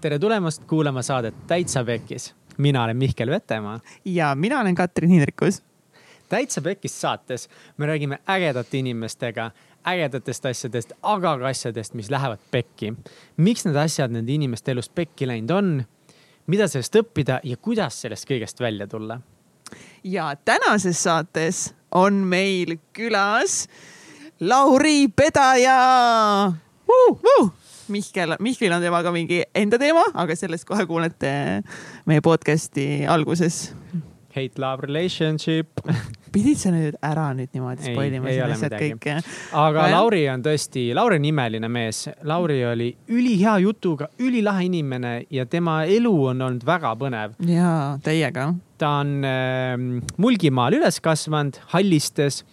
tere tulemast kuulama saadet Täitsa Pekkis. mina olen Mihkel Vetemaa. ja mina olen Katrin Hindrikus. täitsa Pekkis saates me räägime ägedate inimestega ägedatest asjadest, aga ka asjadest, mis lähevad pekki. miks need asjad nende inimeste elus pekki läinud on, mida sellest õppida ja kuidas sellest kõigest välja tulla. ja tänases saates on meil külas Lauri Pedaja uh,. Uh. Mihkel, Mihklil on temaga mingi enda teema, aga sellest kohe kuulete meie podcast'i alguses. Hate love relationship pidid sa nüüd ära nüüd niimoodi spoil ima siin asjad kõik? aga ja. Lauri on tõesti, Lauri on imeline mees. Lauri oli ülihea jutuga, ülilahe inimene ja tema elu on olnud väga põnev. ja, täiega. ta on äh, Mulgimaal üles kasvanud, Hallistes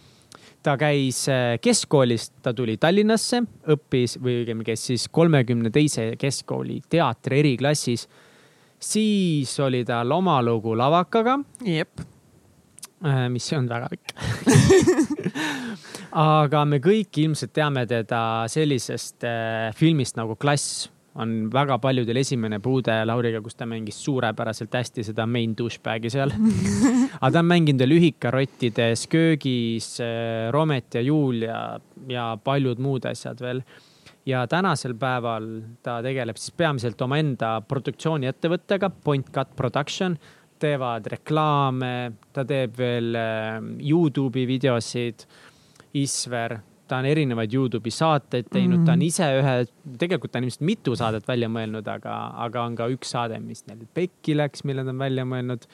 ta käis äh, keskkoolis, ta tuli Tallinnasse, õppis või õigemini käis siis kolmekümne teise keskkooli teatri eriklassis. siis oli tal oma lugu Lavakaga. jep. Äh, mis on väga pikk aga me kõik ilmselt teame teda sellisest äh, filmist nagu Klass on väga paljudel esimene puude Lauriga, kus ta mängis suurepäraselt hästi seda main douchebag'i seal aga ta on mänginud veel Ühikarottides, Köögis, äh, Romet ja Julia ja paljud muud asjad veel. ja tänasel päeval ta tegeleb siis peamiselt omaenda produktsiooniettevõttega Point Cut Production. teevad reklaame, ta teeb veel äh, Youtube'i videosid. Isver ta on erinevaid Youtube'i saateid teinud mm, -hmm. ta on mhm. ise ühe, tegelikult ta on ilmselt mitu saadet välja mõelnud, aga, aga on ka üks saade, mis neil pekki läks, mille ta on välja mõelnud.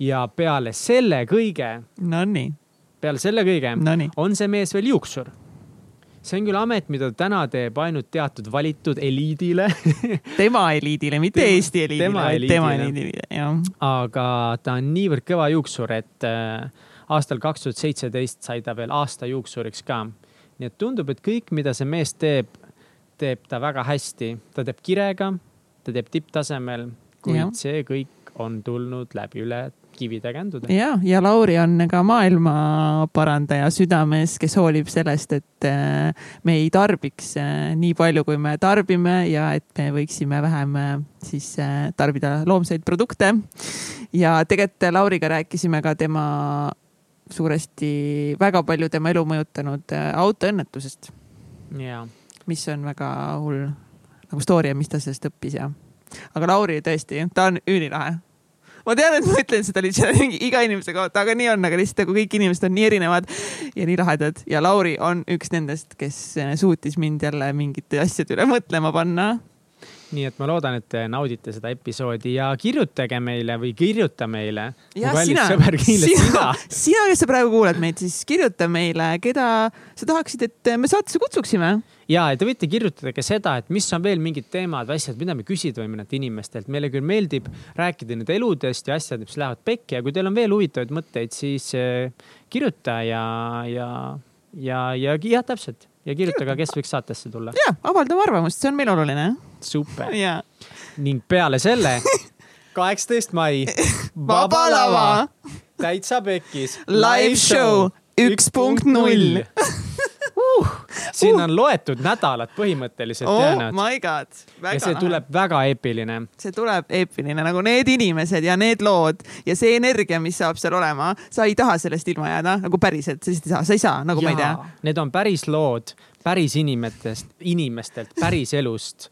ja peale selle kõige. Nonii. peale selle kõige Nonii. on see mees veel juuksur. see on küll amet, mida täna teeb ainult teatud valitud eliidile tema eliidile, mitte tema, Eesti eliidile, vaid tema eliidile, jah. aga ta on niivõrd kõva juuksur, et äh, aastal kaks tuhat seitseteist sai ta veel aasta juuksuriks ka nii et tundub, et kõik, mida see mees teeb, teeb ta väga hästi, ta teeb kirega, ta teeb tipptasemel, kuid ja. see kõik on tulnud läbi üle kivide kändude. ja, ja Lauri on ka maailmaparandaja südames, kes hoolib sellest, et äh, me ei tarbiks äh, nii palju, kui me tarbime ja et me võiksime vähem äh, siis tarbida loomseid produkte. ja tegelikult Lauriga rääkisime ka tema suuresti väga palju tema elu mõjutanud äh, autoõnnetusest mis on väga hull nagu story ja mis ta sellest õppis ja. aga Lauri tõesti, ta on ülilahe. ma tean, et ma ütlen seda lihtsalt iga inimese kohta, aga nii on, aga lihtsalt nagu kõik inimesed on nii erinevad ja nii lahedad ja Lauri on üks nendest, kes suutis mind jälle mingite asjade üle mõtlema panna nii et ma loodan, et te naudite seda episoodi ja kirjutage meile või kirjuta meile. ja sina, sina, sina, kes sa praegu kuulad meid, siis kirjuta meile, keda sa tahaksid, et me saatesse kutsuksime. ja, ja te võite kirjutada ka seda, et mis on veel mingid teemad või asjad, mida me küsida võime neilt inimestelt. meile küll meeldib rääkida nende eludest ja asjad, mis lähevad pekki ja kui teil on veel huvitavaid mõtteid, siis eh, kirjuta ja, ja, ja, ja jah, täpselt ja kirjutage, kes võiks saatesse tulla. ja, avaldame arvamust, see on meil oluline. super ning peale selle, kaheksateist mai, Vaba Lava, täitsa pekkis. Live show üks punkt null uh, siin on loetud nädalad põhimõtteliselt oh jäänud. my god. ja see tuleb väga eepiline. see tuleb eepiline nagu need inimesed ja need lood ja see energia, mis saab seal olema, sa ei taha sellest ilma jääda nagu päriselt, sa lihtsalt ei saa, sa ei saa, nagu ja, ma ei tea. Need on päris lood päris inimestest, inimestelt, päris elust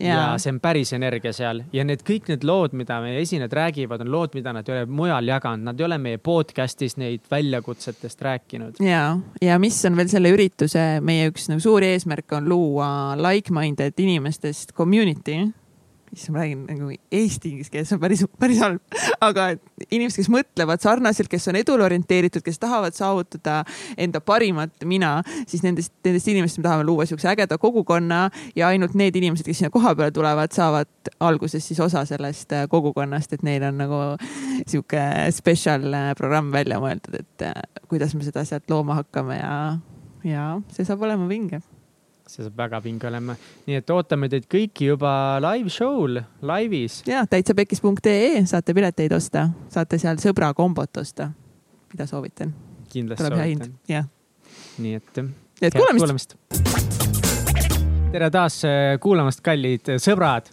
ja. see on päris energia seal ja need kõik need lood, mida meie esinejad räägivad, on lood, mida nad ei ole mujal jaganud, nad ei ole meie podcast'is neid väljakutsetest rääkinud. ja, ja mis on veel selle ürituse meie üks nagu suuri eesmärk on luua like-minded inimestest community issand, ma räägin nagu eesti inglise keeles, on päris, päris halb. aga inimesed, kes mõtlevad sarnaselt, kes on edule orienteeritud, kes tahavad saavutada enda parimat mina, siis nendest, nendest inimestest me tahame luua siukse ägeda kogukonna ja ainult need inimesed, kes sinna kohapeale tulevad, saavad alguses siis osa sellest äh, kogukonnast, et neil on nagu sihuke spetsial äh, programm välja mõeldud, et äh, kuidas me seda asjat looma hakkame ja, ja see saab olema vinge see saab väga vinge olema. nii et ootame teid kõiki juba live show'l, laivis. ja täitsapekkis.ee saate pileteid osta, saate seal sõbra kombot osta, mida soovitan. kindlasti soovitan. jah. nii et. nii et kuulamist, kuulamist.. tere taas äh, kuulamast, kallid sõbrad.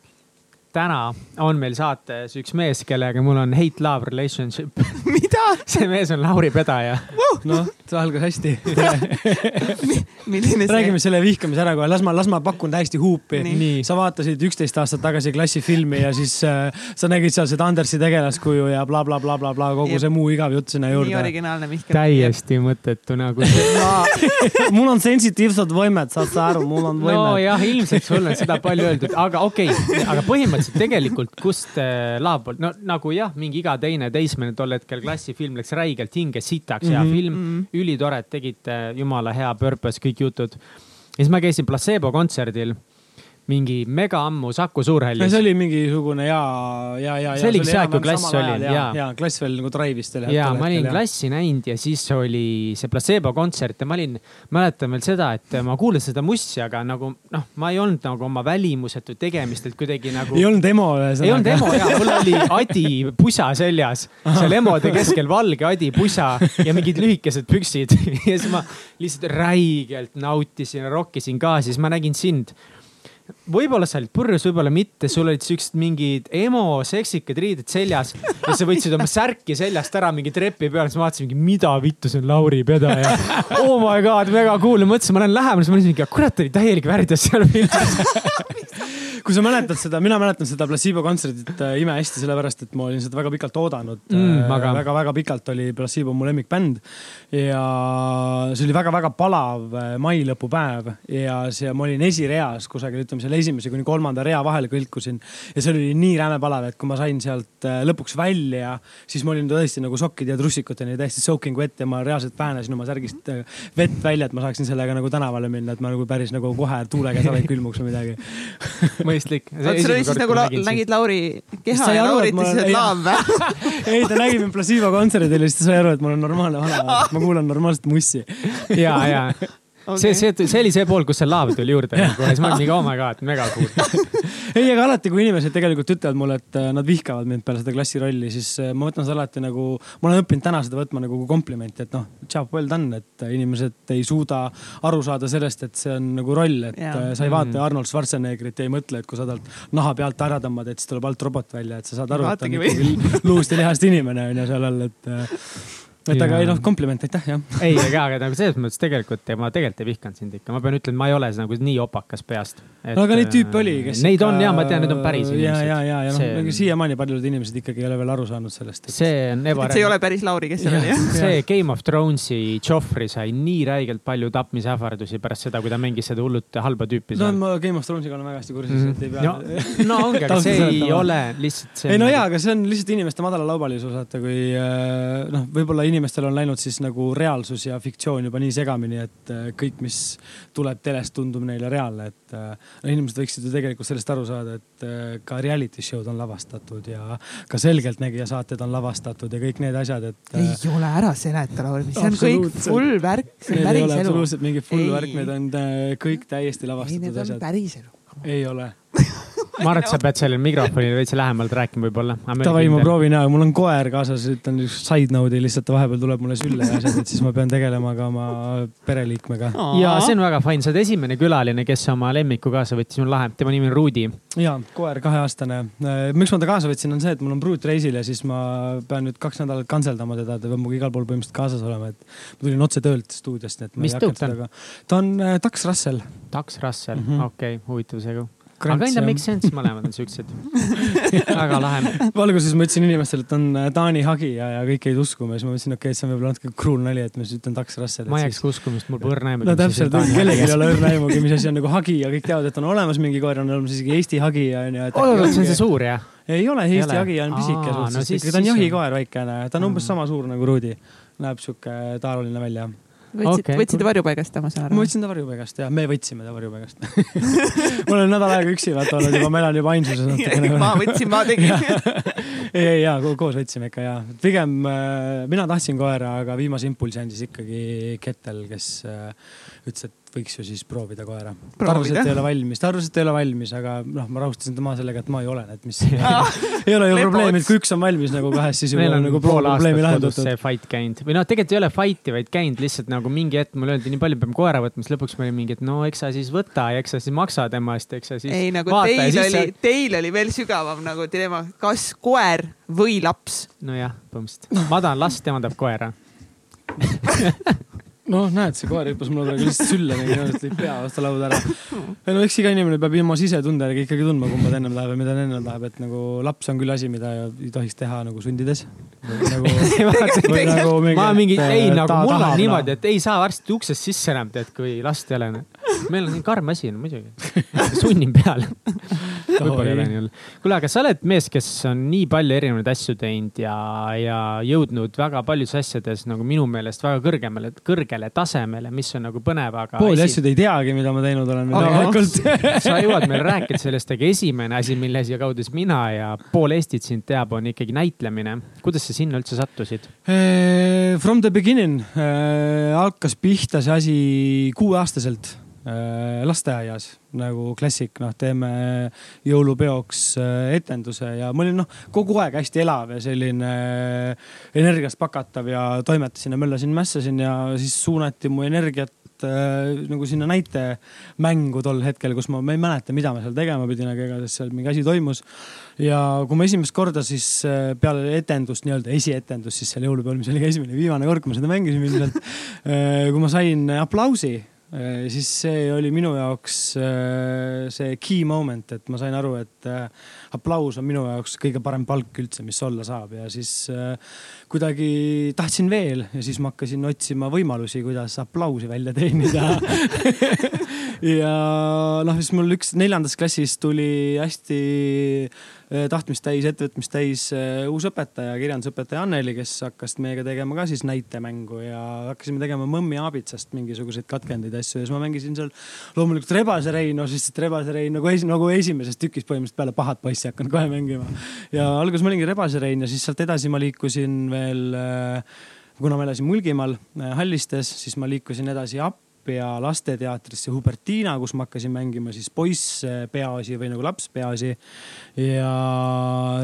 täna on meil saates üks mees, kellega mul on hate-love relationship mida? see mees on Lauri Pedaja noh, see algas hästi milline see? räägime selle vihkamise ära kohe, las ma, las ma pakun täiesti huupi. Nii. sa vaatasid üksteist aastat tagasi klassifilmi ja siis äh, sa nägid seal seda Andersi tegelaskuju ja blablabla bla, bla, bla, kogu Jep. see muu igav jutt sinna nii juurde. originaalne Mihkel. täiesti mõttetu nagu mul on sensitiivsed võimed, saad sa aru, mul on võimed. nojah, ilmselt sulle on seda palju öeldud, aga okei okay., aga põhimõtteliselt tegelikult, kust äh, laab poolt, no nagu jah, mingi iga teine teismeline tol hetkel klassifilm läks räigelt hinge sitaks, hea Mhm. film mm. -hmm. ülitore, et tegite jumala hea purpose, kõik jutud. ja siis ma käisin Placebo kontserdil mingi mega ammu Saku Suurhallis see oli mingisugune ja, ja, ja. See oligi see aeg, kui klass oli, ja, ja klass veel nagu drive'is teile. ja ma olin klassi näinud ja siis oli see Placebo kontsert ja ma olin, mäletan veel seda, et ma kuulasin seda mussi, aga nagu noh, ma ei olnud nagu oma välimusetu tegemistelt kuidagi nagu. ei olnud emo ühesõnaga. ei olnud emo ja mul oli Adi pusa seljas, seal emode keskel valge Adi pusa ja mingid lühikesed püksid ja siis ma lihtsalt räigelt nautisin, rokkisin ka, siis ma nägin sind võib-olla sa olid purjus, võib-olla mitte, sul olid siuksed mingid emo seksikad riided seljas ja sa võtsid oma särki seljast ära mingi trepi peal, siis ma vaatasin, mida vittu, see on Lauri Pedaja. Oh my god, väga cool, mõtlesin, ma lähen lähemale, siis ma mõtlesin, et kurat, oli täielik värdjas seal filmis. kui sa mäletad seda, mina mäletan seda Placebo kontserdit äh, imehästi, sellepärast et ma olin seda väga pikalt oodanud Mm, äh, väga-väga pikalt oli Placebo mu lemmikbänd. Ja see oli väga-väga palav äh, mai lõpupäev ja see, ma olin esireas kusagil, ütleme selle esimese kuni kolmanda rea vahele kõlkusin. Ja see oli nii räme palav, et kui ma sain sealt äh, lõpuks välja, siis ma olin tõesti nagu sokkide ja trussikuteni täiesti soaking wet ja ma reaalselt väänasin oma särgist äh, vett välja, et ma saaksin sellega nagu tänavale minna, et ma nagu päris nagu kohe tuule käes alla ei külmuks või midagi mõistlik. oot, sul oli siis nagu la nägid Lauri keha ja Lauri ütles, et laam või? ei, ta nägi mind Placebo kontserdil ja siis ta sai aru, et ma olen normaalne vanaema, ma kuulan normaalset mussi. ja, ja see, see, see oli see pool, kus see laav tuli juurde nagu ja siis ma olin mingi oh my god, mega cool. ei, aga alati, kui inimesed tegelikult ütlevad mulle, et äh, nad vihkavad mind peale seda klassirolli, siis äh, ma võtan seda alati nagu, ma olen õppinud täna seda võtma nagu komplimenti, et noh, job well done, et äh, inimesed ei suuda aru saada sellest, et see on nagu roll, et yeah. sa ei vaata Mm. Arnold Schwarzeneggerit ja ei mõtle, et kui sa talt naha pealt ära tõmbad, et siis tuleb alt robot välja, et sa saad aru, et ta on ikkagi luust ja lihast inimene on ju seal all, et et aga ei noh, kompliment, aitäh jah. ei, aga, aga nagu selles mõttes tegelikult ma tegelikult ei vihkanud sind ikka, ma pean ütlema, ma ei ole nagu nii opakas peast. no aga neid tüüpe oli, kes. Neid on ja ma tean, need on päris ja, ja, inimesed. ja, ja See noh on-, siiamaani paljud inimesed ikkagi ei ole veel aru saanud sellest. see on et see ei ebareaalne ole. päris Lauri, kes seal oli, jah? see Game of Thronesi Joffrey sai nii räigelt palju tapmisähvardusi pärast seda, kui ta mängis seda hullut halba tüüpi no seal. ma Game of Thronesiga olen väga hästi kursis, et ei pea no, no ongi, aga see ei ole lihtsalt see. ei no jaa, aga see on lihtsalt inimeste madala laubalisus, vaata kui äh, noh, võib-olla inimestel on läinud siis nagu reaalsus ja fiktsioon juba nii segamini, et äh, kõik, mis tuleb telest, tundub neile reaalne, et äh, no inimesed võiksid ju tegelikult sellest aru saada, et äh, ka reality show'd on lavastatud ja ka Selgeltnägija saated on lavastatud ja kõik need asjad, et ei ole ära seleta, Lauri, see on kõik full värk, see on ei päris elu. absoluutselt mingi full Ei. värk, need on kõik täiesti ei, lavastatud on asjad. päris elu. ei ole. Ma arvan, et sa pead sellele mikrofonile veits lähemalt rääkima võib-olla. Davai, ma proovin ja mul on koer kaasas, ütlen üks side note'i lihtsalt, vahepeal tuleb mulle sülle ja asjad, et siis ma pean tegelema ka oma pereliikmega. ja see on väga fine, sa oled esimene külaline, kes oma lemmiku kaasa võttis, see on lahe, tema nimi on Rudi. ja koer kaheaastane. miks ma ta kaasa võtsin, on see, et mul on Brute reisil ja siis ma pean nüüd kaks nädalat kantseldama teda, ta peab minuga igal pool põhimõtteliselt kaasas olema, et ma tulin otse töölt stuudiost, nii et ma Mis ei hakanud ta on? temaga. ta on äh, Dax Russell. Taks Russell mm -hmm., okei okay,, huvitav segu. Aga enda make sense, mõlemad on siuksed. väga lahe. alguses ma ütlesin inimestele, et on äh, Taani hagi ja, ja kõik jäid uskuma ja siis ma mõtlesin, okei okay,, see on võib-olla natuke cruel nali, et ma siis ütlen Dax Russell. ma ei jääks ka uskuma, sest mul pole õrna aimu. no täpselt, kellelgi ei ole õrna aimugi, mis asi on nagu hagi ja kõik teavad, et on olemas mingi koer, on olemas isegi Eesti hagi ja onju. oot, see on see suur jah? ei ole, Eesti hagi on pisike Aa, no suhteliselt siis- ta on siis jahikoer väikene, ta on umbes sama suur nagu Rudi. näeb sihuke taaruline välja. Võtsid Okei,, võtsid cool. varjupaigast ta, ma saan ma aru. võtsin ta varjupaigast ja me võtsime ta varjupaigast ma olen nädal aega üksi vaata olnud juba, ma elan juba ainsuses natukene. ma võtsin, ma tegin. ei, ei ja koos võtsime ikka ja pigem äh, mina tahtsin koera, aga viimase impulsi andis ikkagi Kettel, kes äh, ütles, et võiks ju siis proovida koera. ta arvas, et ei ole valmis, ta arvas, et ei ole valmis, aga noh, ma rahustasin tema sellega, et ma ei ole, et mis ei ole ju probleemi, et kui üks on valmis nagu kahest, siis juba meil on nagu pool probleemi aastat kodus lahendatud. see fight käinud või noh, tegelikult ei ole fight'i, vaid käinud lihtsalt nagu mingi hetk mulle öeldi, nii palju peame koera võtma, siis lõpuks ma olin mingi, et no eks sa siis võta ja eks sa siis maksa tema eest, eks sa siis. ei nagu vaata ja teil siis oli, teil oli veel sügavam nagu dilemma, kas koer või laps nojah, põhimõtteliselt. ma tahan last, tema tahab koera. noh, näed, see koer hüppas mulle praegu lihtsalt sülle, lõi pea vastu lauda ära. ei no eks iga inimene peab ilma sisetunde järgi ikkagi tundma, kumba ta ennem tahab ja mida ta ennem tahab, et nagu laps on küll asi, mida ei tohiks teha nagu sundides. nagu, nagu ma mingi, ei nagu mul on niimoodi, et ei saa varsti uksest sisse enam tead, kui last ei ole. Meil on nii karm asi, no muidugi. sunnin peale. võib-olla ei ole nii hull. kuule, aga sa oled mees, kes on nii palju erinevaid asju teinud ja, ja jõudnud väga paljudes asjades nagu minu meelest väga kõrgemale, kõrgele tasemele, mis on nagu põnev, aga. pooli asju te ei teagi, mida ma teinud olen. Aga- tegelikult sa jõuad meil rääkida sellest, aga esimene asi, mille siia kaudu siis mina ja pool Eestit sind teab, on ikkagi näitlemine. kuidas sa sinna üldse sattusid? Eh, From the beginning äh, hakkas pihta see asi kuueaastaselt lasteaias nagu klassik, noh, teeme jõulupeoks äh, etenduse ja ma olin noh, kogu aeg hästi elav ja selline äh, energiast pakatav ja toimetasin ja möllasin, mässasin ja siis suunati mu energiat äh, nagu sinna näitemängu tol hetkel, kus ma, ma ei mäleta, mida ma seal tegema pidin, aga igatahes seal mingi asi toimus ja kui ma esimest korda siis äh, peale etendust, nii-öelda esietendust siis seal jõulupeol, mis oli ka esimene ja viimane kord, kui ma seda mängisin ilmselt. kui ma sain aplausi, siis see oli minu jaoks äh, see key moment, et ma sain aru, et äh, aplaus on minu jaoks kõige parem palk üldse, mis olla saab. Ja siis äh, kuidagi tahtsin veel ja siis ma hakkasin otsima võimalusi, kuidas aplausi välja teenida. Ja noh, siis mul üks neljandas klassis tuli hästi tahtmist täis, ettevõtmist täis eh, uus õpetaja, kirjandusõpetaja Anneli, kes hakkas meiega tegema ka siis näitemängu ja hakkasime tegema Mõmmi aabitsast mingisuguseid katkendeid asju ja siis ma mängisin seal loomulikult Rebase Reino, sest et Rebase Rein nagu, esi, nagu esimeses tükis põhimõtteliselt peale pahat poissi hakanud kohe mängima. ja alguses ma olingi Rebase Rein ja siis sealt edasi ma liikusin veel äh, kuna ma elasin Mulgimaal äh, Hallistes, siis ma liikusin edasi Appia lasteteatrisse Hubertina, kus ma hakkasin mängima siis poiss äh, peaosi või nagu laps peaosi. ja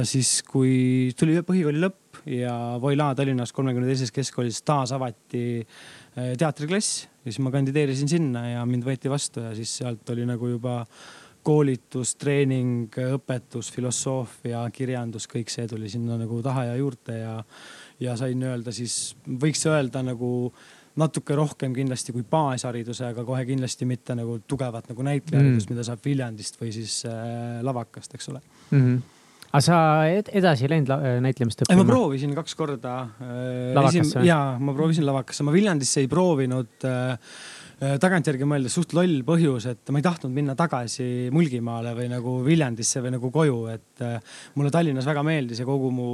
siis, kui tuli põhikooli lõpp ja Voila Tallinnas kolmekümne teises keskkoolis taas avati äh, teatriklass ja siis ma kandideerisin sinna ja mind võeti vastu ja siis sealt oli nagu juba koolitus, treening, õpetus, filosoofia, kirjandus, kõik see tuli sinna nagu taha ja juurde ja, ja sain öelda siis, võiks öelda nagu natuke rohkem kindlasti kui baashariduse, aga kohe kindlasti mitte nagu tugevat nagu näitlejaharidust mm., mida saab Viljandist või siis äh, lavakast, eks ole. mm. -hmm. aga sa ed edasi ei läinud la- näitlemist ei, ma õppima? proovisin kaks korda äh,. Jaa, ma proovisin lavakasse, ma Viljandisse ei proovinud äh, äh, tagantjärgi mõeldes suht loll põhjus, et ma ei tahtnud minna tagasi Mulgimaale või nagu Viljandisse või nagu koju, et äh, mulle Tallinnas väga meeldis ja kogu mu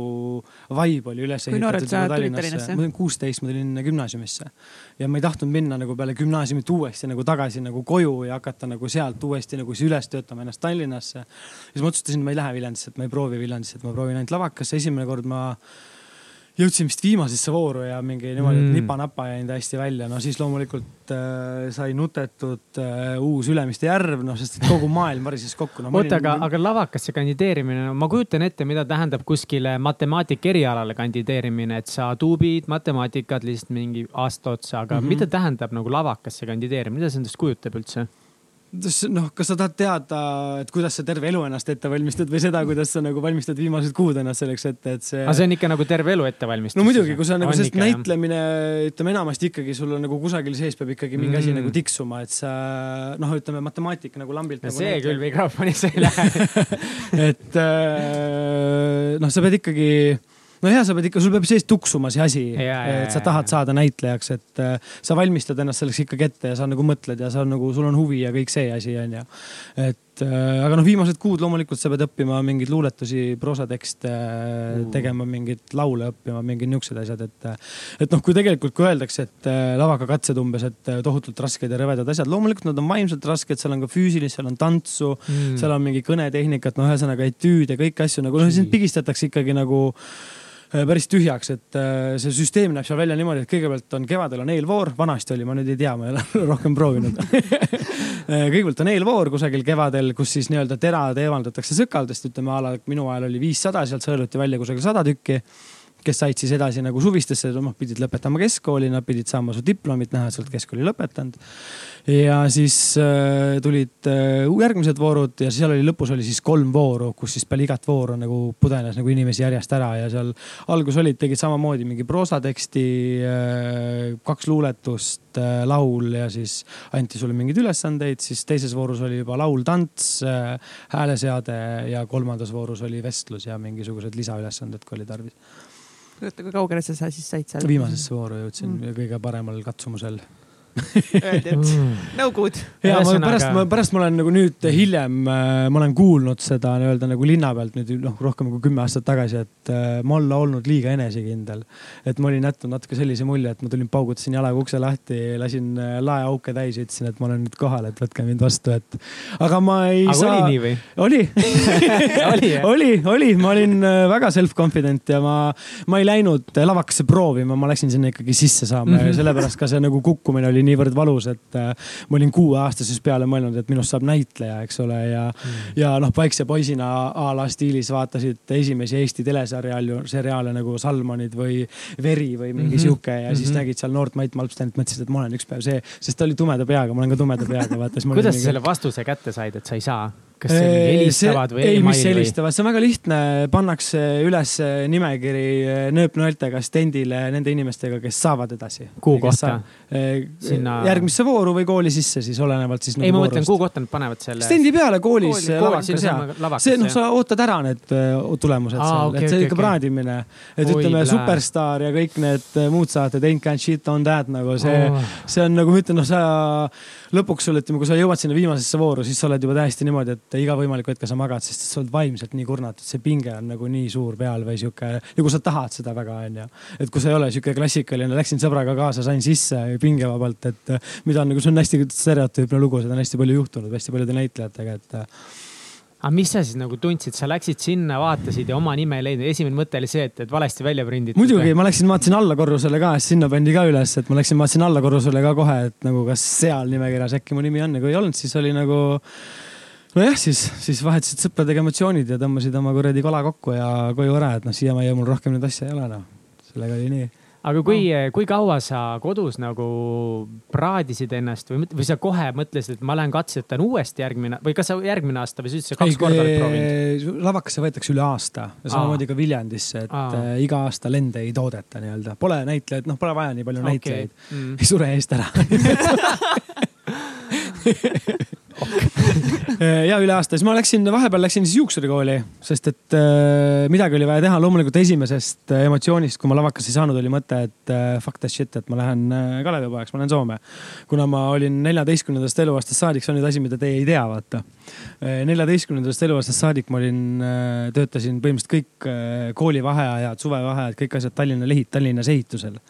vibe oli üles Kui noorelt sa tulid Tallinnasse? ma olin kuusteist, ma tulin gümnaasiumisse ja ma ei tahtnud minna nagu peale gümnaasiumit uuesti nagu tagasi nagu koju ja hakata nagu sealt uuesti nagu üles töötama ennast Tallinnasse. siis ma otsustasin, et ma ei lähe Viljandisse, et ma ei proovi Viljandisse, et ma proovin ainult lavakasse. esimene kord ma jõudsin vist viimasesse vooru ja mingi niimoodi Mm. nipa-napa jäin täiesti välja, no siis loomulikult äh, sai nutetud äh, uus Ülemiste järv, noh, sest kogu maailm varises kokku no,. oota, aga, aga lavakasse kandideerimine, no ma kujutan ette, mida tähendab kuskile matemaatika erialale kandideerimine, et sa tuubid matemaatikat lihtsalt mingi aasta otsa, aga mm. -hmm. mida tähendab nagu lavakasse kandideerimine, mida see endast kujutab üldse? noh, kas sa tahad teada, et kuidas sa terve elu ennast ette valmistad või seda, kuidas sa nagu valmistad viimased kuud ennast selleks ette, et see aga see on ikka nagu terve elu ettevalmistus? no muidugi, kui sa nagu, sest ikka, näitlemine, ütleme enamasti ikkagi sul on nagu kusagil sees peab ikkagi mingi mm. asi nagu tiksuma, et sa noh, ütleme matemaatika nagu lambilt nagu see näitled. küll mikrofonisse ei lähe. et äh, noh, sa pead ikkagi, no ja sa pead ikka, sul peab sees tuksuma see asi, et sa tahad saada näitlejaks, et äh, sa valmistad ennast selleks ikkagi ette ja sa nagu mõtled ja sa nagu, sul on huvi ja kõik see asi on ju. et aga noh, viimased kuud loomulikult sa pead õppima mingeid luuletusi, proosatekste uh., tegema mingeid laule õppima, mingid niisugused asjad, et. et noh, kui tegelikult, kui öeldakse, et lavakakatsed umbes, et tohutult rasked ja rõvedad asjad, loomulikult nad on vaimselt rasked, seal on ka füüsilist, seal on tantsu mm., seal on mingi kõnetehnikat, no ühesõnaga etüüd ja kõiki asju nagu noh, sind pigistatakse ikkagi nagu Äh, päris tühjaks, et äh, see süsteem näeb seal välja niimoodi, et kõigepealt on kevadel on eelvoor, vanasti oli, ma nüüd ei tea, ma ei ole rohkem proovinud. Äh, kõigepealt on eelvoor kusagil kevadel, kus siis nii-öelda terad eemaldatakse sõkaldest, ütleme a la minu ajal oli viissada, sealt sõeluti välja kusagil sada tükki kes said siis edasi nagu suvistesse, noh pidid lõpetama keskkooli, nad pidid saama su diplomit, näha, et sa oled keskkooli lõpetanud. ja siis äh, tulid äh, järgmised voorud ja seal oli lõpus oli siis kolm vooru, kus siis peale igat vooru nagu pudenes nagu inimesi järjest ära ja seal alguses olid, tegid samamoodi mingi proosateksti äh,, kaks luuletust äh,, laul ja siis anti sulle mingeid ülesandeid, siis teises voorus oli juba laul, tants äh,, hääleseade ja kolmandas voorus oli vestlus ja mingisugused lisaülesanded, kui oli tarvis kui kaugele sa siis said seal? viimasesse vooru jõudsin mm. kõige paremal katsumusel Öeldi, et mm. no good. ja ma pärast, ma pärast ma olen nagu nüüd hiljem, äh, ma olen kuulnud seda nii-öelda nagu linna pealt nüüd noh, rohkem kui kümme aastat tagasi, et äh, ma olla olnud liiga enesekindel. et ma olin jätnud natuke sellise mulje, et ma tulin, paugutasin jalaga ukse lahti, lasin äh, laeauke täis ja ütlesin, et ma olen nüüd kohal, et võtke mind vastu, et. aga ma ei aga saa. oli nii või? oli oli, oli, oli, ma olin väga self-confident ja ma, ma ei läinud lavakasse proovima, ma läksin sinna ikkagi sisse saama ja sellepärast ka see nagu kukkumine oli niivõrd valus, et äh, ma olin kuueaastasest peale mõelnud, et minust saab näitleja, eks ole, ja mm., ja noh, väikse poisina a la stiilis vaatasid esimesi Eesti teleseriaale, seriaale nagu Salmonid või Veri või mingi mm -hmm. sihuke ja mm -hmm. siis mhm. nägid seal noort Mait Malmstenit, mõtlesid, et ma olen üks päev see, sest ta oli tumeda peaga, ma olen ka tumeda peaga, vaata. kuidas sa selle vastuse kätte said, et sa ei saa? Kas see helistavad või ei, mis helistavad, see on väga lihtne, pannakse üles nimekiri eh, nööpnõeltega stendile nende inimestega, kes saavad edasi. kuhu kohta? Eh, Sinna... järgmisse vooru või kooli sisse siis olenevalt siis. ei, ma mõtlen, kuhu kohta nad panevad selle. stendi peale koolis kooli, lavakas ja. see noh, sa ootad ära need eh, tulemused Aa, seal okay,, et see okay, ikka okay. praadimine. et Oi, ütleme, Superstaar ja kõik need muud saated, Ain't Can Shit On That nagu see oh., see on nagu ma ütlen, noh, sa lõpuks sul, ütleme, kui sa jõuad sinna viimasesse vooru, siis sa oled juba täiesti niimoodi, et iga võimalik hetk sa magad, sest sa oled vaimselt nii kurnatud, see pinge on nagu nii suur peal või sihuke, nagu sa tahad seda väga, onju. et kui sa ei ole sihuke klassikaline, läksin sõbraga kaasa, sain sisse pingevabalt, et mida on nagu, see on hästi stereotüüpne lugu, seda on hästi palju juhtunud hästi paljude näitlejatega, et aga mis sa siis nagu tundsid, sa läksid sinna, vaatasid ja oma nime ei leidnud, esimene mõte oli see, et, et valesti välja prinditud? muidugi, ma läksin, vaatasin alla korrusele ka, sest sinna pandi ka üles, et ma läksin, vaatasin alla korrusele ka kohe, et nagu kas seal nimekirjas äkki mu nimi on ja kui ei olnud, siis oli nagu nojah, siis, siis vahetasid sõpradega emotsioonid ja tõmbasid oma kuradi kola kokku ja koju ära, et noh, siiamaani mul rohkem neid asju ei ole, noh. sellega oli nii aga kui no., kui kaua sa kodus nagu praadisid ennast või, või sa kohe mõtlesid, et ma lähen katsetan uuesti järgmine või kas sa järgmine aasta või sa ütlesid, kaks ei, korda oled proovinud? lavakasse võetakse üle aasta ja samamoodi ka Viljandisse, et Aa. Äh, iga aasta lende ei toodeta nii-öelda. Pole näitlejaid, noh, pole vaja nii palju okay. näitlejaid mm., ei sure eest ära ja üle aasta, siis ma läksin, vahepeal läksin siis juuksurikooli, sest et äh, midagi oli vaja teha. loomulikult esimesest äh, emotsioonist, kui ma lavakas ei saanud, oli mõte, et äh, fuck that shit, et ma lähen äh, Kalevipojaks, ma lähen Soome. kuna ma olin neljateistkümnendast eluaastast saadik, see on nüüd asi, mida teie ei tea, vaata äh,. neljateistkümnendast eluaastast saadik ma olin äh,, töötasin põhimõtteliselt kõik äh, koolivaheajad, suvevaheajad, kõik asjad Tallinna lehit, Tallinnas ehitusel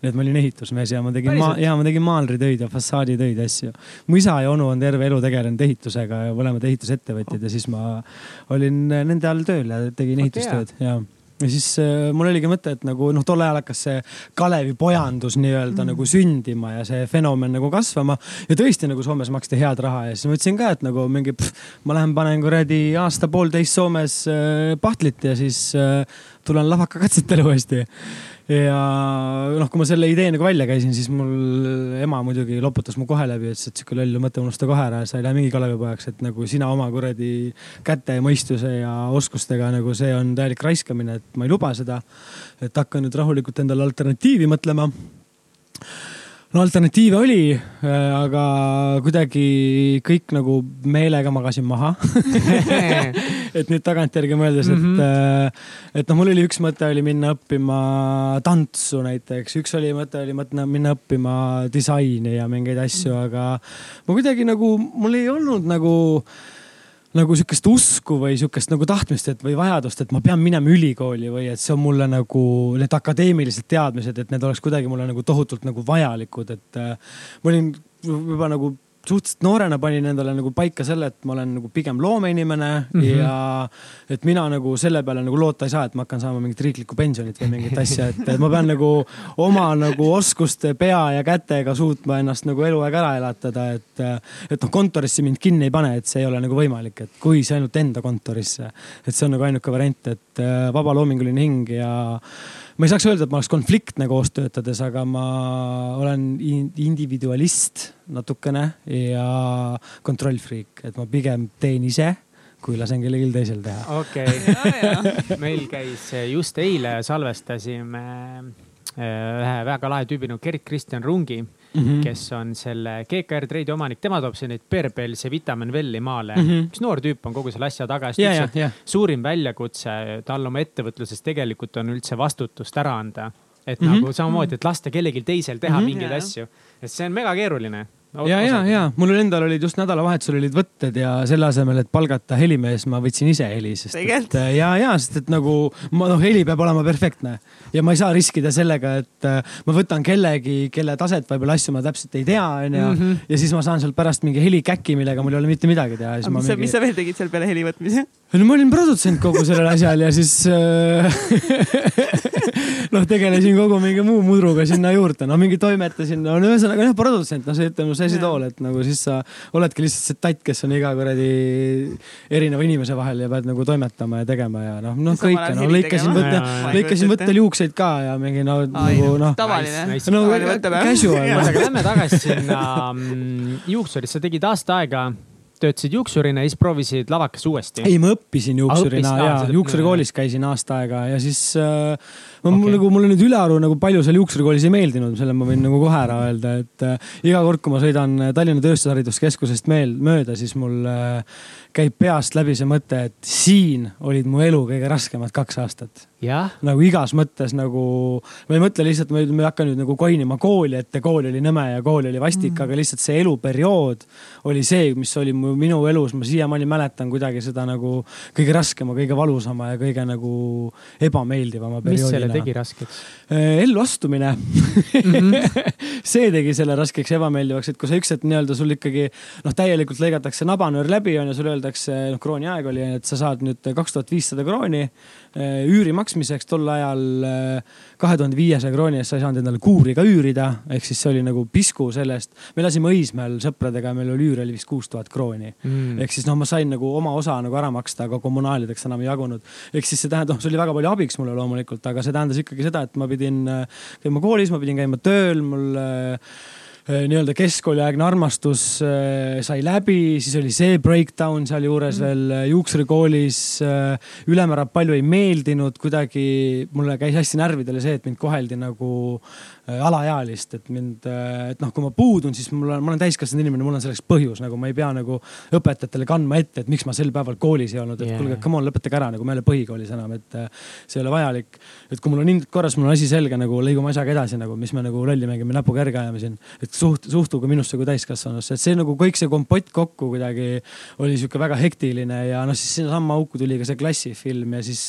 nii et ma olin ehitusmees ja ma tegin, ja ma tegin maalritöid ja fassaaditöid ja asju. mu isa ja onu on terve elu tegelenud ehitusega ja mõlemad ehitusettevõtjad ja siis ma olin nende all tööl ja tegin ehitustööd ja ja siis äh, mul oligi mõte, et nagu noh, tol ajal hakkas see Kalevi pojandus nii-öelda mm. nagu sündima ja see fenomen nagu kasvama. ja tõesti nagu Soomes maksti head raha ja siis ma ütlesin ka, et nagu mingi ma lähen panen kuradi aasta-poolteist Soomes äh, pahtlit ja siis äh, tulen lavakakatsetele uuesti ja noh, kui ma selle idee nagu välja käisin, siis mul ema muidugi loputas mu kohe läbi, ütles, et sihuke loll mõte unusta kohe ära, sa ei lähe mingi Kalevipojaks, et nagu sina oma kuradi käte ja mõistuse ja oskustega nagu see on täielik raiskamine, et ma ei luba seda. et hakka nüüd rahulikult endale alternatiivi mõtlema no alternatiive oli, aga kuidagi kõik nagu meelega magasin maha et nüüd tagantjärgi mõeldes, et mm, -hmm. et noh, mul oli üks mõte oli minna õppima tantsu näiteks, üks oli mõte oli mõte minna õppima disaini ja mingeid asju, aga ma kuidagi nagu, mul ei olnud nagu nagu sihukest usku või sihukest nagu tahtmist, et või vajadust, et ma pean minema ülikooli või et see on mulle nagu need akadeemilised teadmised, et need oleks kuidagi mulle nagu tohutult nagu vajalikud, et äh, ma olin juba nagu suhteliselt noorena panin endale nagu paika selle, et ma olen nagu pigem loomeinimene mm -hmm. ja et mina nagu selle peale nagu loota ei saa, et ma hakkan saama mingit riiklikku pensionit või mingit asja, et ma pean nagu oma nagu oskuste, pea ja kätega suutma ennast nagu eluaeg ära elatada, et, et noh, kontorisse mind kinni ei pane, et see ei ole nagu võimalik, et kui see ainult enda kontorisse, et see on nagu ainuke variant, et vaba loominguline hing ja ma ei saaks öelda, et ma oleks konfliktne koos töötades, aga ma olen individualist natukene ja kontrollfriik, et ma pigem teen ise kui lasen kellelgi teisel teha. okei meil käis just eile salvestasime ühe väga lahe tüübi nagu Gerd Kristjan Rungi mm, -hmm. kes on selle GKR Trade'i omanik, tema toob siin neid Berbelse Vitamin Welli maale mm. -hmm. üks noor tüüp on kogu selle asja taga. Yeah, yeah, yeah. suurim väljakutse tal oma ettevõtluses tegelikult on üldse vastutust ära anda. et mm -hmm. nagu samamoodi, et lasta kellelgi teisel teha mm -hmm. mingeid yeah. asju, et see on mega keeruline ja, ja, ja mul endal olid just nädalavahetusel olid võtted ja selle asemel, et palgata helimees, ma võtsin ise heli, sest et äh, ja, ja sest et nagu ma noh, heli peab olema perfektne ja ma ei saa riskida sellega, et äh, ma võtan kellegi, kelle taset võib-olla asju ma täpselt ei tea, onju. Mhm. ja siis ma saan sealt pärast mingi helikäki, millega mul ei ole mitte midagi teha. mis mingi..., mis sa veel tegid seal peale heli võtmise? No ma olin produtsent kogu sellel asjal ja siis äh, noh, tegelesin kogu mingi muu mudruga sinna juurde, no mingi toimetasin, no ühesõnaga jah, produtsent, noh, see ütleme, see esitool, et nagu siis sa oledki lihtsalt see tatt, kes on iga kuradi erineva inimese vahel ja pead nagu toimetama ja tegema ja noh, noh kõike, no lõikasin võtte, lõikasin võttel juukseid ka ja mingi no nagu noh. tavaline. no casual. aga lähme tagasi sinna mm, juuksurisse, sa tegid aasta aega töötasid juuksurina ja siis proovisid lavakas uuesti? ei, ma õppisin juuksurina ja juuksurikoolis käisin aasta aega ja siis äh, no okay. mul nagu, mulle nüüd ülearu nagu palju seal juuksurikoolis ei meeldinud, selle ma võin nagu kohe ära öelda, et äh, iga kord, kui ma sõidan Tallinna Tööstushariduskeskusest meel, mööda, siis mul äh, käib peast läbi see mõte, et siin olid mu elu kõige raskemad kaks aastat nagu igas mõttes nagu, ma ei mõtle lihtsalt, ma ei hakka nüüd nagu koinima kooli, et kool oli nõme ja kool oli vastik mm., aga lihtsalt see eluperiood oli see, mis oli mu, minu elus, ma siiamaani mäletan kuidagi seda nagu kõige raskema, kõige valusama ja kõige nagu ebameeldivama perioodina. mis selle tegi raskeks? Äh, elluastumine mm. -hmm. see tegi selle raskeks ja ebameeldivaks, et kui sa üks hetk nii-öelda sul ikkagi noh, täielikult lõigatakse nabanöör läbi on ju, sulle öeldakse, noh krooni aeg oli, et sa saad nüüd kaks tuhat viissada krooni äh, üüri maksmiseks tol ajal äh, kahe tuhande viiesaja krooni eest sa ei saanud endale kuuri ka üürida, ehk siis see oli nagu pisku sellest. me elasime Õismäel sõpradega, meil oli üür oli vist kuus tuhat krooni mm.. ehk siis noh, ma sain nagu oma osa nagu ära maksta, aga kommunaalideks enam ei jagunud. ehk siis see tähendab, noh, see oli väga palju abiks mulle loomulikult, aga see tähendas ikkagi seda, et ma pidin äh, käima koolis, ma pidin käima tööl, mul Äh, nii-öelda keskkooliaegne armastus äh, sai läbi, siis oli see breakdown sealjuures mm. veel äh, juuksurikoolis. ülemäära palju ei meeldinud, kuidagi mulle käis hästi närvidele see, et mind koheldi nagu alaealist, et mind, et noh, kui ma puudun, siis mul on, ma olen täiskasvanud inimene, mul on selleks põhjus, nagu ma ei pea nagu õpetajatele kandma ette, et miks ma sel päeval koolis ei olnud, et yeah. kuulge, come on, lõpetage ära, nagu ma ei ole põhikoolis enam, et see ei ole vajalik. et kui mul on hinded korras, mul on asi selge, nagu lõigume asjaga edasi nagu, mis me nagu lolli mängime, näpuga järge ajame siin. et suht-, suhtuge minusse kui täiskasvanusse, et see nagu kõik see kompott kokku kuidagi oli sihuke väga hektiline ja noh, siis sinnasamma auku tuli ka see klassifilm ja siis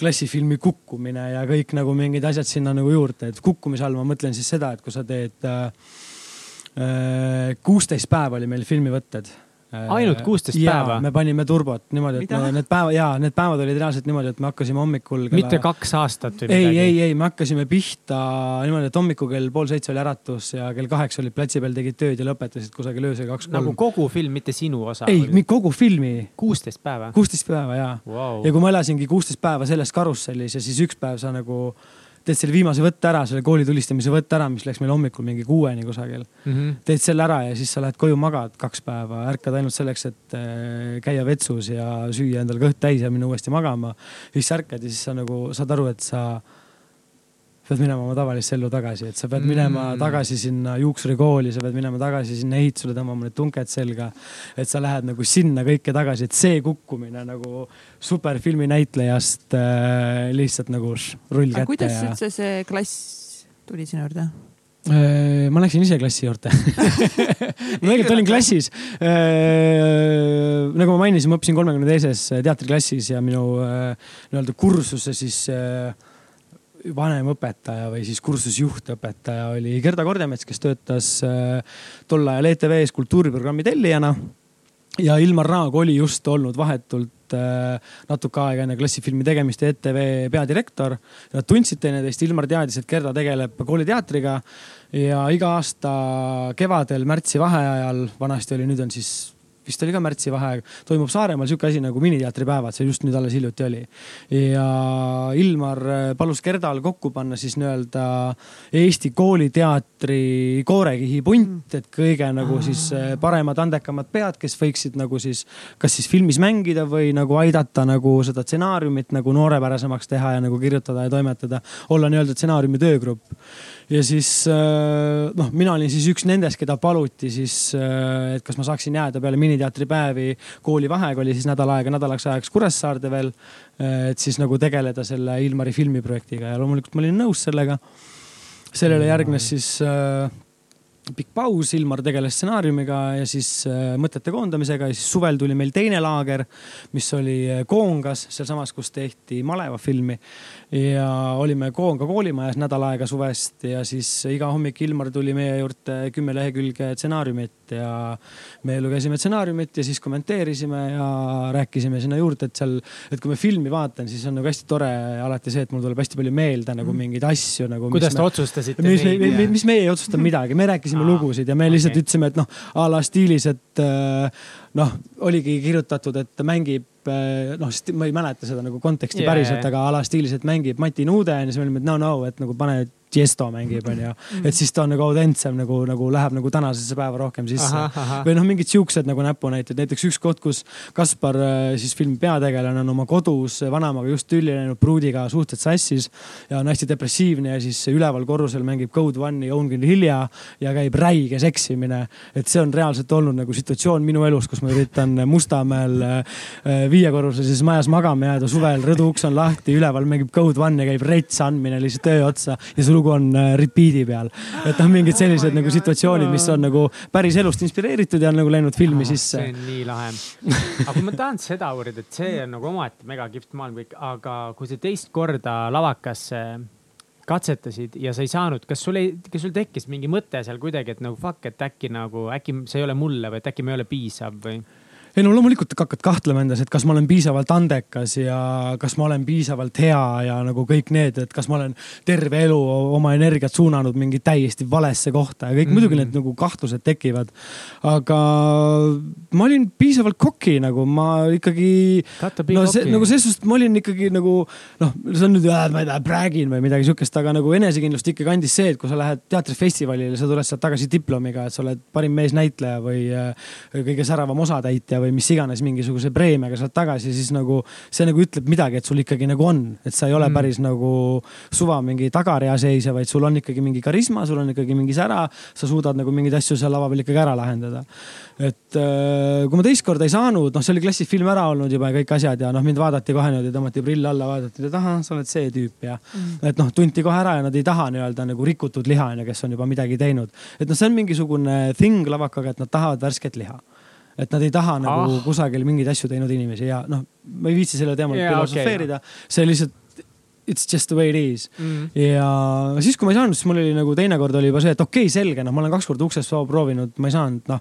klassifilmi kukkumine ja kõik nagu mingid asjad sinna nagu juurde, et kukkumise all ma mõtlen siis seda, et kui sa teed äh, äh, kuusteist äh, päeva oli meil filmivõtted ainult kuusteist päeva? me panime turbot niimoodi, et me, need päevad ja need päevad olid reaalselt niimoodi, et me hakkasime hommikul kella.... mitte kaks aastat või midagi? ei, ei, ei, me hakkasime pihta niimoodi, et hommikul kell pool seitse oli äratus ja kell kaheksa olid platsi peal, tegid tööd ja lõpetasid kusagil öösel kaks-kolm. nagu kogu film, mitte sinu osa? ei, kogu filmi. kuusteist päeva? kuusteist päeva ja wow., ja kui ma elasingi kuusteist päeva selles karussellis ja siis üks päev sa nagu teed selle viimase võtte ära, selle kooli tulistamise võtte ära, mis läks meil hommikul mingi kuueni kusagil mm. -hmm. teed selle ära ja siis sa lähed koju, magad kaks päeva, ärkad ainult selleks, et äh, käia vetsus ja süüa endale kõht täis ja minna uuesti magama. siis ärkad ja siis sa nagu saad aru, et sa pead minema oma tavalisse ellu tagasi, et sa pead minema mm. tagasi sinna juuksurikooli, sa pead minema tagasi sinna ehitusele, tõmbama need tunked selga. et sa lähed nagu sinna kõike tagasi, et see kukkumine nagu superfilmi näitlejast äh, lihtsalt nagu rull kätte. kuidas ja... üldse see klass tuli sinu juurde? Äh, ma läksin ise klassi juurde ma tegelikult olin klassis. nagu ma mainisin, ma õppisin kolmekümne teises teatriklassis ja minu nii-öelda kursuse siis vanemõpetaja või siis kursusjuhtõpetaja oli Gerda Kordemets, kes töötas tol ajal ETV-s kultuuriprogrammi tellijana. ja Ilmar Raag oli just olnud vahetult natuke aega enne klassifilmi tegemist ETV peadirektor. Nad tundsid teineteist, Ilmar teadis, et Gerda tegeleb kooliteatriga ja iga aasta kevadel märtsi vaheajal, vanasti oli, nüüd on siis vist oli ka märtsi vaheaeg, toimub Saaremaal sihuke asi nagu miniteatripäevad, see just nüüd alles hiljuti oli. ja Ilmar palus Gerdal kokku panna siis nii-öelda Eesti kooliteatri koorekihi punt, et kõige nagu siis eh, paremad, andekamad pead, kes võiksid nagu siis kas siis filmis mängida või nagu aidata nagu seda stsenaariumit nagu noorepärasemaks teha ja nagu kirjutada ja toimetada, olla nii-öelda stsenaariumi töögrupp ja siis äh, noh, mina olin siis üks nendest, keda paluti siis, äh, et kas ma saaksin jääda peale miniteatripäevi. koolivaheaeg oli siis nädal aega, nädalaks ajaks Kuressaarde veel. Et siis nagu tegeleda selle Ilmari filmiprojektiga ja loomulikult ma olin nõus sellega. sellele järgnes siis äh, pikk paus, Ilmar tegeles stsenaariumiga ja siis äh, mõtete koondamisega ja siis suvel tuli meil teine laager, mis oli äh, Koongas, sealsamas, kus tehti Maleva filmi. Ja olime Koonga koolimajas nädal aega suvest ja siis iga hommik Ilmar tuli meie juurde kümme lehekülge stsenaariumit ja me lugesime stsenaariumit ja siis kommenteerisime ja rääkisime sinna juurde, et seal, et kui ma filmi vaatan, siis on nagu hästi tore alati see, et mul tuleb hästi palju meelde nagu mm. mingeid asju nagu. kuidas te me, otsustasite? mis, mis, mis meie ei otsustanud midagi, me rääkisime rääkisime lugusid ja me lihtsalt okay. ütlesime, et noh, a la stiilis, et äh, noh, oligi kirjutatud, et ta mängib äh, noh, ma ei mäleta seda nagu konteksti yeah, päriselt, aga a la stiilis, et mängib Mati Nuude ja siis me olime, et no, no, et nagu pane Tiesto mängib, onju. Mm. et siis ta on nagu autentsem nagu, nagu läheb nagu tänasesse päeva rohkem sisse. või noh, mingid siuksed nagu näpunäited, näiteks üks koht, kus Kaspar äh, siis filmi peategelane on oma kodus vanaemaga just tülli läinud pruudiga suhted sassis ja on hästi depressiivne ja siis üleval korrusel mängib Code One'i Owen Hilja ja käib räige seksimine. et see on reaalselt olnud nagu situatsioon minu elus, kus ma üritan Mustamäel äh, viiekorruselises majas magama jääda suvel, rõduuks on lahti, üleval mängib Code One ja käib rets andmine lihtsalt öö otsa ja see lugu on äh, repeat'i peal. et noh, mingid sellised oh nagu situatsioonid, mis on nagu päris elust inspireeritud ja on nagu läinud filmi oh, sisse. see on nii lahe. aga kui ma tahan seda uurida, et see on nagu omaette mega kihvt maailm kõik, aga kui sa teist korda lavakasse katsetasid ja sa ei saanud, kas sul ei, kas sul tekkis mingi mõte seal kuidagi, et nagu fuck, et äkki nagu, äkki see ei ole mulle või et äkki ma ei ole piisav või? Ei no loomulikult hakkad kahtlema endas, et kas ma olen piisavalt andekas ja kas ma olen piisavalt hea ja nagu kõik need, et kas ma olen terve elu oma energiat suunanud mingi täiesti valesse kohta ja kõik mm. muidugi need nagu kahtlused tekivad. aga ma olin piisavalt koki nagu ma ikkagi. no see nagu selles suhtes ma olin ikkagi nagu noh, see on nüüd, ma ei tea, prägin või midagi sihukest, aga nagu enesekindlust ikkagi andis see, et kui sa lähed teatrifestivalile, sa tuled sealt tagasi diplomiga, et sa oled parim meesnäitleja või äh, kõige säravam osatäitja või mis iganes mingisuguse preemiaga saad tagasi, siis nagu see nagu ütleb midagi, et sul ikkagi nagu on, et sa ei ole mm. päris nagu suva mingi tagarea seisja, vaid sul on ikkagi mingi karisma, sul on ikkagi mingi sära, sa suudad nagu mingeid asju seal lava peal ikkagi ära lahendada. et äh, kui ma teist korda ei saanud, noh, see oli klassis film ära olnud juba ja kõik asjad ja noh, mind vaadati kohe niimoodi, tõmmati prill alla, vaadati, et ahah, sa oled see tüüp ja mm. et noh, tunti kohe ära ja nad ei taha nii-öelda nagu rikutud liha, onju, kes on juba midagi teinud. et noh, see on mingisugune thing lavakaga, et nad tahavad värsket liha et nad ei taha nagu ah. kusagil mingeid asju teinud inimesi ja noh, ma ei viitsi selle teemal yeah, filosofeerida okay,. see lihtsalt it's just the way it is mm.. ja siis, kui ma ei saanud, siis mul oli nagu teinekord oli juba see, et okei okay,, selge, noh, ma olen kaks korda uksest proovinud, ma ei saanud, noh.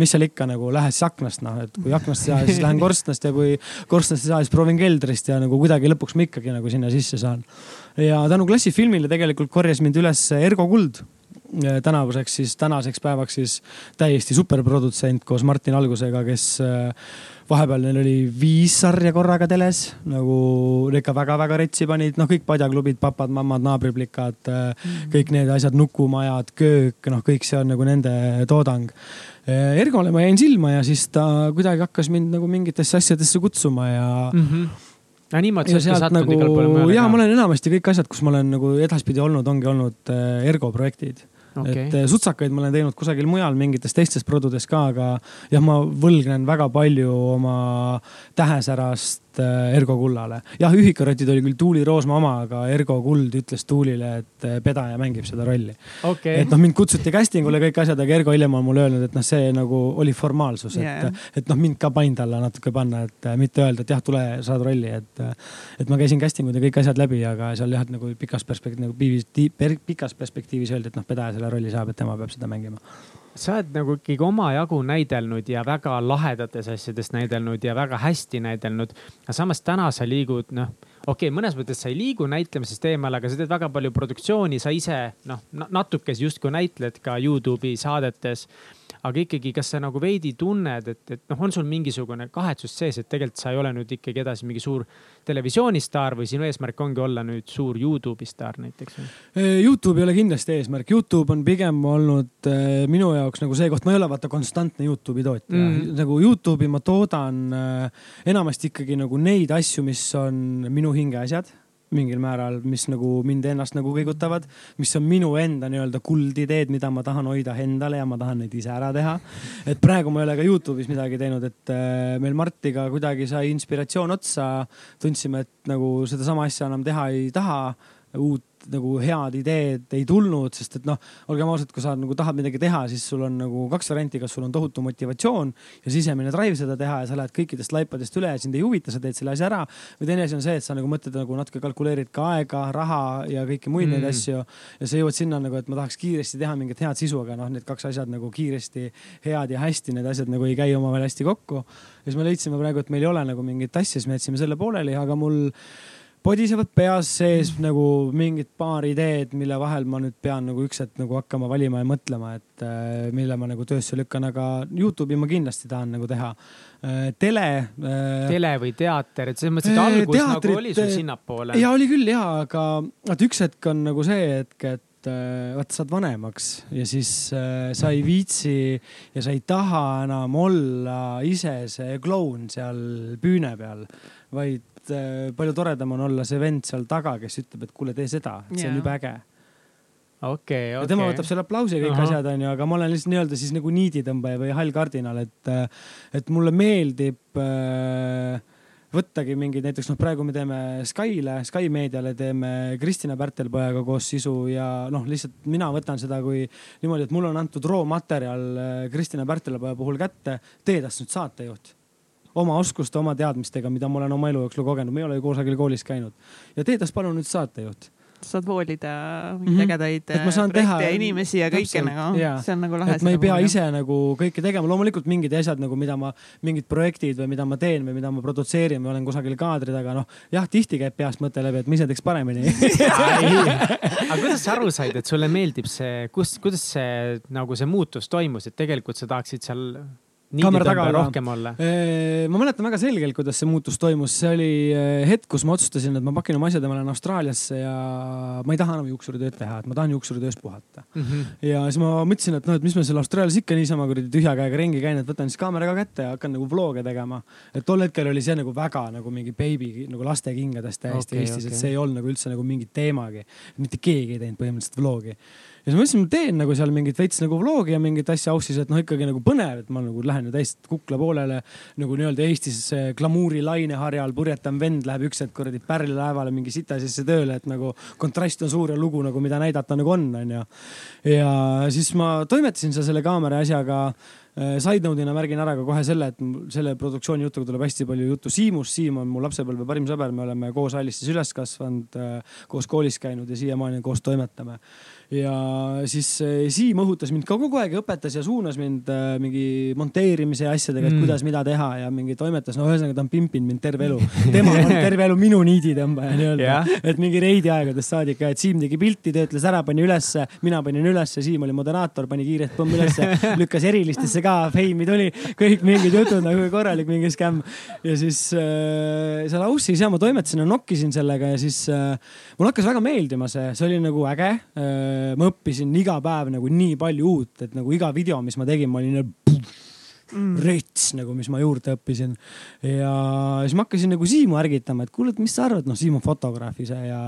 mis seal ikka nagu, lähed siis aknast, noh, et kui aknast ei saa, siis lähen korstnast ja kui korstnast ei saa, siis proovin keldrist ja nagu kuidagi lõpuks ma ikkagi nagu sinna sisse saan. ja tänu klassifilmile tegelikult korjas mind üles Ergo Kuld tänavuseks siis, tänaseks päevaks siis täiesti superprodutsent koos Martin Algusega, kes äh, vahepeal neil oli viis sarja korraga teles, nagu ikka väga-väga retsi panid, noh, kõik padjaklubid, papad-mammad, naabriplikad mm., kõik need asjad, nukumajad, köök, noh, kõik see on nagu nende toodang. Äh, Ergole ma jäin silma ja siis ta kuidagi hakkas mind nagu mingitesse asjadesse kutsuma ja mm. -hmm no niimoodi sa oled sattunud nagu, igale poole mujale. ja ma olen enamasti kõik asjad, kus ma olen nagu edaspidi olnud, ongi olnud äh, Ergo projektid okay.. et eh, sutsakaid ma olen teinud kusagil mujal mingites teistes produdes ka, aga jah, ma võlgnen väga palju oma tähesärast äh, Ergo Kullale. jah, ühikarotid oli küll Tuuli Roosma oma, aga Ergo Kuld ütles Tuulile, et äh, pedaja mängib seda rolli okay.. et noh, mind kutsuti casting ule kõik asjad, aga Ergo hiljem on mulle öelnud, et noh, see nagu oli formaalsus, et yeah., et noh, mind ka pand alla natuke panna, et mitte öelda, et jah, tule, saad rolli, et. et ma käisin casting ud ja kõik asjad läbi, aga seal jah, et nagu pikas perspektiivis, nagu pikas perspektiivis öeldi, et noh, pedaja selle rolli saab, et tema peab seda mängima sa oled nagu ikkagi omajagu näidelnud ja väga lahedates asjades näidelnud ja väga hästi näidelnud. aga samas täna sa liigud, noh, okei okay,, mõnes mõttes sa ei liigu näitlemisest eemale, aga sa teed väga palju produktsiooni, sa ise noh, natukese justkui näitled ka Youtube'i saadetes aga ikkagi, kas sa nagu veidi tunned, et, et noh, on sul mingisugune kahetsus sees, et tegelikult sa ei ole nüüd ikkagi edasi mingi suur televisioonistaar või sinu eesmärk ongi olla nüüd suur Youtube'i staar näiteks? Youtube ei ole kindlasti eesmärk, Youtube on pigem olnud äh, minu jaoks nagu see koht, ma ei ole vaata konstantne Youtube'i tootja. Mm.. nagu Youtube'i ma toodan äh, enamasti ikkagi nagu neid asju, mis on minu hingeasjad mingil määral, mis nagu mind ennast nagu kõigutavad, mis on minu enda nii-öelda kuldideed, mida ma tahan hoida endale ja ma tahan neid ise ära teha. et praegu ma ei ole ka Youtube'is midagi teinud, et äh, meil Martiga kuidagi sai inspiratsioon otsa. tundsime, et nagu sedasama asja enam teha ei taha, uut nagu head ideed ei tulnud, sest et noh, olgem ausad, kui sa nagu tahad midagi teha, siis sul on nagu kaks varianti, kas sul on tohutu motivatsioon ja sisemine drive seda teha ja sa lähed kõikidest laipadest üle ja sind ei huvita, sa teed selle asja ära. või teine asi on see, et sa nagu mõtled nagu natuke kalkuleerid ka aega, raha ja kõiki muid mm. neid asju ja sa jõuad sinna nagu, et ma tahaks kiiresti teha mingit head sisu, aga noh, need kaks asjad nagu kiiresti head ja hästi, need asjad nagu ei käi omavahel hästi kokku. ja siis me leidsime praegu, et meil ei ole nagu mingit asja, siis me jätsime selle pooleli, aga mul podisevad peas sees nagu mingid paar ideed, mille vahel ma nüüd pean nagu üks hetk nagu hakkama valima ja mõtlema, et äh, mille ma nagu töösse lükkan, aga Youtube'i ma kindlasti tahan nagu teha äh,. tele äh,. tele või teater, et selles mõttes, et äh, algus teatrit, nagu oli sul äh, sinnapoole. ja oli küll ja, aga vaata üks hetk on nagu see hetk, et äh, vaata, saad vanemaks ja siis äh, sa ei viitsi ja sa ei taha enam olla ise see kloun seal püüne peal, vaid et äh, palju toredam on olla see vend seal taga, kes ütleb, et kuule, tee seda, et see on jube äge. Okei okay,, okei. okay.. tema võtab selle aplausi ja kõik Aha. asjad onju, aga ma olen lihtsalt nii-öelda siis nagu niiditõmbaja või hall kardinal, et, äh, et mulle meeldib äh, võttagi mingeid, näiteks noh, praegu me teeme Skyle, Sky meediale teeme Kristina Pärtelpojaga koos sisu ja noh, lihtsalt mina võtan seda kui niimoodi, et mulle on antud roomaterjal äh, Kristina Pärtelpoja puhul kätte, tee tast nüüd saatejuht oma oskuste, oma teadmistega, mida ma olen oma elu jooksul kogenud, ma ei ole ju kusagil koolis käinud. ja tee tast palun nüüd saatejuht saad voolida mingeid mm -hmm. ägedaid projekte teha, ja inimesi ja kõike nagu, see on nagu lahe. et ma ei pea ise nagu kõike tegema, loomulikult mingid asjad nagu, mida ma, mingid projektid või mida ma teen või mida ma produtseerin või olen kusagil kaadri taga, noh jah, tihti käib peast mõte läbi, et ma ise teeks paremini. Aga kuidas sa aru said, et sulle meeldib see, kus, kuidas see nagu see muutus toimus, et tegelikult sa tahaksid seal kaamera taga rohkem olla? ma mäletan väga selgelt, kuidas see muutus toimus, see oli hetk, kus ma otsustasin, et ma pakin oma asjad ja ma lähen Austraaliasse ja ma ei taha enam juuksuritööd teha, et ma tahan juuksuritöös puhata mm. -hmm. ja siis ma mõtlesin, et noh, et mis ma seal Austraalias ikka niisama kuradi tühja käega ringi käin, et võtan siis kaamera ka kätte ja hakkan nagu vlog'e tegema. et tol hetkel oli see nagu väga nagu mingi beebi nagu lastekingades täiesti okay, Eestis okay., et see ei olnud nagu üldse nagu mingi teemagi. mitte keegi ei teinud põhimõtteliselt vlog'i ja siis ma mõtlesin, ma teen nagu seal mingit veits nagu vlogi ja mingit asja aussis, et noh, ikkagi nagu põnev, et ma nagu lähen ju täiesti kukla poolele nagu nii-öelda Eestis glamuuri laineharjal purjetav vend läheb üks hetk kuradi pärlilaevale mingi sita sisse tööle, et nagu kontrast on suur ja lugu nagu, mida näidata nagu on, onju. ja siis ma toimetasin seal selle kaamera asjaga Äh, side note'ina märgin ära ka kohe selle, et selle produktsiooni jutuga tuleb hästi palju juttu Siimust. Siim on mu lapsepõlve parim sõber, me oleme koos Allistis üles kasvanud, äh, koos koolis käinud ja siiamaani koos toimetame ja siis eh, Siim õhutas mind ka kogu aeg ja õpetas ja suunas mind äh, mingi monteerimise asjadega, et mm. kuidas, mida teha ja mingi toimetas, no ühesõnaga ta on pimpinud mind terve elu. tema on terve elu minu niiditõmbaja nii-öelda yeah., et mingi reidi aegadest saadik ka, et Siim tegi pilti, töötles ära, pani ülesse, mina panin ülesse, Siim oli moderaator, pani kiirelt pomm ülesse, lükkas erilistesse ka, feimi tuli, kõik mingid jutud nagu korralik mingi skämm. ja siis äh, seal Aussis ja ma toimetasin ja nokkisin sellega ja siis äh, mulle hakkas väga meeldima see, see oli nagu äge äh, ma õppisin iga päev nagu nii palju uut, et nagu iga video, mis ma tegin, ma olin mm. rets, nagu, mis ma juurde õppisin. ja siis ma hakkasin nagu Siimu ärgitama, et kuule, et mis sa arvad, noh, Siim on fotograaf ise ja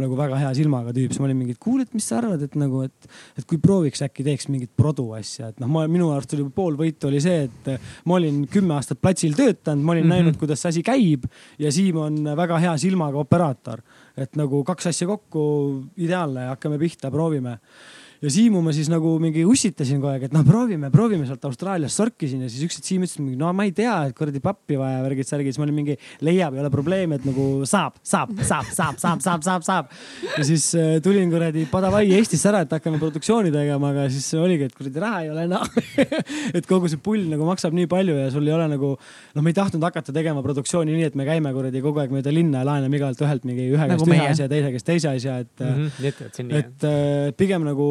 nagu väga hea silmaga tüüp, siis ma olin mingi, et kuule, et mis sa arvad, et nagu, et, et kui prooviks äkki teeks mingit produ asja, et noh, ma minu arust oli pool võitu oli see, et ma olin kümme aastat platsil töötanud, ma olin mm -hmm. näinud, kuidas see asi käib ja Siim on väga hea silmaga operaator. et nagu kaks asja kokku, ideaalne, hakkame pihta, proovime ja Siimu ma siis nagu mingi ussitasin kogu aeg, et noh, proovime, proovime sealt Austraaliast sorkisin ja siis üks hetk Siim ütles no ma ei tea, et kuradi pappi vaja, värgid, särgid, siis ma olin mingi, leiab, ei ole probleemi, et nagu saab, saab, saab, saab, saab, saab, saab, saab. ja siis äh, tulin kuradi Padavai Eestisse ära, et hakkame produktsiooni tegema, aga siis oligi, et kuradi raha ei ole enam et kogu see pull nagu maksab nii palju ja sul ei ole nagu, noh, me ei tahtnud hakata tegema produktsiooni nii, et me käime kuradi kogu aeg mööda linna ja laename igalt ühelt mingi ühe käest nagu ühe asja, teise käest teise asja, et mm. -hmm, et, et pigem nagu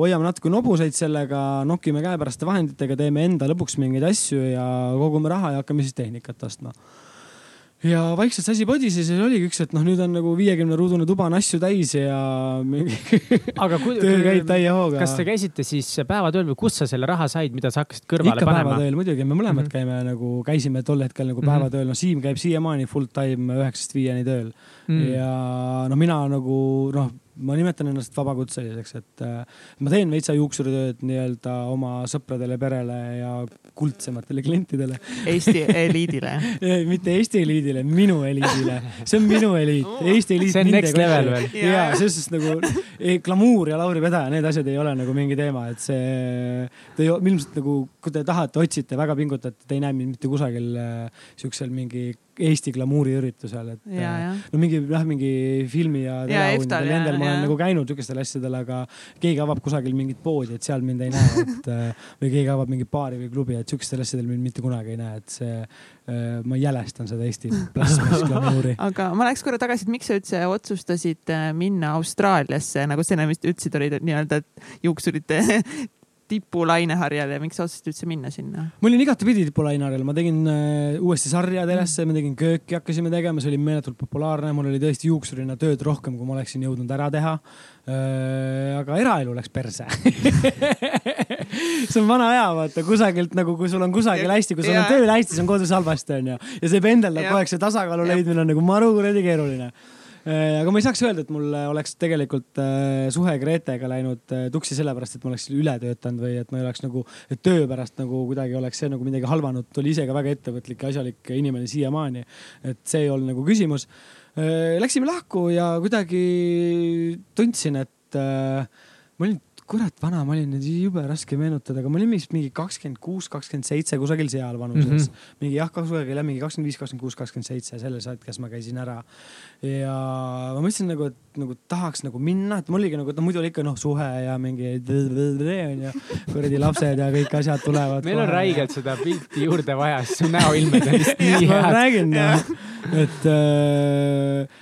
hoiame natuke nobuseid sellega, nokime käepäraste vahenditega, teeme enda lõbuks mingeid asju ja kogume raha ja hakkame siis tehnikat ostma ja vaikselt see asi podises ja siis oligi üks, et noh, nüüd on nagu viiekümne ruudune tuba on asju täis ja aga kui, töö käib täie hooga. kas te käisite siis päevatööl või kust sa selle raha said, mida sa hakkasid kõrvale Ikka panema? päevatööl muidugi, me mõlemad mm -hmm. käime nagu, käisime tol hetkel nagu -hmm. päevatööl, no Siim käib siiamaani full time üheksast viieni tööl mm. -hmm. ja no mina nagu noh ma nimetan ennast vabakutseliseks, et äh, ma teen veitsa juuksuritööd nii-öelda oma sõpradele, perele ja kuldsematele klientidele. Eesti eliidile mitte Eesti eliidile, minu eliidile. see on minu eliit, Eesti eliit. see on next level veel. ja selles suhtes nagu ei, glamuur ja Lauri Vedaja, need asjad ei ole nagu mingi teema, et see, te ilmselt nagu, kui te tahate, otsite, väga pingutate, te ei näe mind mitte kusagil äh, siuksel mingi Eesti glamuuriüritusel, et ja, äh, ja. no mingi jah, mingi filmi ja teleauhindadel, nendel ma olen nagu käinud siukestel asjadel, aga keegi avab kusagil mingit poodi, et seal mind ei näe, et äh, või keegi avab mingi baari või klubi, et siukestel asjadel mind mitte kunagi ei näe, et see, äh, ma jälestan seda Eesti plasmas glamuuri aga ma läheks korra tagasi, et miks sa üldse otsustasid minna Austraaliasse, nagu sa enne vist ütlesid, olid nii-öelda juuksurite tipulaineharjal ja miks sa otsustasid üldse minna sinna? ma olin igatepidi tipulaineharjal, ma tegin äh, uuesti sarja telesse, me tegin kööki, hakkasime tegema, see oli meeletult populaarne, mul oli tõesti juuksurina tööd rohkem, kui ma oleksin jõudnud ära teha äh,. aga eraelu läks perse see on vana hea, vaata kusagilt nagu, kui sul on kusagil hästi, kui sul on tööl hästi, siis on kodus halvasti, onju. ja see pendeldab kogu aeg, see tasakaalu leidmine on nagu maru kuradi keeruline aga ma ei saaks öelda, et mul oleks tegelikult äh, suhe Gretega läinud äh, tuksi sellepärast, et ma oleks üle töötanud või et ma ei oleks nagu, töö pärast nagu kuidagi oleks see nagu midagi halvanud. ta oli ise ka väga ettevõtlik ja asjalik inimene siiamaani. et see ei olnud nagu küsimus. Läksime lahku ja kuidagi tundsin, et ma olin kurat vana ma olin, jube raske meenutada, aga ma olin vist mingi kakskümmend kuus, kakskümmend seitse, kusagil seal vanuses mm. -hmm. mingi jah, kusagil jah, mingi kakskümmend viis, kakskümmend kuus, kakskümmend seitse, selles hetkes ma käisin ära. ja ma mõtlesin nagu, et nagu tahaks nagu minna, et mul oligi nagu, et no muidu oli ikka noh, suhe ja mingi onju, kuradi lapsed ja kõik asjad tulevad. meil on räigelt seda pilti juurde vaja, sest su näoilmed on lihtsalt nii head. ma räägin et äh,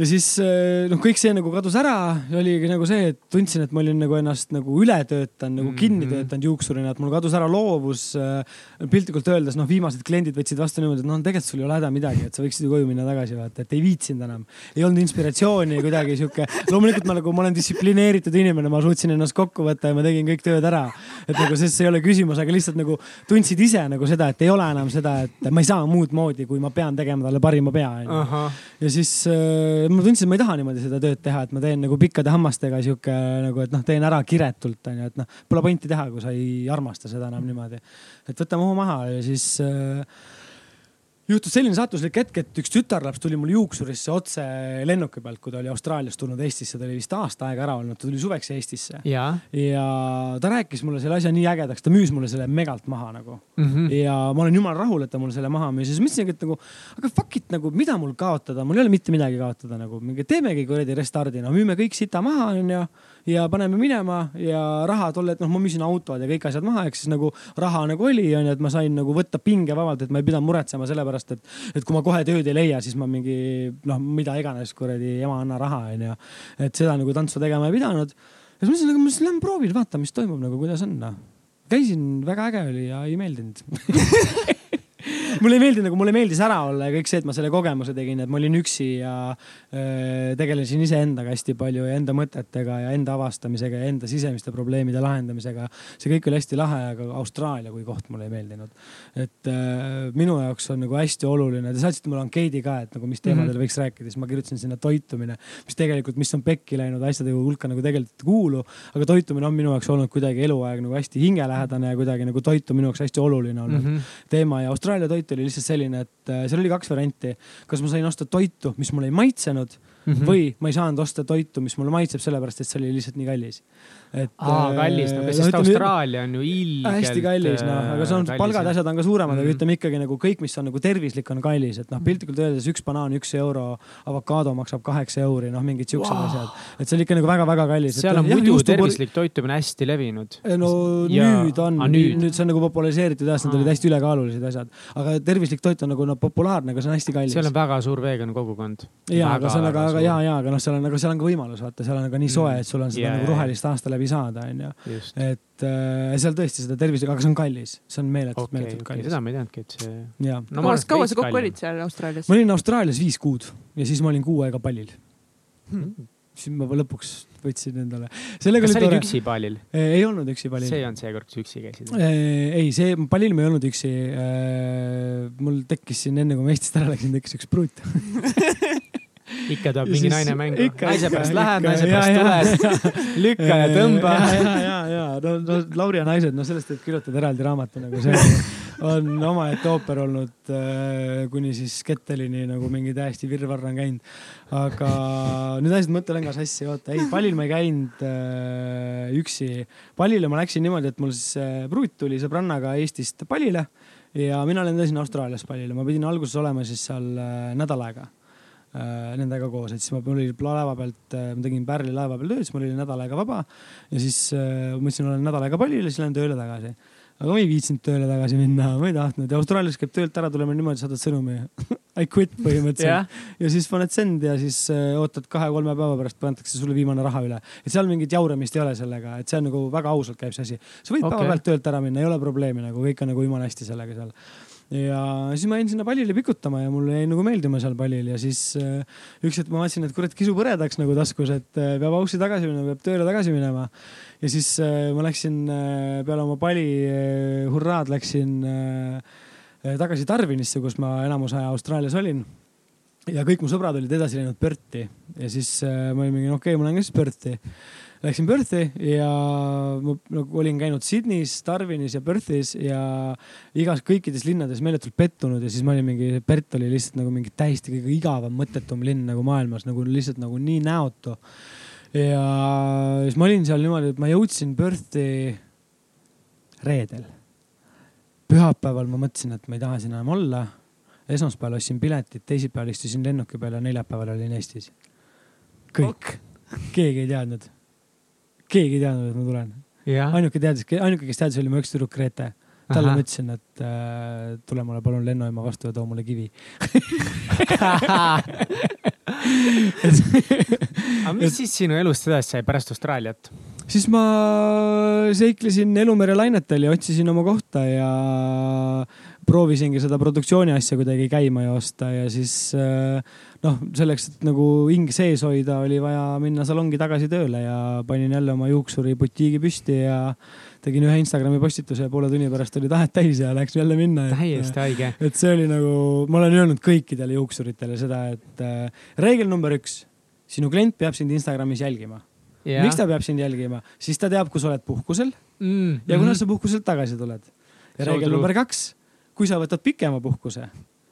ja siis eh, noh, kõik see nagu kadus ära oligi nagu see, et tundsin, et ma olin nagu ennast nagu üle töötanud, nagu kinni mhm. töötanud juuksurina, et mul kadus ära loovus. Eh, piltlikult öeldes noh, viimased kliendid võtsid vastu niimoodi, et noh, tegelikult sul ei ole häda midagi, et sa võiksid ju koju minna tagasi vaata, et ei viitsinud enam. ei olnud inspiratsiooni kuidagi sihuke, loomulikult ma nagu, ma olen distsiplineeritud inimene, ma suutsin ennast kokku võtta ja ma tegin kõik tööd ära. et nagu see, see ei ole küsimus, aga lihtsalt nagu tundsid ise nagu seda, et ei ole enam seda, et ma ei saa muud moodi, kui ma pean tegema talle parima pea. ja siis äh, ma tundsin, et ma ei taha niimoodi seda tööd teha, et ma teen nagu pikkade hammastega sihuke nagu, et noh, teen ära kiretult onju, et noh, pole pointi teha, kui sa ei armasta seda enam niimoodi. et võtame ohu maha ja siis äh, juhtus selline sattuslik hetk, et üks tütarlaps tuli mul juuksurisse otse lennuki pealt, kui ta oli Austraaliast tulnud Eestisse, ta oli vist aasta aega ära olnud, ta tuli suveks Eestisse. ja ta rääkis mulle selle asja nii ägedaks, ta müüs mulle selle megalt maha nagu mm. -hmm. ja ma olen jumala rahul, et ta mulle selle maha müüs ja siis mõtlesingi, et nagu, aga fuck it nagu, mida mul kaotada, mul ei ole mitte midagi kaotada nagu, teemegi kuradi restardi, no müüme kõik sita maha, onju ja paneme minema ja raha tol hetkel, noh, ma müüsin autod ja kõik asjad maha, ehk siis nagu raha nagu oli, onju, et ma sain nagu võtta pinge vabalt, et ma ei pidanud muretsema sellepärast, et, et kui ma kohe tööd ei leia, siis ma mingi noh, mida iganes kuradi ema anna raha, onju. et seda nagu tantsu tegema ei pidanud. ja siis mõtlesin, aga ma siis lähen proovin, vaatan, mis toimub nagu, kuidas on noh. käisin, väga äge oli ja ei meeldinud mulle ei meeldi nagu, mulle meeldis ära olla ja kõik see, et ma selle kogemuse tegin, et ma olin üksi ja äh, tegelesin iseendaga hästi palju ja enda mõtetega ja enda avastamisega ja enda sisemiste probleemide lahendamisega. see kõik oli hästi lahe, aga Austraalia kui koht mulle ei meeldinud. et äh, minu jaoks on nagu hästi oluline, te saatsite mulle ankeedi ka, et nagu mis teemadel mm -hmm. võiks rääkida, siis ma kirjutasin sinna toitumine, mis tegelikult, mis on pekki läinud asjade hulka nagu tegelikult ei kuulu, aga toitumine on minu jaoks olnud kuidagi eluaeg nagu hästi hingelähedane ja kuidagi nagu toit on minu jaoks hästi oluline olnud mm -hmm. teema ja Austraalia toit oli lihtsalt selline, et äh, seal oli kaks varianti. kas ma sain osta toitu, mis mulle ei maitsenud mm -hmm. või ma ei saanud osta toitu, mis mulle maitseb, sellepärast et see oli lihtsalt nii kallis et. aa, kallis, no sest no, Austraalia on ju ilgelt. hästi kallis, noh, aga see on, palgad ja asjad on ka suuremad mm, -hmm. aga ütleme ikkagi nagu kõik, mis on nagu tervislik, on kallis, et noh, mhm. piltlikult öeldes üks banaan, üks euro, avokaado maksab kaheksa euri, noh, mingid siuksed wow. asjad. et see on ikka nagu väga-väga kallis. seal on muidu jah, tervislik toitumine hästi levinud. no ja... nüüd on, nüüd. nüüd see on nagu populariseeritud jah, need olid hästi ülekaalulised asjad, aga tervislik toit on nagu no populaarne, aga see on hästi kallis. seal on väga suur vegan kogukond. ja, aga see on aga, aga ja, ja, aga noh, seal on, aga seal on ka võimalus, vaata, seal on aga nii soe, et sul on seda yeah, nagu rohelist aasta läbi saada, onju et äh, seal tõesti seda tervisega, aga see on kallis, see on meeletult okay,, meeletult kallis okay,. seda ma ei teadnudki, et see. no, kaua, kaua sa kokku olid seal Austraalias? ma olin Austraalias viis kuud ja siis ma olin kuu aega pallil hmm.. siis ma lõpuks võtsin endale. kas sa olid üksi pallil? ei olnud üksi pallil. see ei olnud see kord, kui sa üksi käisid? ei, see pallil ma ei olnud üksi. mul tekkis siin enne, kui ma Eestist ära läksin, tekkis üks pruut ikka tuleb mingi naine mängu. naise pärast lähed, naise pärast tuled, lükka ja tõmba. ja, ja, ja no, no Lauri ja naised, no sellest võib kirjutada eraldi raamatu nagu see on omaette ooper olnud äh, kuni siis Kettelini nagu mingi täiesti virvarr on käinud. aga nüüd ajasid mõtte lenga sassi, oota, ei pallil ma ei käinud äh, üksi. pallile ma läksin niimoodi, et mul siis äh, pruut tuli sõbrannaga Eestist pallile ja mina lendasin Austraalias pallile, ma pidin alguses olema siis seal äh, nädal aega nendega koos, et siis ma, mul oli laeva pealt, äh, ma tegin Pärli laeva peal tööd, siis mul oli nädal aega vaba ja siis äh, mõtlesin, olen nädal aega pallil ja siis lähen tööle tagasi. aga ma ei viitsinud tööle tagasi minna, ma ei tahtnud ja Austraalias käib töölt ära tulema niimoodi, saadad sõnumi I quit põhimõtteliselt yeah. ja siis paned send ja siis ootad kahe-kolme päeva pärast pannakse sulle viimane raha üle. et seal mingit jauramist ei ole sellega, et see on nagu väga ausalt käib see asi. sa võid okay. päeva pealt töölt ära minna, ei ole probleemi nagu kõik on nagu jumala hästi sellega seal ja siis ma jäin sinna pallile pikutama ja mulle jäi nagu meeldima seal pallil ja siis äh, üks hetk ma vaatasin, et kurat, kisu põredaks nagu taskus, et äh, peab auksi tagasi minema, peab tööle tagasi minema. ja siis äh, ma läksin peale oma pali hurraad läksin tagasi Darwinisse, kus ma enamus aja Austraalias olin. Ja kõik mu sõbrad olid edasi läinud Perthi. Ja siis äh, ma olin mingi, okei okay,, ma lähen ka siis Perthi läksin Perthi ja ma nagu olin käinud Sydneys, Darwinis ja Perthis ja igas, kõikides linnades meeletult pettunud ja siis ma olin mingi, Perth oli lihtsalt nagu mingi täiesti kõige igavam, mõttetum linn nagu maailmas, nagu lihtsalt nagu nii näotu. ja siis ma olin seal niimoodi, et ma jõudsin Perthi reedel. pühapäeval ma mõtlesin, et ma ei taha siin enam olla. esmaspäeval ostsin piletid, teisipäeval istusin lennuki peal ja neljapäeval olin Eestis. kõik, keegi ei teadnud keegi ei teadnud, et ma tulen. ainuke teadis, ainuke, kes teadis, oli mu üks tüdruk Grete. talle ma ütlesin, et äh, tule mulle palun lennujaama vastu ja too mulle kivi aga mis siis sinu elust edasi sai pärast Austraaliat? siis ma seiklesin Elumere lainetel ja otsisin oma kohta ja proovisingi seda produktsiooni asja kuidagi käima joosta ja siis äh, noh, selleks, et nagu hing sees hoida, oli vaja minna salongi tagasi tööle ja panin jälle oma juuksuri butiigi püsti ja tegin ühe Instagrami postituse ja poole tunni pärast oli tahet täis ja läks jälle minna. täiesti haige. et see oli nagu, ma olen öelnud kõikidele juuksuritele seda, et äh, reegel number üks, sinu klient peab sind Instagramis jälgima yeah.. miks ta peab sind jälgima, siis ta teab, kui sa oled puhkusel mm, ja kuna -hmm. sa puhkuselt tagasi tuled. ja reegel number kaks, kui sa võtad pikema puhkuse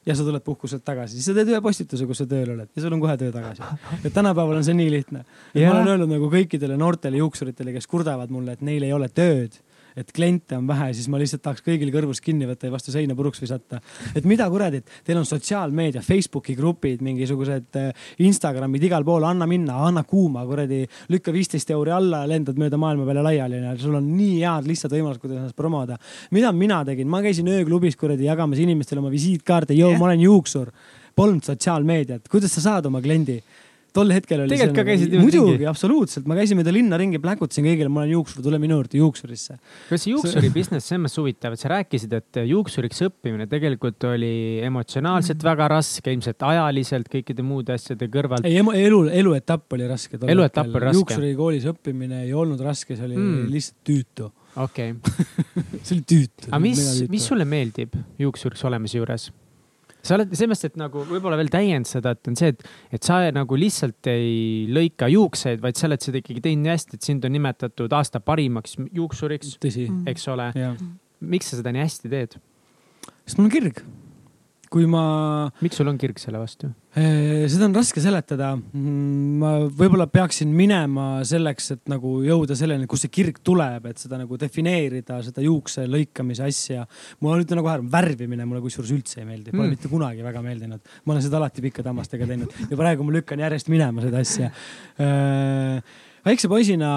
ja sa tuled puhkuselt tagasi, siis sa teed ühe postituse, kus sa tööl oled ja sul on kohe töö tagasi. et tänapäeval on see nii lihtne. ma olen öelnud nagu kõikidele noortele juuksuritele, kes kurdavad mulle, et neil ei ole tööd et kliente on vähe, siis ma lihtsalt tahaks kõigil kõrvust kinni võtta ja vastu seina puruks visata. et mida kuradit, teil on sotsiaalmeedia, Facebooki grupid, mingisugused äh, Instagramid igal pool, anna minna, anna kuuma, kuradi, lükka viisteist euri alla ja lendad mööda maailma peale laiali. sul on nii head lihtsad võimalused, kuidas ennast promoda. mida mina tegin, ma käisin ööklubis kuradi jagamas inimestele oma visiitkaarte, joo yeah., ma olen juuksur. Polnud sotsiaalmeediat, kuidas sa saad oma kliendi tol hetkel oli Tegelikult ka käisid nagu, niimoodi muidugi, ringi? absoluutselt, ma käisin mööda linna ringi, pläkutasin kõigile, mul on juuksur, tule minu juurde juuksurisse. kas see juuksuri business selles mõttes huvitav, et sa rääkisid, et juuksuriks õppimine tegelikult oli emotsionaalselt väga raske, ilmselt ajaliselt kõikide muude asjade kõrvalt. ei, elu, eluetapp oli raske. Eluetapp oli raske. juuksurikoolis õppimine ei olnud raske, see oli mm. lihtsalt tüütu. okei okay., see oli tüütu. aga mis, mis sulle meeldib juuksuriks olemise juures? Sa oled selles mõttes, et nagu võib-olla veel täiend seda, et on see, et, et sa nagu lihtsalt ei lõika juukseid, vaid sa oled seda ikkagi teinud nii hästi, et sind on nimetatud aasta parimaks juuksuriks, eks ole. miks sa seda nii hästi teed? sest mul on kirg. Kui ma miks sul on kirg selle vastu? Eh, seda on raske seletada. ma võib-olla peaksin minema selleks, et nagu jõuda selleni, kust see kirg tuleb, et seda nagu defineerida, seda juukse lõikamise asja. mul ütlen nagu ära, värvimine mulle kusjuures üldse ei meeldi, pole Mm. mm. mitte kunagi väga meeldinud. ma olen seda alati pikkade hammastega teinud ja praegu ma lükkan järjest minema seda asja väikse poisina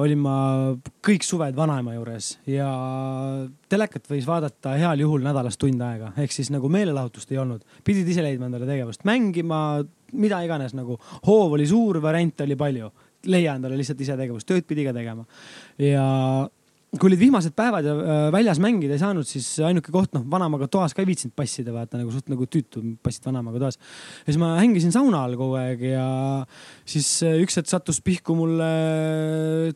olin ma kõik suved vanaema juures ja telekat võis vaadata heal juhul nädalas tund aega, ehk siis nagu meelelahutust ei olnud. pidid ise leidma endale tegevust, mängima, mida iganes nagu. hoov oli suur, variante oli palju. leia endale lihtsalt ise tegevust, tööd pidi ka tegema. ja kui olid vihmased päevad ja äh, väljas mängida ei saanud, siis ainuke koht, noh, vanaemaga toas ka ei viitsinud passida, vaata nagu suht nagu tüütu passid vanaemaga toas. ja siis ma hängisin sauna all kogu aeg ja siis äh, üks hetk sattus pihku mulle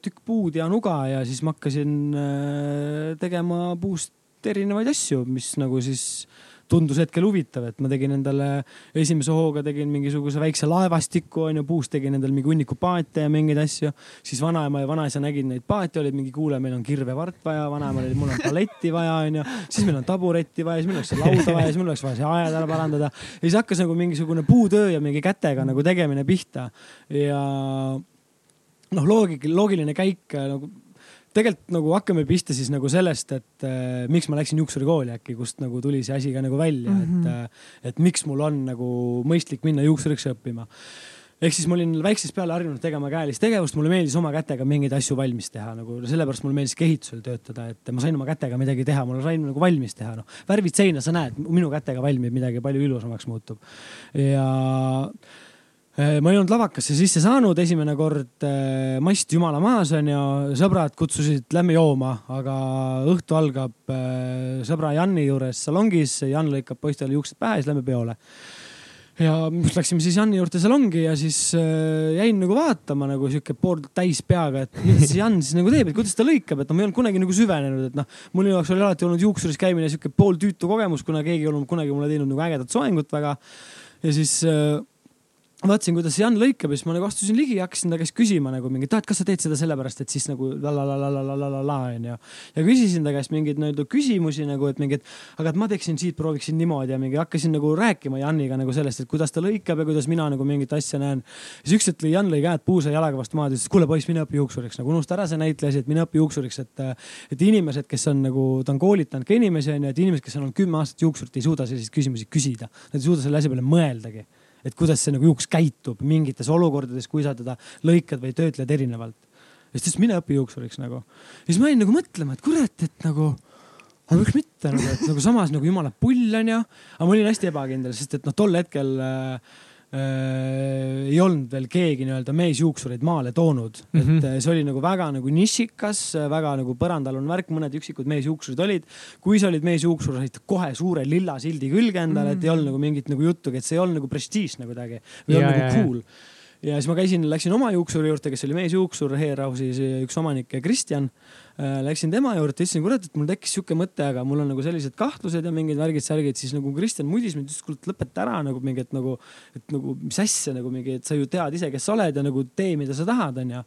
tükk puud ja nuga ja siis ma hakkasin äh, tegema puust erinevaid asju, mis nagu siis tundus hetkel huvitav, et ma tegin endale esimese hooga tegin mingisuguse väikse laevastiku onju, puust tegin endale mingi hunniku paate ja mingeid asju. siis vanaema ja vanaisa nägid neid paate, olid mingi kuule, meil on kirvevart vaja, vanaemal oli, mul on paletti vaja onju, siis meil on taburetti vaja, siis meil oleks lauda vaja, siis mul oleks vaja see aed ära parandada. ja siis hakkas nagu mingisugune puutöö ja mingi kätega nagu tegemine pihta ja noh, loogik, loogiline käik nagu tegelikult nagu hakkame pihta siis nagu sellest, et äh, miks ma läksin juuksurikooli äkki, kust nagu tuli see asi ka nagu välja mm, -hmm. et äh,, et miks mul on nagu mõistlik minna juuksuriks õppima. ehk siis ma olin väiksest peale harjunud tegema käelist tegevust, mulle meeldis oma kätega mingeid asju valmis teha, nagu sellepärast mulle meeldis ka ehitusel töötada, et ma sain oma kätega midagi teha, mul sain nagu valmis teha, noh. värvid seina, sa näed, minu kätega valmib midagi palju ilusamaks muutub. ja ma ei olnud lavakasse sisse saanud, esimene kord äh, mast jumala maas onju, sõbrad kutsusid lähme jooma, aga õhtu algab äh, sõbra Janni juures salongis, Jan lõikab poistele juuksed pähe, siis lähme peole. ja läksime siis Janni juurde salongi ja siis äh, jäin nagu vaatama nagu sihuke pool täis peaga, et mida siis Jan siis nagu teeb, et kuidas ta lõikab, et noh, ma ei olnud kunagi nagu süvenenud, et noh, mul jaoks oli alati olnud juuksuris käimine sihuke pooltüütu kogemus, kuna keegi ei olnud kunagi mulle teinud nagu ägedat soengut väga. ja siis äh, vaatasin, kuidas Jan lõikab ja siis ma nagu astusin ligi ja hakkasin ta käest küsima nagu mingi, et kas sa teed seda sellepärast, et siis nagu la la la la la la la la la onju. ja küsisin ta käest mingeid nii-öelda küsimusi nagu, et mingi, et aga et ma teeksin siit, prooviksin niimoodi ja mingi hakkasin nagu rääkima Janiga nagu sellest, et kuidas ta lõikab ja kuidas mina nagu mingit asja näen. siis üks hetk Jan lõi käed puusa jalaga vastu maad ja ütles, kuule poiss, mine õpi juuksuriks, nagu unusta ära see näitleja asi, et mine õpi juuksuriks, et, et inimesed, kes on nagu, ta on koolitanud ka inimesi onju, et inimesed, kes on olnud kümme aastat juuksurit, ei suuda selliseid küsimusi küsida. Nad ei suuda selle asja peale mõeldagi et kuidas see nagu juuks käitub mingites olukordades, kui sa teda lõikad või töötled erinevalt. ja siis ta ütles, mine õpi juuksuriks nagu. ja siis ma jäin nagu mõtlema, et kurat, et nagu, aga miks mitte nagu, et nagu samas nagu jumala pull onju. aga ma olin hästi ebakindel, sest et noh, tol hetkel äh, äh, ei olnud veel keegi nii-öelda meesjuuksureid maale toonud mm, -hmm. et äh, see oli nagu väga nagu nišikas, väga nagu põrandaalune värk, mõned üksikud meesjuuksurid olid. kui sa olid meesjuuksur, said kohe suure lilla sildi külge endale mm, -hmm. et ei olnud nagu mingit nagu juttugi, et see ei olnud nagu prestiiž nagu kuidagi või ei olnud nagu cool ja siis ma käisin, läksin oma juuksuri juurde, kes oli meesjuuksur, Heerausis üks omanik Kristjan. Läksin tema juurde, ütlesin, kurat, et mul tekkis sihuke mõte, aga mul on nagu sellised kahtlused ja mingid värgid-särgid, siis nagu Kristjan mudis mind, ütles, kuule lõpeta ära nagu mingi, et nagu, et nagu mis asja nagu mingi, et sa ju tead ise, kes sa oled ja nagu tee, mida sa tahad, onju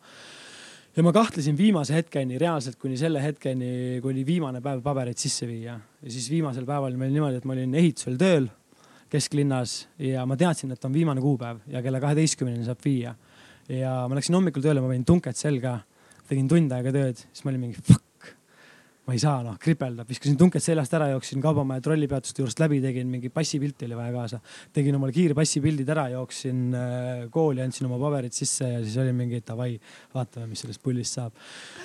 ja ma kahtlesin viimase hetkeni, reaalselt kuni selle hetkeni, kui oli viimane päev pabereid sisse viia. Ja siis viimasel päeval meil niimoodi, et ma olin ehitusel tööl kesklinnas ja ma teadsin, et on viimane kuupäev ja kella kaheteistkümneni saab viia. ja ma läksin hommikul tööle, ma panin tunked selga, tegin tund aega tööd, siis ma olin mingi fuck. Ma ei saa noh, kripeldab, viskasin tunked seljast ära, jooksin Kaubamaja trollipeatuste juurest läbi, tegin mingi passipilti oli vaja kaasa. tegin omale kiire passipildid ära, jooksin äh, kooli, andsin oma paberid sisse ja siis oli mingi davai, vaatame, mis sellest pullist saab.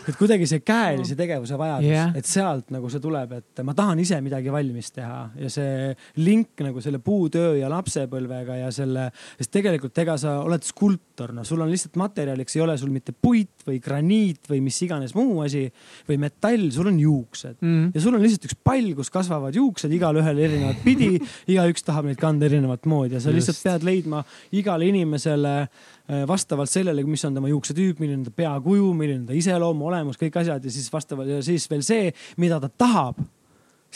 et kuidagi see käelise tegevuse vajadus yeah., et sealt nagu see tuleb, et ma tahan ise midagi valmis teha ja see link nagu selle puutöö ja lapsepõlvega ja selle, sest tegelikult ega sa oled skulptor, no sul on lihtsalt materjaliks ei ole sul mitte puit või graniit või mis iganes muu asi või metall, sul on juuksed mm. ja sul on lihtsalt üks pall, kus kasvavad juuksed igalühel erinevat pidi, igaüks tahab neid kanda erinevat moodi ja sa Just. lihtsalt pead leidma igale inimesele äh, vastavalt sellele, mis on tema juuksetüüp, milline on ta peakuju, milline on ta iseloom, olemus, kõik asjad ja siis vastavalt ja siis veel see, mida ta tahab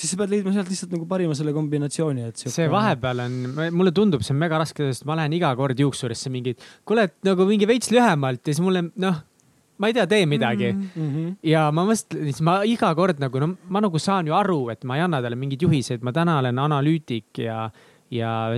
siis sa pead leidma sealt lihtsalt nagu parima selle kombinatsiooni, et see vahepeal on, mulle tundub, see on mega raske, sest ma lähen iga kord juuksurisse mingi, kuule, nagu mingi veits lühemalt ja siis mulle noh, ma ei tea, tee midagi mm. -hmm. ja ma mõtlen, siis ma iga kord nagu, no ma nagu saan ju aru, et ma ei anna talle mingeid juhiseid, ma täna olen analüütik ja ja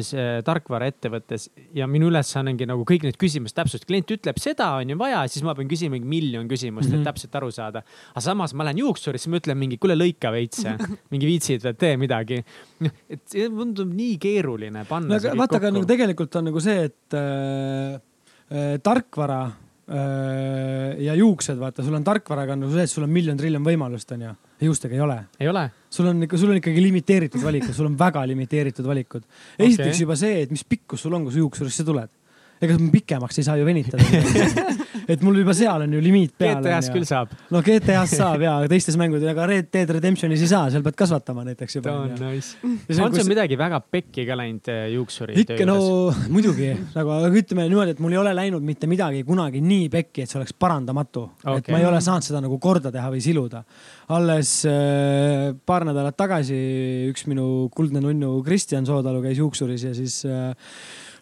tarkvaraettevõttes ja minu ülesanne ongi nagu kõik need küsimused täpsustada. klient ütleb, seda on ju vaja, siis ma pean küsima mingi miljon küsimust mm, -hmm. et mhm. täpselt aru saada. aga samas ma lähen juuksurisse, ma ütlen mingi, kuule lõika veits, mingi viitsid tee midagi. noh, et see tundub nii keeruline panna. no aga vaata, aga nagu tegelikult on nagu see, et äh, äh, tarkvara äh, ja juuksed, vaata, sul on tarkvaraga on see, et sul on miljon triljon võimalust, onju. juustega ei ole. ei ole sul on ikka, sul on ikkagi limiteeritud valikud, sul on väga limiteeritud valikud. esiteks okay. juba see, et mis pikkus sul on, kui sa juuksurisse tuled ega pikemaks ei saa ju venitada et mul juba seal on ju limiit peal. GTA-s küll saab. no GTA-s saab ja, aga teistes mängudes, aga Red Dead Redemptionis ei saa, seal pead kasvatama näiteks juba. on nice. on sul midagi väga pekki ka läinud äh, juuksuri töö juures? no muidugi, nagu aga ütleme niimoodi, et mul ei ole läinud mitte midagi kunagi nii pekki, et see oleks parandamatu okay.. et ma ei ole saanud seda nagu korda teha või siluda. alles äh, paar nädalat tagasi üks minu kuldne nunnu Kristjan Soodalu käis juuksuris ja siis äh,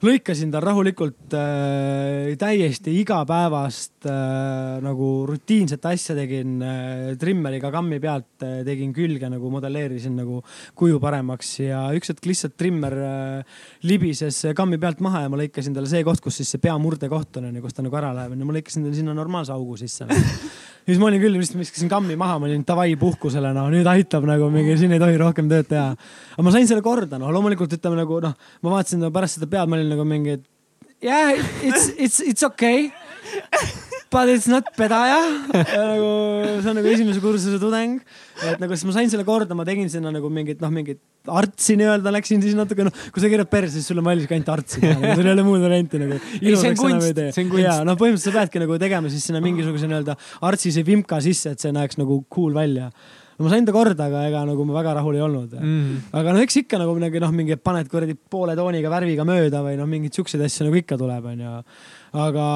lõikasin tal rahulikult äh, täiesti igapäevast äh, nagu rutiinset asja tegin äh, trimmeriga kammi pealt äh,, tegin külge nagu modelleerisin nagu kuju paremaks ja üks hetk lihtsalt trimmer äh, libises kammi pealt maha ja ma lõikasin talle see koht, kus siis see peamurde koht on, onju, kus ta nagu ära läheb, onju, ma lõikasin talle sinna normaalse augu sisse ja siis ma olin küll, lihtsalt viskasin kammi maha, ma olin davai puhkusele, no nüüd aitab nagu mingi, siin ei tohi rohkem tööd teha. aga ma sain selle korda, noh, loomulikult ütleme nagu noh, ma vaatasin no, pärast seda pead, ma olin nagu mingi, et yeah, it's, it's, it's okay. But it's not pedaja. nagu see on nagu esimese kursuse tudeng. et nagu siis ma sain selle korda, ma tegin sinna nagu mingit noh, mingit artsi nii-öelda läksin siis natuke noh, kui sa keerad perse, siis sul on valmis ka ainult artsi teha nagu,, sul ei ole muud varianti nagu. see on kunst, see on kunst. ja noh, põhimõtteliselt sa peadki nagu tegema siis sinna mingisuguse nii-öelda artsi see vimka sisse, et see näeks nagu cool välja no ma sain ta korda, aga ega nagu ma väga rahul ei olnud mm.. aga no eks ikka nagu midagi noh, mingi paned kuradi poole tooniga värviga mööda või noh, mingeid siukseid asju nagu ikka tuleb, onju. aga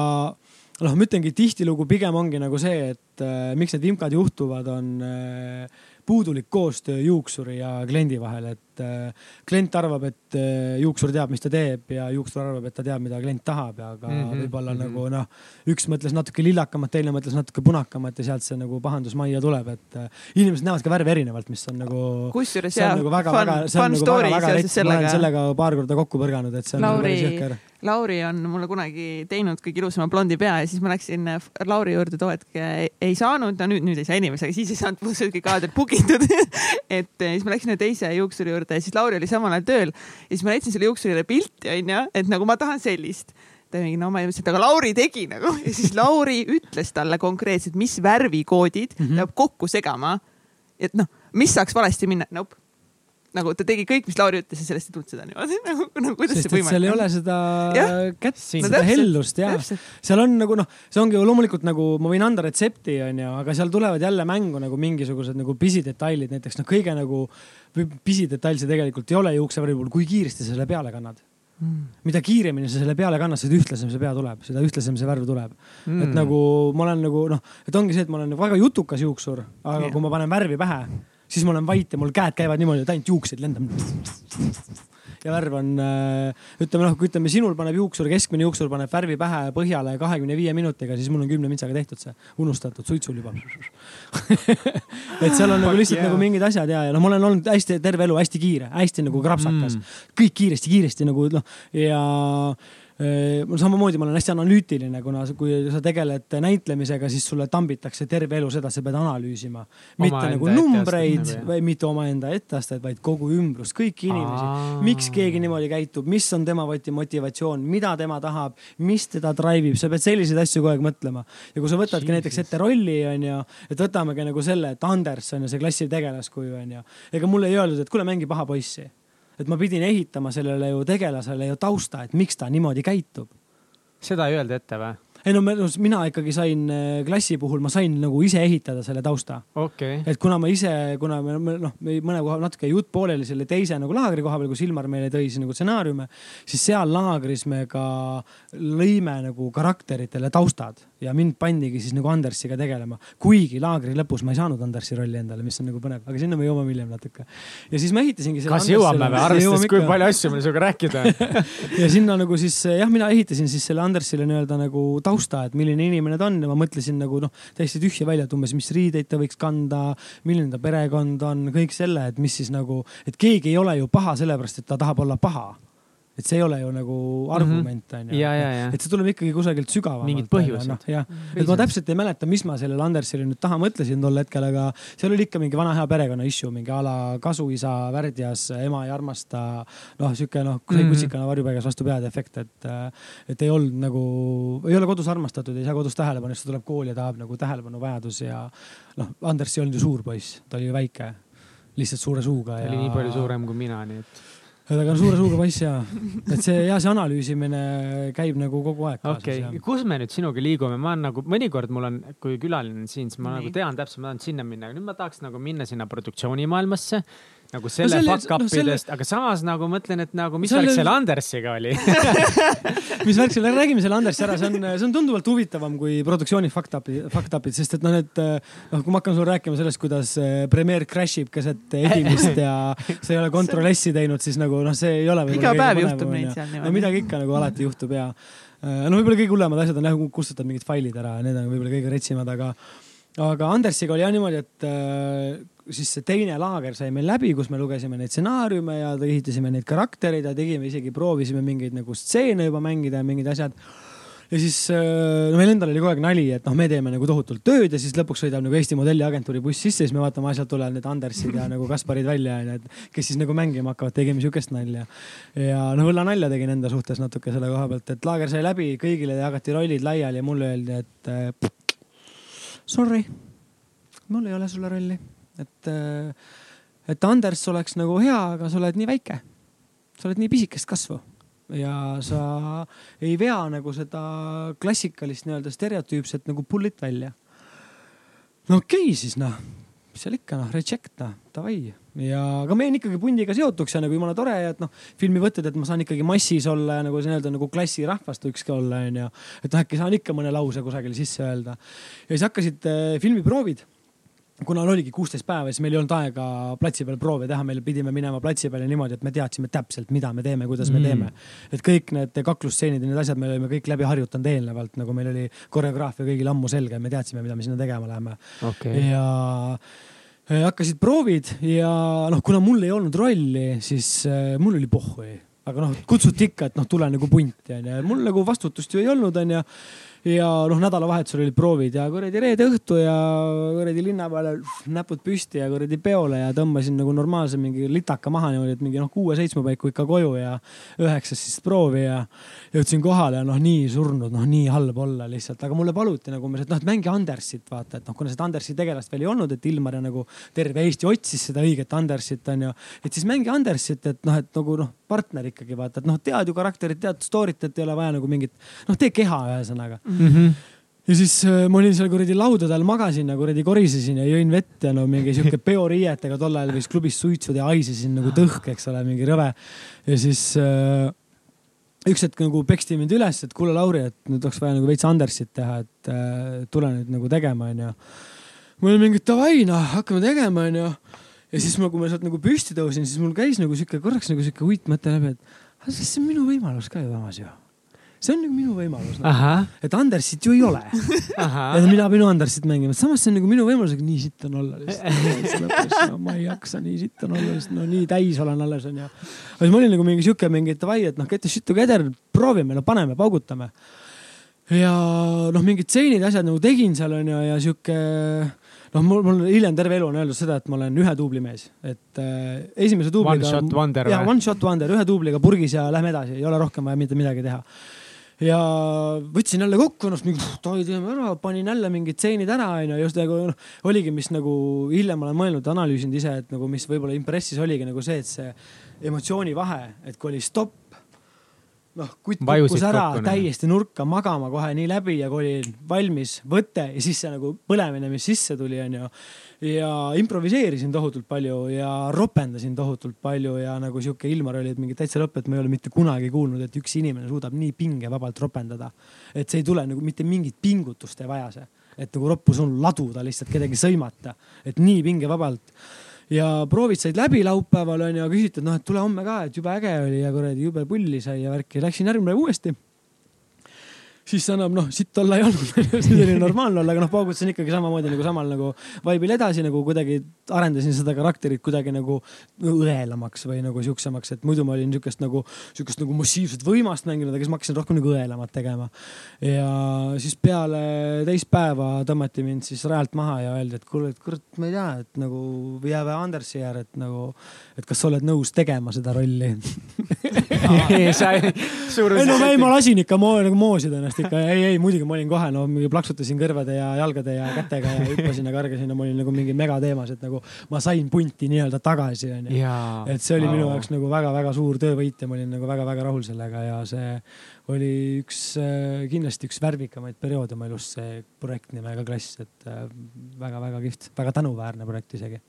noh, ma ütlengi, tihtilugu pigem ongi nagu see, et äh, miks need vimkad juhtuvad, on äh, puudulik koostöö juuksuri ja kliendi vahel, et äh, klient arvab, et äh, juuksur teab, mis ta teeb ja juuksur arvab, et ta teab, mida klient tahab, aga mm -hmm, võib-olla mm -hmm. nagu noh, üks mõtles natuke lillakamat, teine mõtles natuke punakamat ja sealt see nagu pahandus majja tuleb, et äh, inimesed näevad ka värve erinevalt, mis on nagu. kusjuures jah, nagu väga, fun, fun nagu story seoses sellega. ma olen sellega paar korda kokku põrganud, et see on Lauri... nagu päris jõhker Lauri on mulle kunagi teinud kõige ilusama blondi pea ja siis ma läksin Lauri juurde too hetk ei saanud, no nüüd, nüüd ei saa inimesega, siis ei saanud, kaadrid book itud et siis ma läksin ühe teise juuksuri juurde ja siis Lauri oli samal ajal tööl ja siis ma näitasin selle juuksurile pilti onju, et nagu ma tahan sellist ta mingi, no ma ei et aga Lauri tegi nagu ja siis Lauri ütles talle konkreetselt, mis värvikoodid mm -hmm. peab kokku segama. et noh, mis saaks valesti minna, nope nagu ta tegi kõik, mis Lauri ütles ja sellest ei tulnud seda niimoodi nagu, nagu kuidas Sest, see võimalik on. seal ei ole seda ja? kätt, seda no, hellust ja seal on nagu noh, see ongi ju loomulikult nagu ma võin anda retsepti, onju, aga seal tulevad jälle mängu nagu mingisugused nagu pisidetailid, näiteks noh, kõige nagu pisidetail see tegelikult ei ole juuksevärvi puhul, kui kiiresti sa selle peale kannad. Mm.. mida kiiremini sa selle peale kannad, seda ühtlasem see pea tuleb, seda ühtlasem see värv tuleb. Mm.. et nagu ma olen nagu noh, et ongi see, et ma olen nagu väga jutukas juuksur, aga yeah. kui ma panen värvi pähe siis ma olen vait ja mul käed käivad niimoodi, et ainult juuksed lendavad. ja värv on, äh, ütleme noh, kui ütleme, sinul paneb juuksur, keskmine juuksur paneb värvi pähe põhjale kahekümne viie minutiga, siis mul on kümne mintsaga tehtud see, unustatud suitsul juba et seal on nagu lihtsalt yeah. nagu mingid asjad ja, ja noh, ma olen olnud hästi terve elu hästi kiire, hästi nagu krapsakas mm., kõik kiiresti-kiiresti nagu noh ja mul samamoodi, ma olen hästi analüütiline, kuna kui sa tegeled näitlemisega, siis sulle tambitakse terve elu seda, sa pead analüüsima. mitte oma nagu numbreid või mitte omaenda etteasteid, vaid kogu ümbrust, kõiki inimesi. miks keegi niimoodi käitub, mis on tema motivatsioon, mida tema tahab, mis teda drive ib, sa pead selliseid asju kogu aeg mõtlema. ja kui sa võtadki Jesus. näiteks ette rolli, onju, et võtamegi nagu selle, et Anders on ju see klassi tegelaskuju, onju. ega mulle ei öeldud, et kuule, mängi paha poissi et ma pidin ehitama sellele ju tegelasele ju tausta, et miks ta niimoodi käitub. seda ei öelda ette või? ei no mina ikkagi sain äh, klassi puhul, ma sain nagu ise ehitada selle tausta okay.. et kuna ma ise, kuna me noh, mõne koha natuke jutt pooleli selle teise nagu laagri koha peal, kus Ilmar meile tõi siis nagu stsenaariume, siis seal laagris me ka lõime nagu karakteritele taustad ja mind pandigi siis nagu Andersiga tegelema. kuigi laagri lõpus ma ei saanud Andersi rolli endale, mis on nagu põnev, aga sinna me jõuame hiljem natuke. ja siis ma ehitasingi. kas Andersile, jõuame või, arvestades kui palju asju meil sinuga rääkida on ja sinna nagu siis jah, mina ehitasin siis selle Andersile nii-öelda nagu tausta, et milline inimene ta on ja ma mõtlesin nagu noh, täiesti tühja välja, et umbes, mis riideid ta võiks kanda, milline ta perekond on, kõik selle, et mis siis nagu, et keegi ei ole ju paha sellepärast, et ta tahab olla paha et see ei ole ju nagu argument on ju. et see tuleb ikkagi kusagilt sügavamalt. mingid põhjused no,. jah, et ma täpselt ei mäleta, mis ma sellele Andersile nüüd taha mõtlesin tol hetkel, aga seal oli ikka mingi vana hea perekonna issue, mingi a la kasuisa värdjas, ema ei armasta. noh, sihuke noh, sai mhm. kutsikana varjupaigas vastu pead efekt, et, et ei olnud nagu, ei ole kodus armastatud, ei saa kodus tähelepanu, siis ta tuleb kooli ja tahab nagu tähelepanu vajadus ja noh, Anders ei olnud ju suur poiss, ta oli ju väike, lihtsalt suure suuga. ta ja... oli nii palju suurem kui mina, nii et ühesõnaga on suure suuga poiss ja, et see ja see analüüsimine käib nagu kogu aeg. okei okay., kus me nüüd sinuga liigume, ma olen nagu mõnikord mul on, kui külaline on siin, siis ma Nii. nagu tean täpselt, ma tahan sinna minna, aga nüüd ma tahaks nagu minna sinna produktsioonimaailmasse nagu selle no fuck up idest no, aga samas nagu mõtlen, et nagu mis värk selle Andersiga oli mis värk selle, räägime selle Andersi ära, see on, see on tunduvalt huvitavam kui produktsiooni fuck up'id, fuck up'id, sest et noh, need noh, kui ma hakkan sulle rääkima sellest, kuidas eh, Premiere crash ib keset edimist ja sa ei ole Ctrl S-i teinud, siis nagu noh, see ei ole. iga päev juhtub neid seal niimoodi. no midagi ikka nagu alati juhtub ja eh, no võib-olla kõige hullemad asjad on jah, kustutad mingid failid ära ja need on võib-olla kõige retsimad, aga aga Andersiga oli jah niimoodi, et äh, siis see teine laager sai meil läbi, kus me lugesime neid stsenaariume ja ehitasime neid karaktereid ja tegime isegi, proovisime mingeid nagu stseene juba mängida ja mingid asjad. ja siis äh, no meil endal oli kogu aeg nali, et noh, me teeme nagu tohutult tööd ja siis lõpuks sõidab nagu Eesti modelliagentuuri buss sisse, siis me vaatame, sealt tulevad need Andersid ja nagu Kasparid välja onju, et kes siis nagu mängima hakkavad, tegime siukest nalja. ja noh, võllanalja tegin enda suhtes natuke selle koha pealt, et laager sai läbi, kõigile jagati rollid laiali ja mulle öeldi, et äh, sorry, mul ei ole sulle rolli, et, äh, et Anders oleks nagu hea, aga sa oled nii väike. sa oled nii pisikest kasvu ja sa ei vea nagu seda klassikalist nii-öelda stereotüüpset nagu pullit välja. no okei okay, siis noh mis seal ikka noh, reject noh, davai. ja, aga ma jäin ikkagi pundiga seotuks ja nagu jumala tore ja et noh, filmi võtted, et ma saan ikkagi massis olla ja nagu nii-öelda nagu klassirahvast võikski olla, onju. et noh, äkki saan ikka mõne lause kusagile sisse öelda. ja siis hakkasid äh, filmiproovid kuna oligi kuusteist päeva, siis meil ei olnud aega platsi peal proove teha, meil pidime minema platsi peale niimoodi, et me teadsime täpselt, mida me teeme, kuidas mm. me teeme. et kõik need kaklusstseenid ja need asjad me olime kõik läbi harjutanud eelnevalt, nagu meil oli koreograafia kõigil ammu selge, me teadsime, mida me sinna tegema läheme. Okay.. ja äh, hakkasid proovid ja noh, kuna mul ei olnud rolli, siis äh, mul oli pohhu. Aga noh, kutsuti ikka, et noh, tule nagu punti onju, mul nagu vastutust ju ei olnud onju ja noh, nädalavahetusel olid proovid ja kuradi reede õhtu ja kuradi linna peale näpud püsti ja kuradi peole ja tõmbasin nagu normaalse mingi litaka maha niimoodi, et mingi noh, kuue-seitsme paiku ikka koju ja üheksast siis proovi ja jõudsin kohale ja noh, nii surnud, noh, nii halb olla lihtsalt, aga mulle paluti nagu umbes, et noh, et mängi Andersit, vaata, et noh, kuna seda Andersi tegelast veel ei olnud, et Ilmar ja nagu terve Eesti otsis seda õiget Andersit onju, et siis mängi Andersit, et noh, et nagu noh, partner ikkagi vaata, et noh, tead ju karakterit, tead story't, et ei ole vaja nagu mingit noh, tee keha ühesõnaga mm. -hmm ja siis äh, ma olin seal kuradi laudade all magasin ja kuradi korisesin ja jõin vett ja no mingi sihuke peoriietega tol ajal võis klubis suitsuda ja haisesin nagu tõhk, eks ole, mingi rõve. ja siis äh, üks hetk nagu peksti mind üles, et kuule, Lauri, et nüüd oleks vaja nagu veits Andersit teha, et äh, tule nüüd nagu tegema, onju. ma olin mingi davai, noh, hakkame tegema, onju. ja siis ma, kui ma sealt nagu püsti tõusin, siis mul käis nagu sihuke korraks nagu sihuke uitmõte läbi, et see on minu võimalus ka ju samas ju see on nagu minu võimalus nagu.. et Andersit ju ei ole. ja mina pean Andersit mängima, samas see on nagu minu võimalus, aga nii sitt on olla lihtsalt no, ma ei jaksa, nii sitt on olla, sest no nii täis olen alles onju. aga siis ma olin nagu mingi sihuke mingi davai, et noh, get the shit together, proovime, no paneme, paugutame. ja noh, mingid stseenid, asjad nagu tegin seal onju ja sihuke noh, mul, mul hiljem terve elu on öeldud seda, et ma olen ühe duubli mees, et äh, esimese duubliga. One shot wonder. jah, one shot wonder, ühe duubliga purgis ja lähme edasi, ei ole rohkem vaja mitte midagi teha ja võtsin jälle kokku ennast, mingi davai teeme ära, panin jälle mingid stseenid ära onju, just nagu noh, oligi, mis nagu hiljem olen mõelnud, analüüsinud ise, et nagu mis võib-olla impressis oligi nagu see, et see emotsioonivahe, et kui oli stopp noh, kutt kukkus ära kokku, täiesti nurka magama kohe nii läbi ja kui oli valmis võte ja siis see nagu põlemine, mis sisse tuli, onju. ja improviseerisin tohutult palju ja ropendasin tohutult palju ja nagu sihuke Ilmar oli, et mingi täitsa lõpp, et ma ei ole mitte kunagi kuulnud, et üks inimene suudab nii pingevabalt ropendada. et see ei tule nagu mitte mingit pingutust ei vaja see, et nagu roppu sul laduda lihtsalt kedagi sõimata, et nii pingevabalt ja proovid said läbi laupäeval onju küsiti, et noh, et tule homme ka, et jube äge oli ja kuradi jube pulli sai ja värki. Läksin järgmine päev uuesti siis annab noh, sitt olla ei olnud siis oli normaalne olla, aga noh, paugutasin ikkagi samamoodi nagu samal nagu vibe'il edasi nagu kuidagi arendasin seda karakterit kuidagi nagu õelamaks või nagu siuksemaks, et muidu ma olin niukest nagu, siukest nagu massiivset võimast mänginud, aga siis ma hakkasin rohkem nagu õelamat tegema. ja siis peale teist päeva tõmmati mind siis rajalt maha ja öeldi, et kuule, et kurat, ma ei tea, et nagu have Andersi äär, et nagu, et kas sa oled nõus tegema seda rolli ei, sa ei, ei no ei, ma lasin ikka mo nagu moosida ennast ikka, ei, ei muidugi ma olin kohe, no plaksutasin kõrvade ja jalgade ja kätega ja hüppasin ja kargasin ja ma olin nagu mingi megateemas, et nagu ma sain punti nii-öelda tagasi onju. et see oli minu jaoks nagu väga-väga suur töövõit ja ma olin nagu väga-väga rahul sellega ja see oli üks, äh, kindlasti üks värvikamaid perioode oma elus, see projekt nimega Klass, et väga-väga äh, kihvt, väga tänuväärne projekt isegi.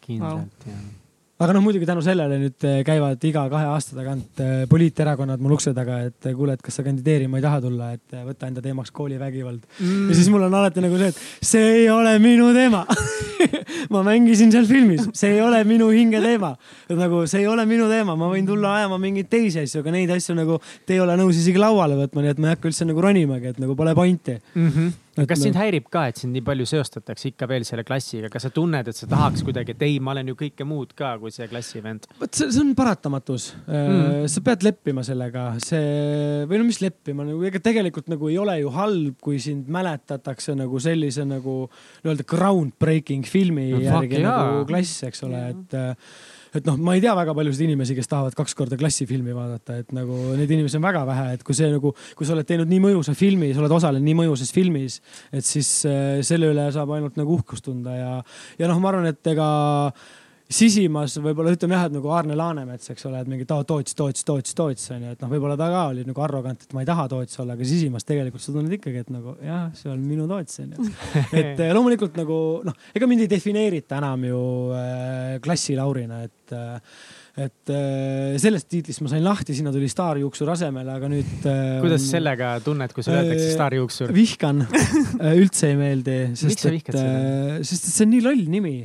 kindlalt wow. jah aga noh, muidugi tänu sellele nüüd eh, käivad iga kahe aasta tagant eh, poliiterakonnad mul ukse taga, et eh, kuule, et kas sa kandideerima ei taha tulla, et võta enda teemaks koolivägivald mm.. ja siis mul on alati nagu see, et see ei ole minu teema ma mängisin seal filmis, see ei ole minu hinge teema. et nagu see ei ole minu teema, ma võin tulla ajama mingeid teisi asju, aga neid asju nagu te ei ole nõus isegi lauale võtma, nii et ma ei hakka üldse nagu ronimagi, et nagu pole pointi mm. -hmm kas sind häirib ka, et sind nii palju seostatakse ikka veel selle klassiga, kas sa tunned, et sa tahaks kuidagi, et ei, ma olen ju kõike muud ka kui see klassi vend? vot see, see on paratamatus. Mm.. sa pead leppima sellega, see või no mis leppima nagu, ega tegelikult nagu ei ole ju halb, kui sind mäletatakse nagu sellise nagu nii-öelda groundbreaking filmi no, järgi nagu klass, eks ole, et et noh, ma ei tea väga paljusid inimesi, kes tahavad kaks korda klassifilmi vaadata, et nagu neid inimesi on väga vähe, et kui see nagu, kui sa oled teinud nii mõjusa filmi, sa oled osalenud nii mõjusas filmis, et siis äh, selle üle saab ainult nagu uhkust tunda ja, ja noh, ma arvan, et ega sisimas võib-olla ütleme jah, et nagu Aarne Laanemets, eks ole, et mingi Toots, Toots, Toots, Toots onju, et noh, võib-olla ta ka oli nagu arrogant, et ma ei taha Toots olla, aga sisimas tegelikult sa tunned ikkagi, et nagu jah, see on minu Toots onju. et eh, loomulikult nagu noh, ega mind ei defineerita enam ju äh, klassi Laurina, et äh, et äh, sellest tiitlist ma sain lahti, sinna tuli staarjuuksur asemele, aga nüüd äh,. kuidas sellega tunned, kui sulle öeldakse staarjuuksur? vihkan üldse ei meeldi, sest et, sest et see on nii loll nimi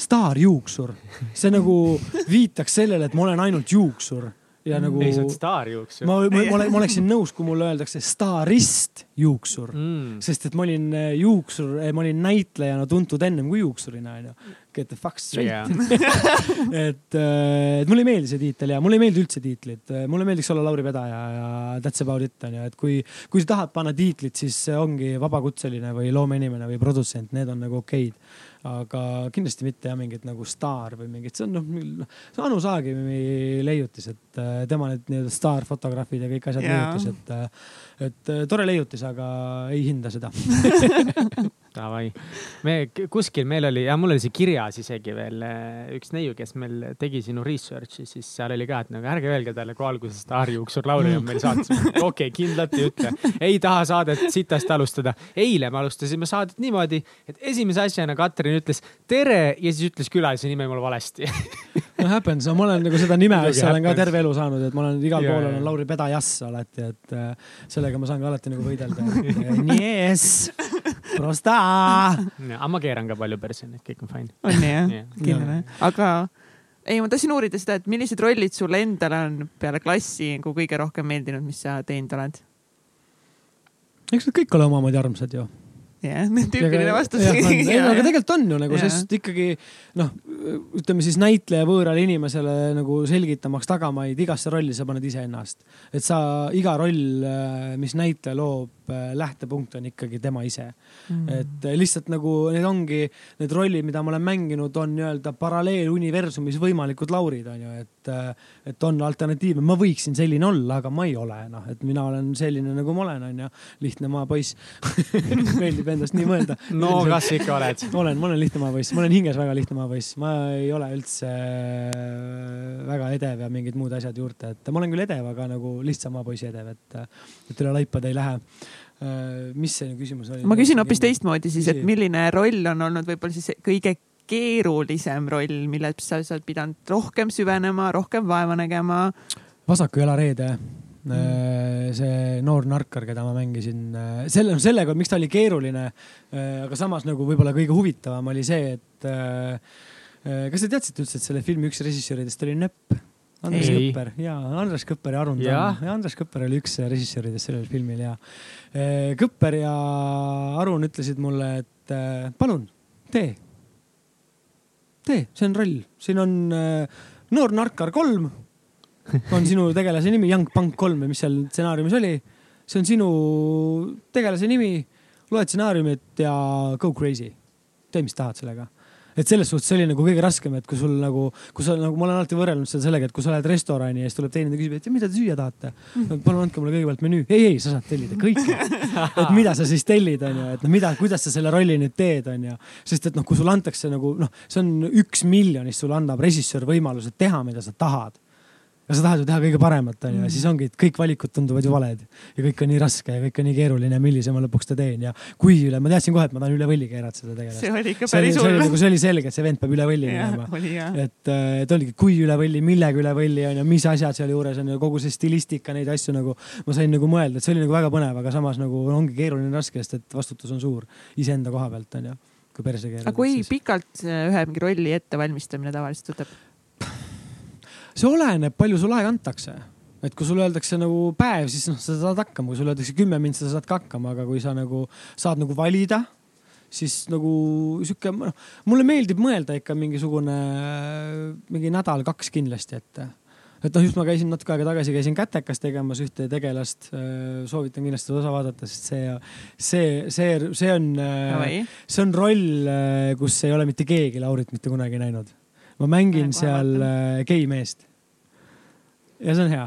staarjuuksur. see nagu viitaks sellele, et ma olen ainult juuksur ja mm. nagu. ei, sa oled staarjuuksur. ma, ma, ma, ma oleksin nõus, kui mulle öeldakse staarist juuksur mm., sest et ma olin äh, juuksur, äh, ma olin näitlejana tuntud ennem kui juuksurina onju. Get the fuck straight yeah. et, äh, et mulle ei meeldi see tiitel ja mulle ei meeldi üldse tiitlid, mulle meeldiks olla Lauri Vedaja ja that's about it onju, et kui, kui sa tahad panna tiitlit, siis ongi vabakutseline või loomeinimene või produtsent, need on nagu okeid aga kindlasti mitte jah, mingit nagu staar või mingit, see on noh, see Anu Saagimi leiutis, et tema need nii-öelda staarfotograafid ja kõik asjad yeah. leiutis, et, et tore leiutis, aga ei hinda seda Davai, me kuskil meil oli ja mul oli see kirjas isegi veel üks neiu, kes meil tegi sinu research'i, siis seal oli ka, et nagu ärge öelge talle, kui alguses staarjuuksur Lauri on meil saates. okei okay,, kindlalt ei ütle, ei taha saadet sitast alustada. eile me alustasime saadet niimoodi, et esimese asjana Katrin ütles tere ja siis ütles külalise nime mul valesti no happens, ma olen nagu seda nime asja olen ka terve elu saanud, et ma olen igal yeah, pool olen Lauri Pedajass alati, et äh, sellega ma saan ka alati nagu võidelda. Yes, prosta. aga ma keeran ka palju perse, nii et kõik on fine. on jah yeah.? kindel jah, aga ei, ma tahtsin uurida seda, et millised rollid sulle endale on peale klassi nagu kõige rohkem meeldinud, mis sa teinud oled? eks nad kõik ole omamoodi armsad ju jah, tüüpiline vastus. aga tegelikult on ju nagu, Jaa. sest ikkagi noh, ütleme siis näitleja võõrale inimesele nagu selgitamaks tagamaid igasse rolli sa paned iseennast. et sa iga roll, mis näitleja loob, lähtepunkt on ikkagi tema ise. Mm. et lihtsalt nagu need ongi need rollid, mida ma olen mänginud, on nii-öelda paralleeluniversumis võimalikud Laurid on ju, et, et on alternatiive, ma võiksin selline olla, aga ma ei ole noh, et mina olen selline nagu ma olen, on ju, lihtne maapoiss meeldib endast nii mõelda. no kas ikka oled? olen, ma olen lihtne maapoiss, ma olen hinges väga lihtne maapoiss, ma ei ole üldse äh, väga edev ja mingid muud asjad juurde, et ma olen küll edev, aga nagu lihtsa maapoisi edev, et, et üle laipade ei lähe. Mis see küsimus oli? ma küsin hoopis. teistmoodi siis, et milline roll on olnud võib-olla siis kõige keerulisem roll, milles sa, oled pidanud rohkem süvenema, rohkem vaeva nägema. vasaku jala reede. see noor narkar, keda ma mängisin, selle, sellega, miks ta oli keeruline, aga samas nagu võib-olla kõige huvitavam oli see, et äh, kas te teadsite üldse, et selle filmi üks režissööridest oli Nööp? Andres Ei. Kõpper ja Andres Kõpper ja Arun Jah. Tamm ja Andres Kõpper oli üks režissööridest sellel filmil ja äh, Kõpper ja Arun ütlesid mulle, et äh, palun tee, tee, see on roll, siin on äh, noor narkar kolm on sinu tegelase nimi, Young Punk kolm või mis seal stsenaariumis oli. see on sinu tegelase nimi, loed stsenaariumit ja go crazy. tee, mis tahad sellega. Et selles suhtes see oli nagu kõige raskem, et kui sul nagu, kui sa nagu, ma olen alati võrrelnud seda sellega, et kui sa lähed restorani ja siis tuleb teenindaja küsib, et mida te süüa tahate. palun andke mulle kõigepealt menüü. ei, ei, sa saad tellida kõike. et mida sa siis tellid, onju, et noh, mida, kuidas sa selle rolli nüüd teed, onju. sest et noh, kui sulle antakse nagu noh, see on üks miljonist, sulle annab režissöör võimaluse teha, mida sa tahad ja sa tahad ju teha kõige paremat, onju, ja siis ongi, et kõik valikud tunduvad ju valed ja kõik on nii raske ja kõik on nii keeruline, millise ma lõpuks ta teen ja kui üle, ma teadsin kohe, et ma tahan üle võlli keerata seda tegelast. see oli ikka päris hull nagu, see oli selge, et see vend peab üle võlli minema, oli jah. et, et oligi, kui üle võlli, millega üle võlli on ju, mis asjad sealjuures on ju, kogu see stilistika, neid asju nagu ma sain nagu mõelda, et see oli nagu väga põnev, aga samas nagu ongi keeruline raske, sest et vastutus on suur iseenda koha pealt on ju, kui perse keerad. aga kui pikalt see ühe mingi rolli ettevalmistamine tavaliselt võtab? See oleneb, palju sul aega antakse. et kui sulle öeldakse nagu päev, siis noh, sa saad hakkama, kui sulle öeldakse kümme mintsa, sa saad ka hakkama, aga kui sa nagu saad nagu valida, siis nagu sihuke, noh, mulle meeldib mõelda ikka mingisugune, mingi nädal-kaks kindlasti ette et noh, just ma käisin natuke aega tagasi, käisin Kätekas tegemas ühte tegelast. soovitan kindlasti seda osa vaadata, sest see, see, see, see on, see on roll, kus ei ole mitte keegi Laurit mitte kunagi näinud. Ma mängin seal äh, gei meest. ja see on hea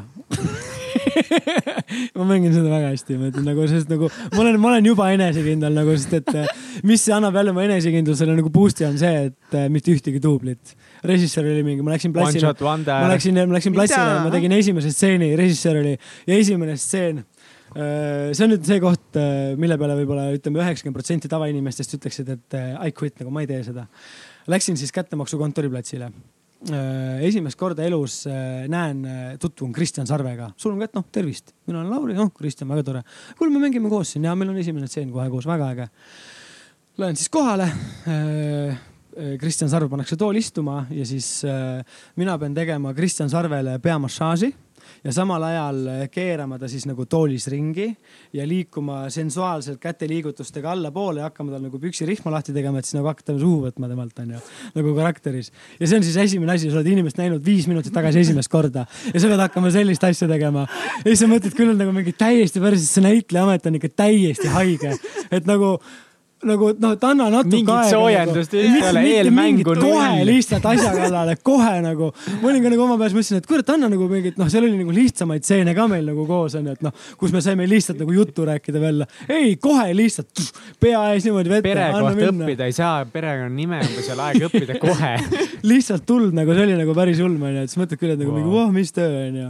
ma mängin seda väga hästi, ma ütlen nagu, sest nagu ma olen, ma olen juba enesekindel nagu, sest et äh, mis annab jälle mu enesekindlusele nagu boost'i on see, et äh, mitte ühtegi duublit. režissöör oli mingi, ma läksin platsile, ma. läksin, ma läksin platsile, ma tegin esimese stseeni, režissöör oli ja esimene stseen. see on nüüd see koht, mille peale võib-olla ütleme, üheksakümmend protsenti tavainimestest ütleksid, et I quit nagu ma ei tee seda. Läksin siis kättemaksu kontoriplatsile. esimest korda elus äh, näen, tutvun Kristjan Sarvega, sul on ka, et noh, tervist, mina olen Lauri, noh, Kristjan, väga tore. kuule, me mängime koos siin ja meil on esimene stseen kohe koos, väga äge. Lähen siis kohale Kristjan Sarv pannakse tooli istuma ja siis äh, mina pean tegema Kristjan Sarvele peamassaaži ja samal ajal keerama ta siis nagu toolis ringi ja liikuma sensuaalselt käteliigutustega allapoole ja hakkama tal nagu püksirihma lahti tegema, et siis nagu hakata suhu võtma temalt onju, nagu karakteris. ja see on siis esimene asi, sa oled inimest näinud viis minutit tagasi esimest korda ja sa pead hakkama sellist asja tegema. ja siis sa mõtled küll nagu mingi täiesti päris, see näitlejaamet on ikka täiesti haige, et nagu nagu noh, et anna natuke Mingit aega. soojendust ei Mitte- ole, mitte eelmängu mingit, kohe lihtsalt asja kallale, kohe nagu. ma olin ka nagu oma peas mõtlesin, et kurat, anna nagu mingit, noh, seal oli nagu lihtsamaid stseene ka meil nagu koos onju, et noh, kus me saime lihtsalt nagu juttu rääkida veel. ei, kohe lihtsalt pea ees niimoodi vette. pere kohta õppida ei saa, perekonnanime on ka seal aeg õppida kohe. lihtsalt tuld nagu, see oli nagu päris ulm onju, et siis mõtled küll, et nagu Wow. mingi voh, mis töö onju.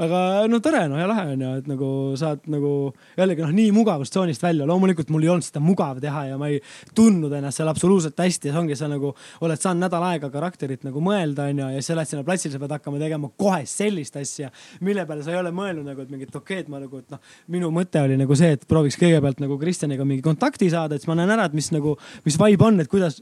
Aga no tore noh ja lahe onju, et nagu saad nagu jällegi noh, nii mugavustsoonist välja, loomulikult mul ei olnud seda mugav teha ja ma ei tundnud ennast seal absoluutselt hästi ja see ongi, sa nagu oled saanud nädal aega karakterit nagu mõelda onju ja siis sa lähed sinna platsile, sa pead hakkama tegema kohe sellist asja, mille peale sa ei ole mõelnud nagu, et mingit okei, et ma nagu, et noh, minu mõte oli nagu see, et prooviks kõigepealt nagu Kristjaniga mingi kontakti saada, et siis ma näen ära, et mis nagu, mis vibe on, et kuidas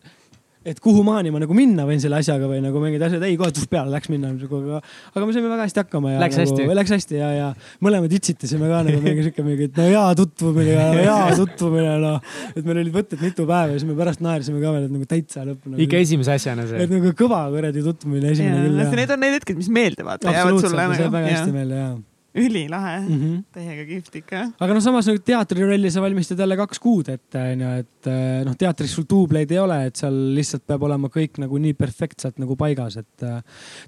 et kuhu maani ma nagu minna võin selle asjaga või nagu mingid asjad, ei kohe tuff peale läks minna nagu, aga, aga me saime väga hästi hakkama ja. Läks nagu, hästi? Läks hästi ja, ja mõlemad itsitasime ka nagu mingi sihuke mingi, et no hea tutvumine ja hea tutvumine noh. et meil olid võtted mitu päeva ja siis me pärast naersime ka veel, et nagu täitsa lõpp nagu,. ikka esimese asjana see et nagu kõva kuradi tutvumine esimene küll. Need on need hetked, mis meelde vaata jäävad sulle absoluutselt, see jääb väga hästi nagu. meelde jaa ülilahe mm. -hmm täiega kihvt ikka. aga noh, samas nagu teatrirolli sa valmistad jälle kaks kuud ette, onju, et eh, noh, teatris sul duubleid ei ole, et seal lihtsalt peab olema kõik nagu nii perfektselt nagu paigas, et äh,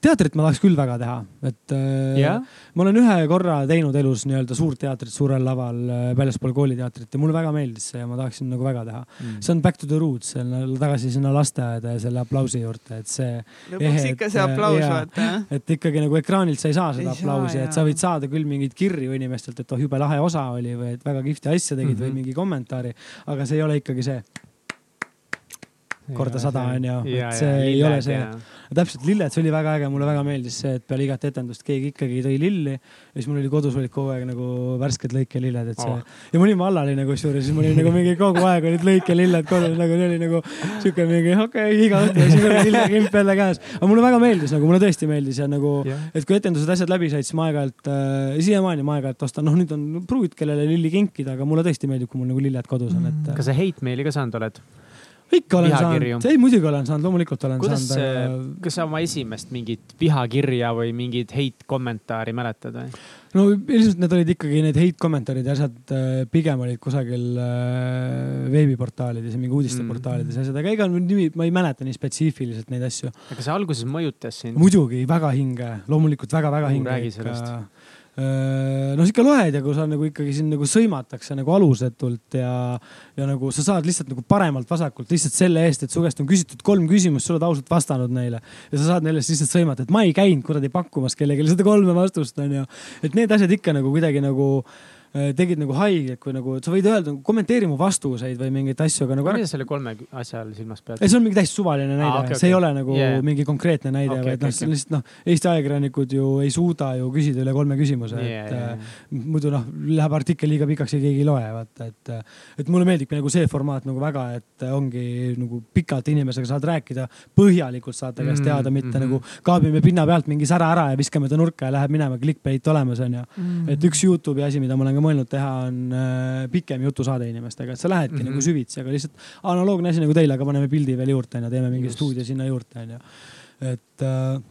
teatrit ma tahaks küll väga teha, et äh, jah, ma olen ühe korra teinud elus nii-öelda suurt teatrit suurel laval äh, väljaspool kooliteatrit ja mulle väga meeldis see ja ma tahaksin nagu väga teha. Mm. see on back to the roots, tagasi sinna lasteaeda ja selle aplausi juurde, et see, lõpuks Ehe, ikka see aplaus vaata. et ikkagi nagu ekraanilt sa ei saa seda Ei aplausi, et sa võid saada küll mingeid kirju inimestelt, et oh jube lahe osa oli või et väga kihvti asja tegid mm -hmm. Mhm. või mingi kommentaari, aga see ei ole ikkagi see korda sada on ju, et see ei ole see. täpselt lilled, see oli väga äge, mulle väga meeldis see, et peale igat etendust keegi ikkagi tõi lilli ja siis mul oli kodus olid kogu aeg nagu värsked lõikelilled, et see Oh. ja ma olin vallaline kusjuures, siis mul oli nagu mingi kogu aeg olid lõikelilled kodus nagu see oli nagu siuke mingi okei okay,, iga õhtu ja siis oli lillekimp jälle käes. aga mulle väga meeldis nagu, mulle tõesti meeldis ja nagu Jah. et kui etendused, asjad läbi said, siis ma aeg-ajalt äh,, siiamaani ma aeg-ajalt ostan, noh, nüüd on pruut, kellele lilli kinkida, aga mulle tõesti meeldib, kui mul nagu lilled kodus on, et kas sa hate meili ka saanud oled? Ikka olen vihakirju? saanud, ei muidugi olen saanud, loomulikult olen kuidas saanud, aga, kas sa oma esimest mingit vihakirja või mingit hate kommentaari mäletad või? no ilmselt need olid ikkagi need hate kommentaarid ja asjad äh, pigem olid kusagil äh, veebiportaalides ja mingi uudisteportaalides ja asjad, aga ega nimi, ma ei mäleta nii spetsiifiliselt neid asju. aga see alguses mõjutas sind? muidugi väga hinge, loomulikult väga-väga hinge räägi sellest. No sa ikka loed ja kui sa nagu ikkagi sind nagu sõimatakse nagu alusetult ja, ja nagu sa saad lihtsalt nagu paremalt-vasakult lihtsalt selle eest, et su käest on küsitud kolm küsimust, sa oled ausalt vastanud neile ja sa saad neile lihtsalt sõimata, et ma ei käinud kuradi pakkumas kellelegi seda kolme vastust onju. et need asjad ikka nagu kuidagi nagu äh, tegid nagu haiget, kui nagu sa võid öelda, kommenteeri mu vastuseid või mingeid asju, aga nagu mida selle kolme asja all silmas pead ei, see on mingi täiesti suvaline näide Aa, okei, see ei okei. ole nagu Yeah. mingi konkreetne näide okay,, vaid okei, noh, see on lihtsalt noh, Eesti ajakirjanikud ju ei suuda ju küsida üle kolme küsimuse, Yeah, et yeah, yeah. muidu noh, läheb artikkel liiga pikaks ja keegi ei loe, vaata, et et mulle meeldibki nagu see formaat nagu väga, et ongi nagu pikalt inimesega saad rääkida, põhjalikult saad ta käest Mm, teada, mitte mhm. nagu kaabime pinna pealt mingi sära ära ja viskame ta nurka ja läheb minema, clickbait olemas onju. Mm. et üks Youtube'i asi, mida ma olen ka mõelnud teha, on äh, pikem jutusaade inimestega, et sa lähedki mm. -hmm. nagu süvitsi, aga lihtsalt analoogne asi nagu teil, aga paneme pildi veel juurde onju, teeme mingi Just. stuudio sinna juurde onju. et äh,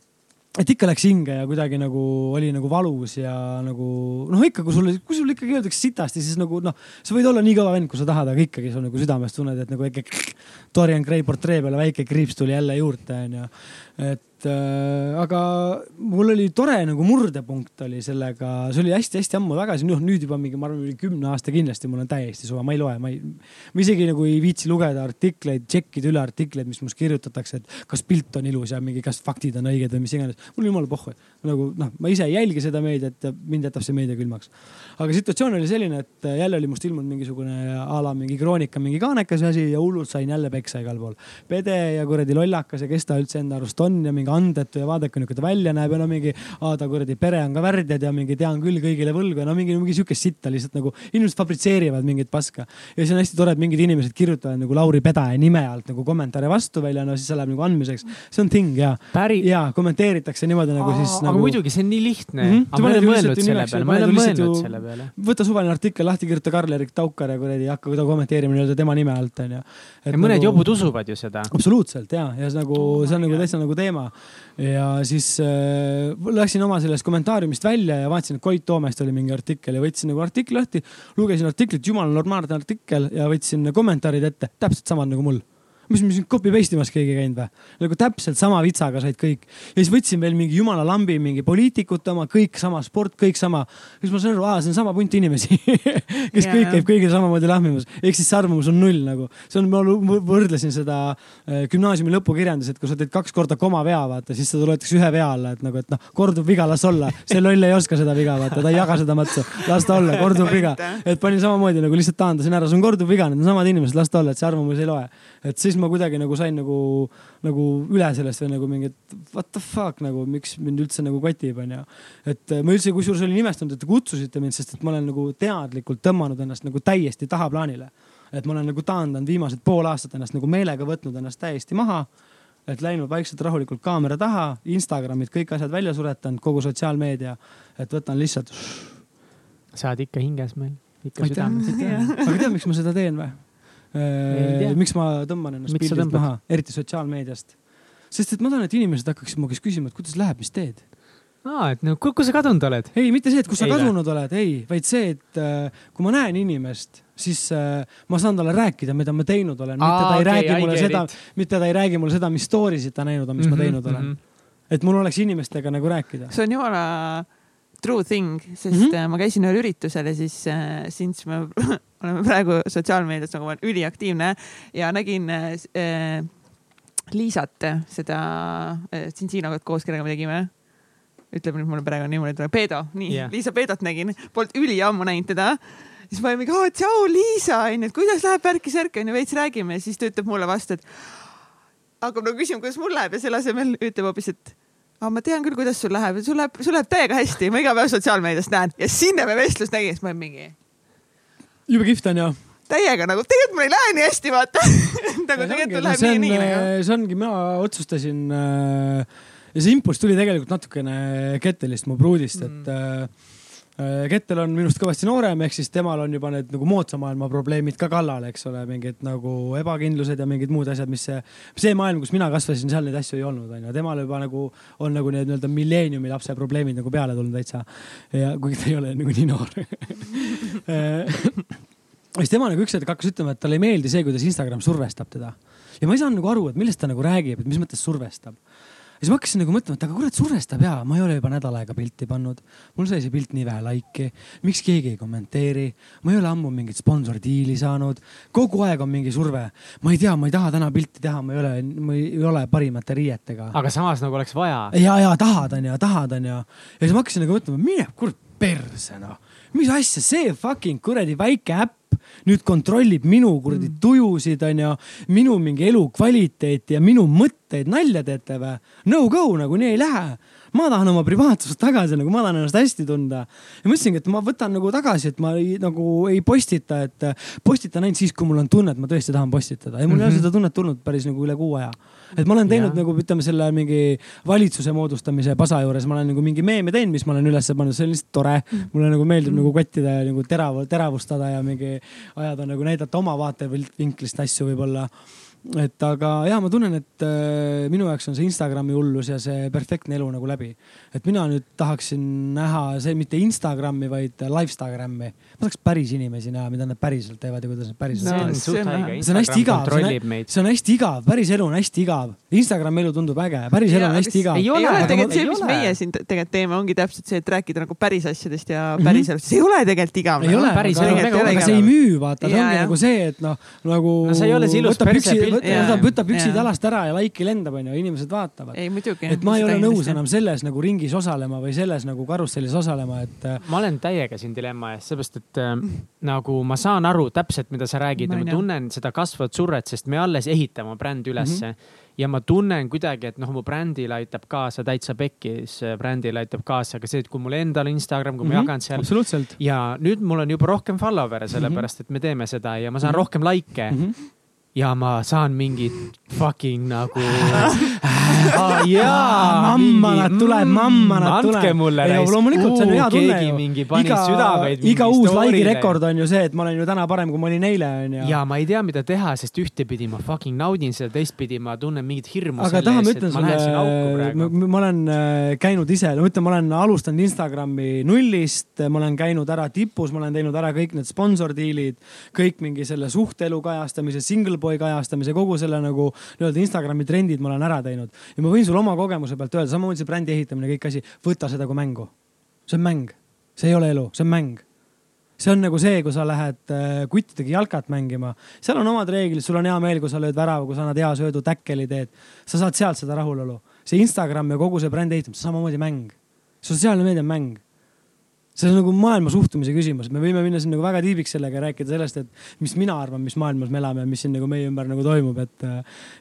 et ikka läks hinge ja kuidagi nagu oli nagu valus ja nagu noh, ikka kui sulle, kui sulle ikkagi öeldakse sitasti, siis nagu noh, sa võid olla nii kõva vend, kui sa tahad, aga ikkagi sa nagu südames tunned, et nagu väike Dorian Gray portree peale väike kriips tuli jälle juurde onju. et äh, aga mul oli tore nagu murdepunkt oli sellega, see oli hästi-hästi ammu tagasi, noh nüüd juba mingi, ma arvan, üle kümne aasta kindlasti mul on täiesti suva, ma ei loe, ma ei, ma isegi nagu ei viitsi lugeda artikleid, tšekkida üle artikleid, mis must kirjutatakse, et kas pilt on ilus ja mingi, kas faktid on õiged või mis iganes. mul jumala pohhu, nagu noh, ma ise ei jälgi seda meediat ja mind jätab see meedia külmaks. aga situatsioon oli selline, et jälle oli must ilmunud mingisugune a la mingi kroonika, mingi kaanekas asi ja hullult sain jälle peksa igal pool. pede ja kuradi lollakas ja kes ta üldse enda arust on ja mingi andetu ja vaadake, niisugune ta välja näeb ja no mingi, aa ta kuradi pere on ka värdjad ja mingi tean küll kõigile võlgu ja no mingi, mingi siukest sitta lihtsalt nagu inimesed fabritseerivad mingit paska. ja siis on hästi tore, et mingid inimesed kirjutavad nagu Lauri Pedaja nime alt nagu kommentaare vastu välja, no siis see läheb nagu andmiseks. see on thing ja, päri-, ja kommenteeritakse niimoodi nagu siis aga nagu. muidugi see on nii lihtne Mhm. aga ma ei ole mõelnud selle peale, ma ei ole mõelnud selle peale. võta suvaline artikkel lahti, kirjuta Karl-Erik Taukar ja kuradi hakka ta kommenteerima nii-öelda tema nime alt onju. ja mõned jobud usuvad ju seda. absoluutselt ja, ja see nagu see on nagu täitsa nagu teema. Ja siis äh, läksin oma sellest kommentaariumist välja ja vaatasin, et Koit Toomest oli mingi artikkel ja võtsin nagu artikli lahti, lugesin artiklit, jumala normaalne artikkel ja võtsin kommentaarid ette, täpselt samad nagu mul mis, mis copy paste imas keegi käinud või? nagu täpselt sama vitsaga said kõik. ja siis võtsin veel mingi jumala lambi, mingi poliitikute oma, kõik sama sport, kõik sama. siis ma sain aru, aa, see on sama punt inimesi, kes Jaa, kõik käib kõigile samamoodi lahmimas. ehk siis see arvamus on null nagu. see on, ma võrdlesin seda äh, gümnaasiumi lõpukirjandus, et kui sa teed kaks korda koma vea, vaata, siis seda loetakse ühe vea alla, et nagu, et noh, korduv viga, las olla. see loll ei oska seda viga, vaata, ta ei jaga seda matsu. las ta olla, korduv viga. et panin samamoodi nagu lihtsalt taandasin ära, see on korduv viga, need on samad inimesed, las ta olla, et see arvamus ei loe. et siis ma kuidagi nagu sain nagu, nagu üle sellest nagu mingi, et what the fuck nagu, miks mind üldse nagu kotib, onju. et äh, ma üldse kusjuures olin imestunud, et te kutsusite mind, sest et ma olen nagu teadlikult tõmmanud ennast nagu täiesti tahaplaanile et ma olen nagu taandanud viimased pool aastat ennast nagu meelega võtnud ennast täiesti maha. et läinud vaikselt rahulikult kaamera taha, Instagramid, kõik asjad välja suretanud, kogu sotsiaalmeedia. et võtan lihtsalt. sa oled ikka hinges meil, ikka südames. aga tead, miks ma seda teen või? Miks ma tõmban ennast pildilt maha, eriti sotsiaalmeediast? sest et ma tahan, et inimesed hakkaksid mu käest küsima, et kuidas läheb, mis teed aa, et no kus kus sa kadunud oled? ei, mitte see, et kus sa kadunud oled, ei, vaid see, et äh, kui ma näen inimest, siis äh, ma saan talle rääkida, mida ma teinud olen, mitte Aa, ta ei okei, räägi mulle seda it., mitte ta ei räägi mulle seda, mis story sid ta näinud on, mis mm -hmm, ma teinud olen. -hmm. et mul oleks inimestega nagu rääkida. see on jumala true thing, sest mm -hmm. ma käisin ühel üritusel ja siis äh, since me oleme praegu sotsiaalmeedias nagu üliaktiivne ja nägin äh, äh, Liisat, seda äh, Tsintsinogat koos, kellega me tegime. ütleb nüüd mulle praegu niimoodi tuleb, Peedo, nii yeah., Liisa Peedot nägin, polnud üliammu näinud teda. siis ma olin mingi, tšau Liisa onju, et kuidas läheb värki-särki onju, veits räägime siis ta ütleb mulle vastu, et hakkab nagu küsima, kuidas mul läheb ja selle asemel ütleb hoopis, et aga ma tean küll, kuidas sul läheb, sul läheb, sul läheb täiega hästi, ma iga päev sotsiaalmeediast näen ja sinna me vestlust nägin, siis ma olin mingi jube kihvt on ju. täiega nagu, tegelikult mul ei lähe nii hästi, vaata. nagu tegelikult läheb nii, on nii nagu. see ongi, mina otsustasin äh, ja see impulss tuli tegelikult natukene Kettelist, mu pruudist, et äh, äh, Kettel on minust kõvasti noorem, ehk siis temal on juba need nagu moodsa maailma probleemid ka kallal, eks ole, mingid nagu ebakindlused ja mingid muud asjad, mis see, see maailm, kus mina kasvasin, seal neid asju ei olnud, onju. temal juba nagu on nagu need nii-öelda milleeniumi lapse probleemid nagu peale tulnud täitsa. ja kuigi ta ei ole nagu nii noor siis tema nagu üks hetk hakkas ütlema, et talle ei meeldi see, kuidas Instagram survestab teda. ja ma ei saanud nagu aru, et millest ta nagu räägib, et mis mõttes survestab. Siis ma hakkasin nagu mõtlema, et aga kurat, survestab ja ma ei ole juba nädal aega pilti pannud. mul sai see pilt nii vähe laiki, miks keegi ei kommenteeri, ma ei ole ammu mingit sponsordiili saanud, kogu aeg on mingi surve. ma ei tea, ma ei taha täna pilti teha, ma ei ole, ma ei ole parimate riietega. aga samas nagu oleks vaja. ja, ja tahad onju, tahad onju. ja siis ma hakkasin nagu mõtlema, mine kurat perse noh, mis asja, see fucking kuradi väike äpp nüüd kontrollib minu kuradi tujusid onju, minu mingi elukvaliteeti ja minu mõtteid, nalja teete või? No go nagu nii ei lähe ma tahan oma privaatsust tagasi, nagu ma tahan ennast hästi tunda. ja mõtlesingi, et ma võtan nagu tagasi, et ma ei, nagu ei postita, et postitan ainult siis, kui mul on tunne, et ma tõesti tahan postitada ja mul mm -hmm. ei ole seda tunnet tulnud päris nagu üle kuu aja. et ma olen teinud Jaa. nagu ütleme selle mingi valitsuse moodustamise pasa juures, ma olen nagu mingi meeme teinud, mis ma olen üles pannud, see on lihtsalt tore. mulle nagu meeldib nagu kottida ja nagu terav, teravustada ja mingi ajada nagu näidata oma vaatevinklist asju võib-olla et aga ja ma tunnen, et äh, minu jaoks on see Instagrami hullus ja see perfektne elu nagu läbi. et mina nüüd tahaksin näha see mitte Instagrami, vaid Lifestagram'i. ma tahaks päris inimesi näha, mida nad päriselt teevad ja kuidas nad päriselt No, see on hästi igav, see on hästi igav, päris elu on hästi igav. Instagrami elu tundub äge, päris elu on hästi igav. ei ole, ole tegelikult see, mis ole. meie siin te- tegelikult teeme, ongi täpselt see, et rääkida nagu päris asjadest ja päris elust, see ei ole tegelikult igav. ei ole, päris aga, see ei müü, vaata, see ongi jah. nagu see, et noh, nagu. No see ei ole see ilus perse pilt. Võtab võtab püksid Jaa. jalast ära ja laiki lendab, onju, inimesed vaatavad. ei muidugi. et ma ei ole nõus enam selles nagu ringis osalema või selles nagu karussellis osalema, et äh, ma olen täiega siin dilemma ees, seepärast et äh, nagu ma saan aru täpselt, mida sa räägid Ma ja ma tunnen seda kasvavat survet, sest me alles ehitame oma brändi ülesse mm. -hmm. ja ma tunnen kuidagi, et noh, mu brändile aitab kaasa täitsa pekkis, brändile aitab kaasa ka see, et kui mul endal Instagram, kui ma Mhm, jagan seal absoluutselt ja nüüd mul on juba rohkem follower'e, sellepärast et me teeme seda ja ma saan Mhm. rohkem likee mm. -hmm. Ja ma saan mingit fucking nagu ah,. jaa, mamma nad tuleb, mamma nad tuleb. andke mulle. loomulikult see on hea tunne ju. mingi pani iga südameid. iga uus laigi rekord on ju see, et ma olen ju täna parem, kui ma olin eile onju. ja ma ei tea, mida teha, sest ühtepidi ma fucking naudin seda, teistpidi ma tunnen mingit hirmu aga selle taha, ma ees, ütlen et ma lähen sinna auku praegu. ma olen äh, käinud ise, no ütleme, ma olen alustanud Instagrami nullist, ma olen käinud ära tipus, ma olen teinud ära kõik need sponsordiilid, kõik mingi selle suhteelu kajastamise, single boy kajastamise, kogu selle nagu nii-öelda Instagrami trendid ma olen ära teinud. ja ma võin sulle oma kogemuse pealt öelda, samamoodi see brändi ehitamine, kõik asi, võta seda kui mängu. see on mäng, see ei ole elu, see on mäng see on nagu see, kui sa lähed äh, kuttidega jalkat mängima, seal on omad reeglid, sul on hea meel, kui sa lööd värava, kui sa annad hea söödu, täkkeli teed. sa saad sealt seda rahulolu. see Instagram ja kogu see brändi ehitamine, samamoodi mäng. sotsiaalne meedia on mäng. See on nagu maailma suhtumise küsimus, me võime minna siin nagu väga tiibiks sellega ja rääkida sellest, et mis mina arvan, mis maailmas me elame ja mis siin nagu meie ümber nagu toimub, et.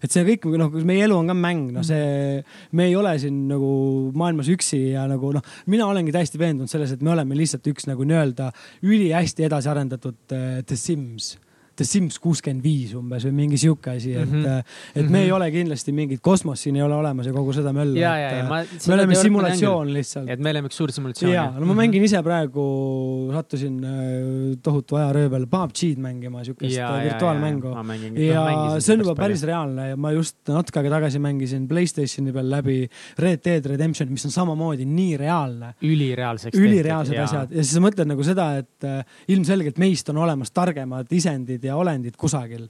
et see kõik noh, meie elu on ka mäng, noh, see, me ei ole siin nagu maailmas üksi ja nagu noh, mina olengi täiesti veendunud selles, et me oleme lihtsalt üks nagu nii-öelda ülihästi edasi arendatud äh, The Sims. The Sims kuuskümmend viis umbes või mingi sihuke asi, et Mhm. mm, -hmm. et me ei ole kindlasti mingit kosmost siin ei ole olemas ja kogu seda möllu. ma. me oleme simulatsioon lihtsalt. et me oleme üks suur simulatsioon. ja, no ma mängin ise praegu, sattusin äh, tohutu ajarööbel PUBG-d mängima, siukest äh, virtuaalmängu. ja see on juba päris reaalne ja ma just natuke aega tagasi mängisin Playstationi peal läbi Red Dead Redemption, mis on samamoodi nii reaalne. ülireaalseks. ülireaalsed asjad ja siis sa mõtled nagu seda, et äh, ilmselgelt meist on olemas targemad isendid ja olendid kusagil.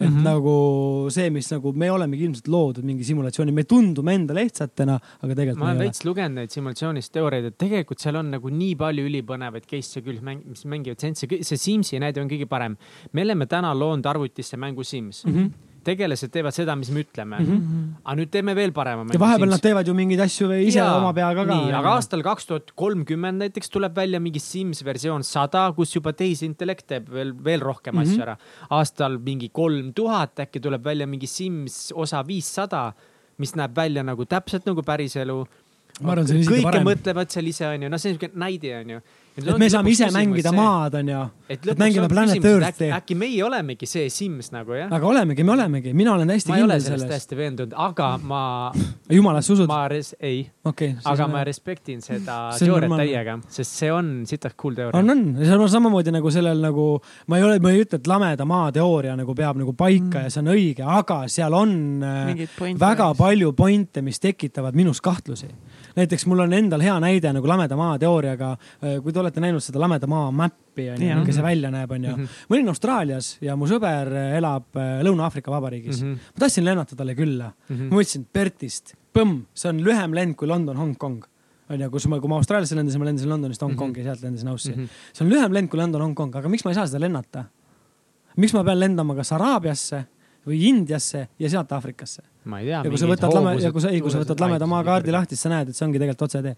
et mm. -hmm. nagu see, mis nagu me olemegi ilmselt loodud mingi simulatsiooni, me tundume enda lihtsatena, aga tegelikult ma olen veits lugenud neid simulatsioonis teooriaid, et tegelikult seal on nagu nii palju ülipõnevaid case'e küll, mis mängivad sense, see Simsi näide on kõige parem. me oleme täna loonud arvutisse mängu Sims mm. -hmm. Tegelased teevad seda, mis me ütleme mm. Mhm. -hmm. aga nüüd teeme veel parema mängu. ja vahepeal nad teevad ju mingeid asju või ise Jaa, oma peaga ka. nii, aga aastal kaks tuhat kolmkümmend näiteks tuleb välja mingi Sims versioon sada, kus juba tehisintellekt teeb veel, veel rohkem mm -hmm. Mhm. asju ära. aastal mingi kolm tuhat äkki tuleb välja mingi Sims osa viissada, mis näeb välja nagu täpselt nagu päriselu. Kõike parem. mõtlevad seal ise onju, no see on siuke näide onju. Et me saame ise mängida maad, onju. et et mängime Planet Earthi. äkki meie olemegi see Sims nagu jah? aga olemegi, me olemegi, mina olen täiesti ma ei ole kindel sellest selles. täiesti veendunud, aga ma, jumalasse usud? ma res-, ei okei. aga ma respektin seda See teooriat täiega, sest see on sitaks cool teooria. on, on, see on samamoodi nagu sellel nagu, ma ei ole, ma ei ütle, et lameda maa teooria nagu peab nagu paika mm. ja see on õige, aga seal on äh, väga palju pointe, mis tekitavad minus kahtlusi. Näiteks mul on endal hea näide nagu lameda maa teooriaga. kui te olete näinud seda lameda maa mäppi, onju, Jah. milline see välja näeb, onju. Mhm. ma olin Austraalias ja mu sõber elab äh, Lõuna-Aafrika Vabariigis mm. Mhm. -hmm. ma tahtsin lennata talle külla mm. -hmm. ma mõtlesin Pertist, põmm, see on lühem lend kui London, Hongkong onju, kus ma, kui ma Austraaliasse lendasin, ma lendasin Londonist Hongkongi mm, -hmm. sealt lendasin Aussi mm. Mhm. -hmm. see on lühem lend kui London, Hongkong, aga miks ma ei saa seda lennata? miks ma pean lendama kas Araabiasse või Indiasse ja sealt Aafrikasse? Ma ei tea. ja kui sa võtad lame, ja kui sa, ei, kui sa võtad lameda maa kaardi. lahti, siis sa näed, et see ongi tegelikult otsetee.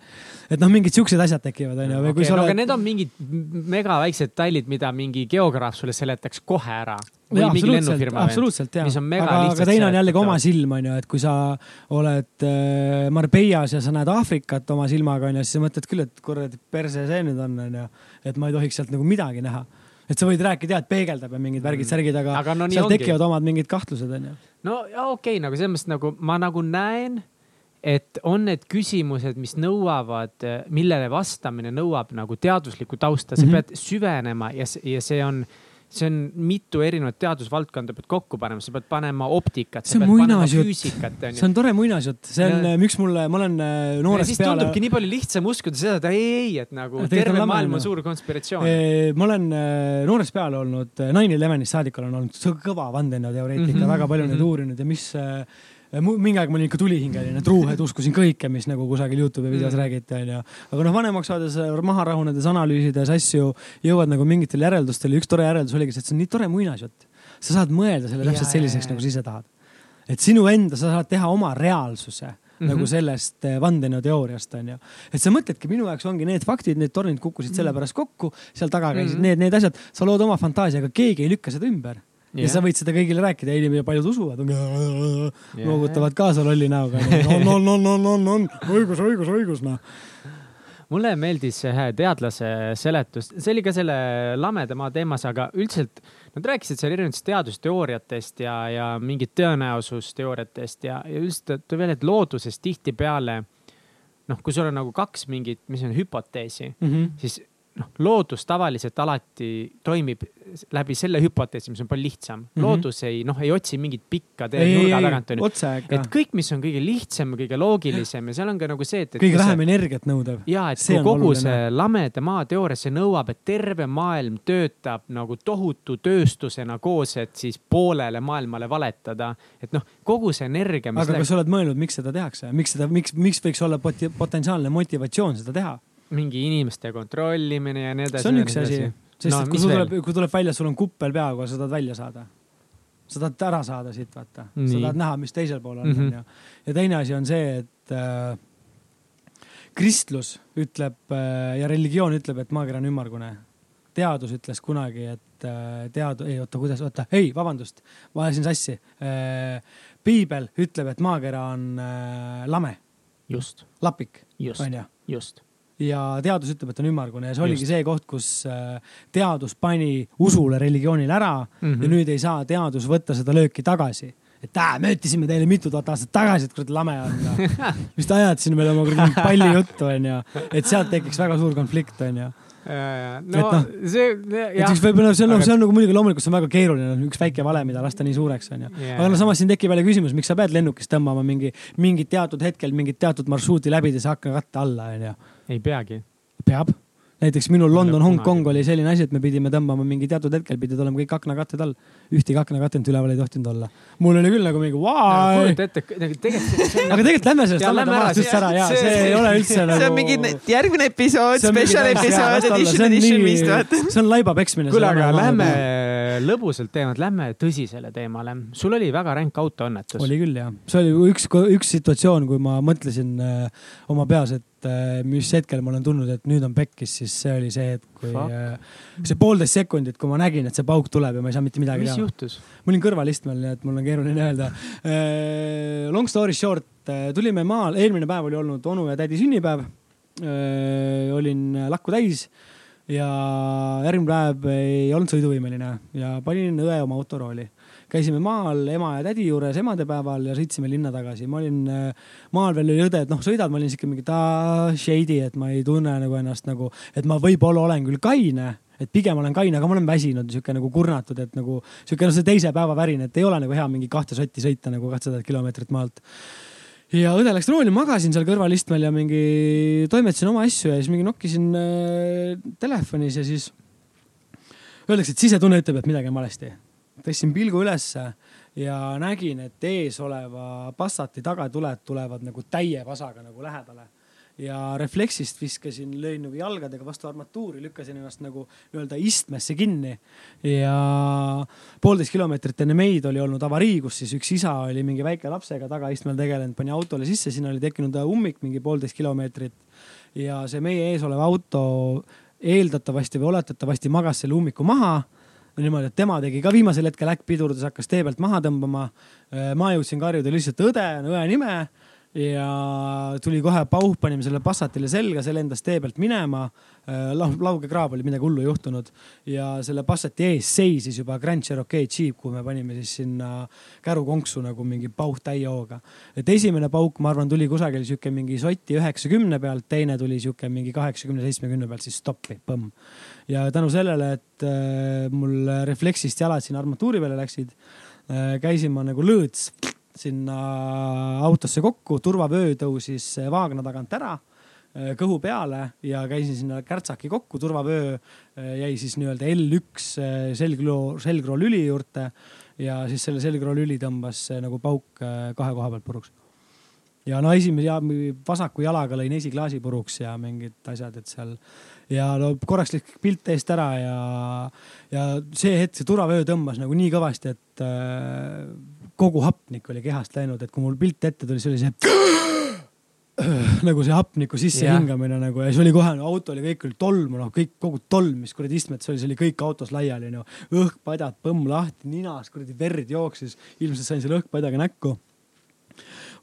et noh, mingid siuksed asjad tekivad, onju, või kui sa no, aga oled. need on mingid mega väiksed detailid, mida mingi geograaf sulle seletaks kohe ära. või jaa, mingi lennufirma absoluutselt ja mis on, mega aga, aga teine on jällegi oma silm onju, et kui sa oled äh, Marbellas ja sa näed Aafrikat oma silmaga onju, siis sa mõtled küll, et kuradi perse see nüüd on onju, et ma ei tohiks sealt nagu midagi näha. Et sa võid rääkida, et peegeldab ja mingid värgid-särgid, aga, Aga no seal ongi. tekivad omad mingid kahtlused onju. no ja okei okay,, nagu selles mõttes nagu ma nagu näen, et on need küsimused, mis nõuavad, millele vastamine nõuab nagu teaduslikku tausta, sa mm. -hmm. pead süvenema ja, ja see on, see on mitu erinevat teadusvaldkonda pead kokku panema, sa pead panema optikat, sa on pead panema füüsikat see on tore muinasjutt, see on Ja-, miks mulle, ma olen äh, ja noorest siis peale tundubki nii palju lihtsam uskuda seda, et ei, ei, et nagu on terve lame, maailm on suur konspiratsioon. Ma olen äh, noorest peale olnud, nine elevenist saadik olen olnud kõva vandenõuteoreetik mm Mhm, -hmm. väga palju mhm. neid uurinud ja mis äh, mingi aeg ma olin ikka tulihingeline, truuhed uskusin kõike, mis nagu kusagil Youtube'i videos Mm. mm. räägiti, onju. aga noh, vanemaks saades, maha rahunedes, analüüsides asju, jõuad nagu mingitele järeldustele. üks tore järeldus oligi see, et see on nii tore muinasjutt. sa saad mõelda selle täpselt jaa, selliseks, jaa. nagu sa ise tahad. et sinu enda, sa saad teha oma reaalsuse mm Mhm. -hmm. nagu sellest eh, vandenõuteooriast onju. et sa mõtledki, minu jaoks ongi need faktid, need tornid kukkusid Mhm. sellepärast kokku, seal taga käisid Mhm. need, need asjad, sa lood oma fantaasiaga, keegi ei lükka seda ümber. Ja sa võid seda kõigile rääkida ja inimesed, paljud usuvad, noogutavad kaasa lolli näoga. on, on, on, on, on, on, õigus, õigus, õigus, noh. mulle meeldis ühe teadlase seletus, see oli ka selle lameda maa teemas, aga üldiselt nad rääkisid seal erinevatest teadusteooriatest ja, ja mingit tõenäosusteooriatest ja, ja üldiselt tõi veel, et looduses tihtipeale noh, kui sul on nagu kaks mingit, mis on hüpoteesi, Mhm. siis noh, loodus tavaliselt alati toimib läbi selle hüpoteesi, mis on palju lihtsam mm. -hmm. loodus ei noh, ei otsi mingit pikka teed nurga tagant, onju. et. kõik, mis on kõige lihtsam kõige loogilisem ja seal on ka nagu see, et, et. kõige vähem energiat nõudev. ja et See kogu oluline. see lameda maa teooria, see nõuab, et terve maailm töötab nagu tohutu tööstusena koos, et siis poolele maailmale valetada. et noh, kogu see energia, aga kas sa oled mõelnud, miks seda tehakse, miks seda, miks, miks võiks olla poti- potentsiaalne motivatsioon seda teha? Mingi inimeste kontrollimine ja nii edasi. see on üks asi, sest No, et kui sul tuleb, kui tuleb välja, sul on kuppel peaga, sa tahad välja saada. sa tahad ära saada siit, vaata. sa tahad näha, mis teisel pool on, Mhm. onju. ja teine asi on see, et äh, kristlus ütleb äh, ja religioon ütleb, et maakera on ümmargune. teadus ütles kunagi, et äh, teadu, ei oota, kuidas, oota, ei, vabandust, ma ajasin sassi äh,. piibel ütleb, et maakera on äh, lame, just, lapik, just, just. Ja teadus ütleb, et on ümmargune ja see oligi see koht, kus äh, teadus pani usule, religioonile ära mm. -hmm. ja nüüd ei saa teadus võtta seda lööki tagasi et ää, me ütlesime teile mitu tuhat aastat tagasi, et kurat lame on mis te ajate siin meile oma kuradi palli juttu onju, et sealt tekiks väga suur konflikt onju no Et noh, see, et siis võib-olla see on Aga- aga..., see on nagu muidugi loomulikult see on väga keeruline, üks väike vale, mida lasta nii suureks onju. Jaa. aga no samas siin tekib jälle küsimus, miks sa pead lennukis tõmbama mingi, mingit teatud hetkel mingit teatud marsruuti läbides aknakatte alla onju. Ei peagi. peab. näiteks minul London. Hongkong oli selline asi, et me pidime tõmbama mingi teatud hetkel pidid olema kõik aknakatted all. ühtegi aknakatet üleval ei tohtinud olla. mul oli küll nagu mingi vau. kujuta ette, nagu tegelikult see aga tegelikult lähme sellest lamedamast üldse ära ja see- see ei ole üldse nagu. see on mingi järgmine episood, See special episood, edition, see on edition vist vaata. see on laiba peksmine. kuule, aga lähme lõbusalt teemalt, lähme tõsisele teemale. sul oli väga ränk autoõnnetus. oli küll jah, see oli üks, üks situatsioon, kui ma mõtlesin äh, oma peas, et äh, mis hetkel ma olen tundnud, et nüüd on pekkis, siis see oli see hetk, kui Fuck. äh, see poolteist sekundit, kui ma nägin, et see pauk tuleb ja ma ei saa mitte midagi mis teha. juhtus? ma olin kõrvalistmel, nii et mul on keeruline öelda. Long story short, tulime maal, eelmine päev oli olnud onu ja tädi sünnipäev. olin lakku täis ja järgmine päev ei olnud sõiduvõimeline ja panin õe oma autorooli. Käisime maal ema ja tädi juures emadepäeval ja sõitsime linna tagasi. ma olin äh, maal veel oli õde, et noh, sõidad, ma olin siuke mingi ta shady, et ma ei tunne nagu ennast nagu, et ma võib-olla olen küll kaine et pigem olen kaine, aga ma olen väsinud, sihuke nagu kurnatud, et nagu sihuke no see teise päeva värin, et ei ole nagu hea mingi kahte sotti sõita nagu kahtesadat kilomeetrit maalt. ja õde läks rooli, magasin seal kõrvalistmel ja mingi toimetasin oma asju ja siis mingi nokkisin äh, telefonis ja siis öeldakse, et sisetunne ütleb, et midagi on valesti. Tõstsin pilgu ülesse ja nägin, et ees oleva Passati tagatuled tulevad nagu täie vasaga nagu lähedale. Ja refleksist viskasin, lõin nagu jalgadega vastu armatuuri, lükkasin ennast nagu nii-öelda istmesse kinni. Ja poolteist kilomeetrit enne meid oli olnud avarii, kus siis üks isa oli mingi väike lapsega tagaistmel tegelenud, pani autole sisse, sinna oli tekkinud ummik mingi poolteist kilomeetrit. Ja see meie ees olev auto eeldatavasti või oletatavasti magas selle ummiku maha niimoodi, et tema tegi ka viimasel hetkel äkk pidurdas, hakkas tee pealt maha tõmbama. ma jõudsin karjuda lihtsalt õde, õe nime ja tuli kohe pauh, panime selle Passatile selga, see lendas tee pealt minema. laug, laugekraab oli midagi hullu juhtunud ja selle Passati ees seisis juba Grand Cherokee Jeep, kuhu me panime siis sinna kärukonksu nagu mingi pauh täie hooga. et esimene pauk, ma arvan, tuli kusagil sihuke mingi soti üheksakümne pealt, teine tuli sihuke mingi kaheksakümne, seitsmekümne pealt, siis stoppi, põmm. Ja tänu sellele, et äh, mul refleksist jalad sinna armatuuri peale läksid äh,, käisin ma nagu lõõts sinna autosse kokku, turvavöö tõusis äh, vaagna tagant ära kõhu peale ja käisin sinna kärtsaki kokku, turvavöö jäi siis nii-öelda L1 äh, selgroo, selgroo lüli juurde ja siis selle selgroo lüli tõmbas nagu pauk kahe koha pealt puruks. ja no esimese ja vasaku jalaga lõin esiklaasi puruks ja mingid asjad, et seal ja no korraks läks pilt eest ära ja, ja see hetk see turvavöö tõmbas nagu nii kõvasti, et äh, kogu hapnik oli kehast läinud, et kui mul pilt ette tuli, see oli see nagu see hapniku sissehingamine nagu ja siis oli kohe no,, auto oli kõik oli tolmu, noh kõik kogu tolm, mis kuradi istmetes oli, see oli kõik autos laiali, no õhkpadjad põmm lahti, ninas kuradi verd jooksis, ilmselt sain selle õhkpadjaga näkku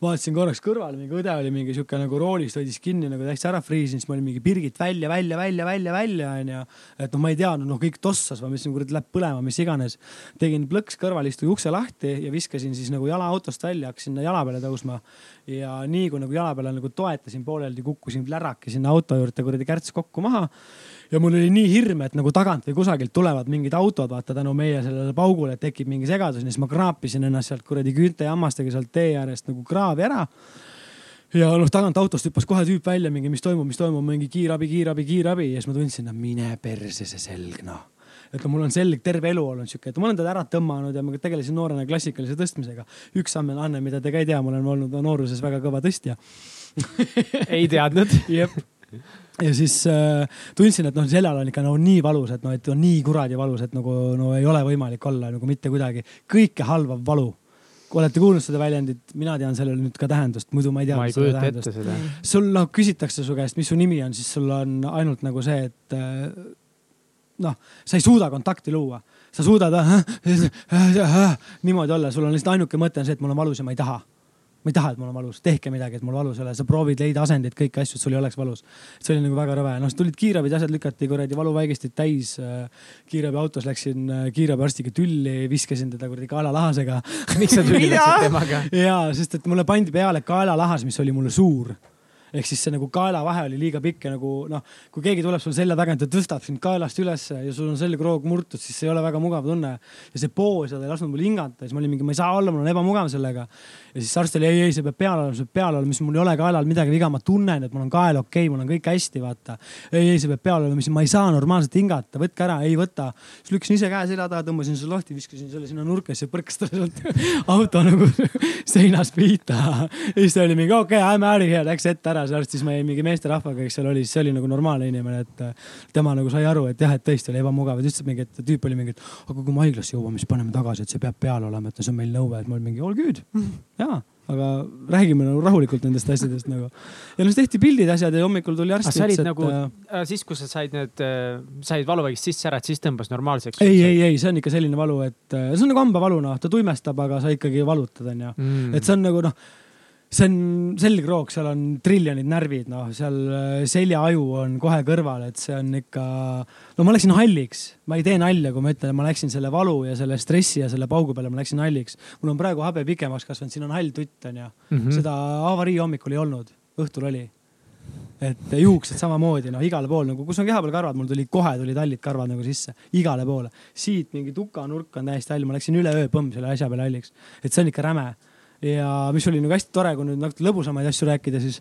vaatasin korraks kõrvale, mingi õde oli mingi sihuke nagu roolist hoidis kinni nagu täitsa ära friisinud, siis ma olin mingi Birgit välja, välja, välja, välja, välja onju. et noh, ma ei teadnud, noh kõik tossas, ma mõtlesin, kurat läheb põlema, mis iganes. tegin plõks kõrvalistuja ukse lahti ja viskasin siis nagu jala autost välja, hakkasin jala peale tõusma. ja nii kui nagu jala peale nagu toetasin pooleldi, kukkusin pläraki sinna auto juurde kuradi kärts kokku maha ja mul oli nii hirm, et nagu tagant või kusagilt tulevad mingid autod, vaata tänu meie sellele paugule, tekib mingi segadus, siis ma kraapisin ennast sealt kuradi küünte ja hammastega sealt tee äärest nagu kraavi ära. ja noh, tagant autost hüppas kohe tüüp välja, mingi mis toimub, mis toimub, mingi kiirabi, kiirabi, kiirabi ja siis ma tundsin, no mine perse see selg noh et mul on selg terve elu olnud sihuke, et ma olen teda ära tõmmanud ja ma tegelesin noorena klassikalise tõstmisega. üks Anne, mida te ka ei tea, ma olen olnud nooruses väga kõva tõstja. ei teadnud. jep. Ja siis äh, tundsin, et noh, seljal on ikka no nii valus, et noh, et on nii kuradi valus, et nagu no ei ole võimalik olla nagu mitte kuidagi. kõike halvav valu. olete kuulnud seda väljendit, mina tean sellele nüüd ka tähendust, muidu ma ei tea. ma ei kujuta ette seda. sul noh, küsitakse su käest, mis su nimi on, siis sul on ainult nagu see, et äh, noh, sa ei suuda kontakti luua, sa suudad äh, äh, äh, äh, niimoodi olla, sul on lihtsalt ainuke mõte on see, et mul on valus ja ma ei taha. Ma ei taha, et mul on valus, tehke midagi, et mul valus ei ole, sa proovid leida asendeid, kõiki asju, et sul ei oleks valus. see oli nagu väga rõve, noh tulid kiirabid, asjad lükati kuradi valuvaigistit täis. kiirabiautos läksin kiirabiarstiga tülli, viskasin teda kuradi kaelalahasega. miks sa tülli läksid temaga? ja, sest et mulle pandi peale kaelalahas, mis oli mulle suur ehk siis see nagu kaelavahe oli liiga pikk ja nagu noh, kui keegi tuleb sul selja tagant ja tõstab sind kaelast ülesse ja sul on selgroog murtud, siis see ei ole väga mugav tunne. ja see poos ja ta ei lasknud mul hingata, siis ma olin mingi, ma ei saa olla, mul on ebamugav sellega. ja siis arst oli ei, ei, see peab peal olema, see peab peal olema, siis mul ei ole kaelal midagi viga, ma tunnen, et mul on kael okei okay,, mul on kõik hästi, vaata. ei, ei, see peab peal olema, siis ma ei saa normaalselt hingata, võtke ära, ei võta. siis lükkasin ise käe selja taha, tõmbasin selle lahti, viskasin selle sinna nurka, siis põrkas talle sealt auto nagu seinast pihta. ja siis ta oli mingi okei okay,, I m out of here, läks ette ära, see arst, siis jäin mingi meesterahvaga, kes seal oli, siis see oli nagu normaalne inimene, et äh, tema nagu sai aru, et jah, et tõesti oli ebamugav ta ütles mingi, et tüüp oli mingi, et aga kui me haiglasse jõuame, siis paneme tagasi, et see peab peal olema, et see on meil nõue, et ma olin mingi all good. jaa, aga räägime nagu rahulikult nendest asjadest nagu. ja noh, siis tehti pildid, asjad ja hommikul tuli arst. sa olid nagu äh,, siis kui sa said need, said valuvaigist sisse ära, et siis tõmbas normaalseks? ei, ei, ei, see on ikka selline valu, et see on nagu hambavalu, noh, ta tuimestab, aga sa ikkagi valutad, onju mm.. et see on nagu noh see on selgroog, seal on triljonid närvid, noh, seal äh, seljaaju on kohe kõrval, et see on ikka, no ma läksin halliks, ma ei tee nalja, kui ma ütlen, et ma läksin selle valu ja selle stressi ja selle paugu peale, ma läksin halliks. mul on praegu habe pikemaks kasvanud, siin on hall tutt onju mm, -hmm. seda avarii hommikul ei olnud, õhtul oli. et juuksed samamoodi, noh, igale poole nagu, kus on keha peal karvad, mul tuli kohe tulid hallid karvad nagu sisse, igale poole. siit mingi tukanurk on täiesti hall, ma läksin üleöö põmm selle asja peale halliks, et see on ikka räme ja mis oli nagu hästi tore, kui nüüd natuke lõbusamaid asju rääkida, siis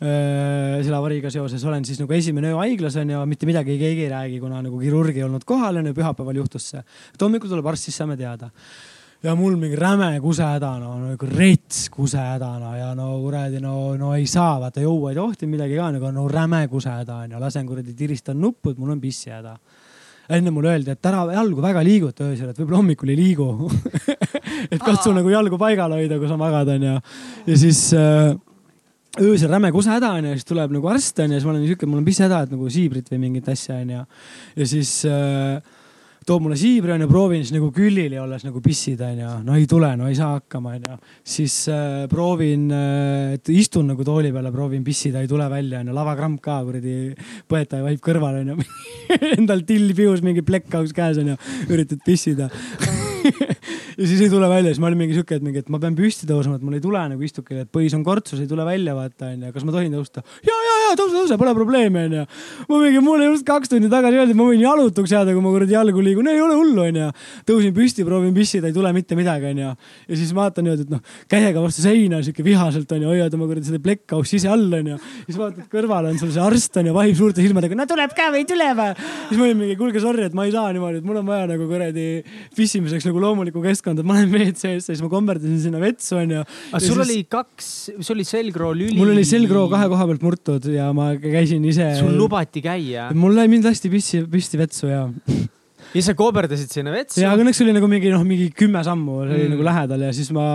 äh, selle avariiga seoses olen siis nagu esimene öö haiglas on ju, mitte midagi keegi ei räägi, kuna nagu kirurg ei olnud kohal on ju, pühapäeval juhtus see. et hommikul tuleb arst, siis saame teada. ja mul mingi räme kusehäda, no nagu rets kusehäda, no ja no kuradi, no, no ei saa, vaata juua ei tohtinud midagi ka, nagu no räme kusehäda on ju, lasen kuradi, tiristan nuppu, et mul on pissihäda enne mulle öeldi, et ära jalgu väga liiguta öösel, et võib-olla hommikul ei liigu et katsu nagu jalgu paigal hoida, kui sa magad, onju. ja siis äh, öösel räme kusehäda onju, siis tuleb nagu arst onju, siis ma olen siuke, mul on pisshäda, et nagu siibrit või mingit asja onju. ja siis äh, toob mulle siibri onju, proovin siis nagu külili olles nagu pissida onju, no ei tule, no ei saa hakkama onju. siis äh, proovin äh,, istun nagu tooli peale, proovin pissida, ei tule välja onju, lavakramp ka kuradi, põetaja vaip kõrval onju. Endal till pius, mingi plekkauks käes onju, üritad pissida ja siis ei tule välja, siis ma olin mingi siuke, et mingi, et ma pean püsti tõusma, et mul ei tule nagu istukile, et põis on kortsus, ei tule välja, vaata onju, kas ma tohin tõusta? ja, ja, ja tõuse, tõuse, pole probleemi onju. ma mingi, mulle just kaks tundi tagasi öeldi, et ma võin jalutuks jääda, kui ma kuradi jalgu liigun, ei ole hullu onju. tõusin püsti, proovin pissida, ei tule mitte midagi onju. ja siis vaatan niimoodi, et noh, käega vastu seina siuke vihaselt onju, hoiad oma kuradi seda plekkausti ise all onju. siis vaatad kõrval on sul see arst onju, vahib suurte silmadega, no tuleb ka või ei tule või? siis ma olin mingi, kuulge sorry, et ma ei saa niimoodi, et mul on vaja nagu kuradi pissimiseks nagu loomulikku keskkonda, et ma olen WC-s ja siis ma komberdasin sinna vetsu onju. aga sul siis... oli kaks, sul oli selgroo lüli. mul oli selgroo kahe koha pealt murtud ja ma käisin ise. sul lubati käia? mul mind lasti püsti, püsti vetsu ja ja sa kooberdasid sinna vetsu? ja, aga õnneks oli nagu mingi noh, mingi kümme sammu oli mm. nagu lähedal ja siis ma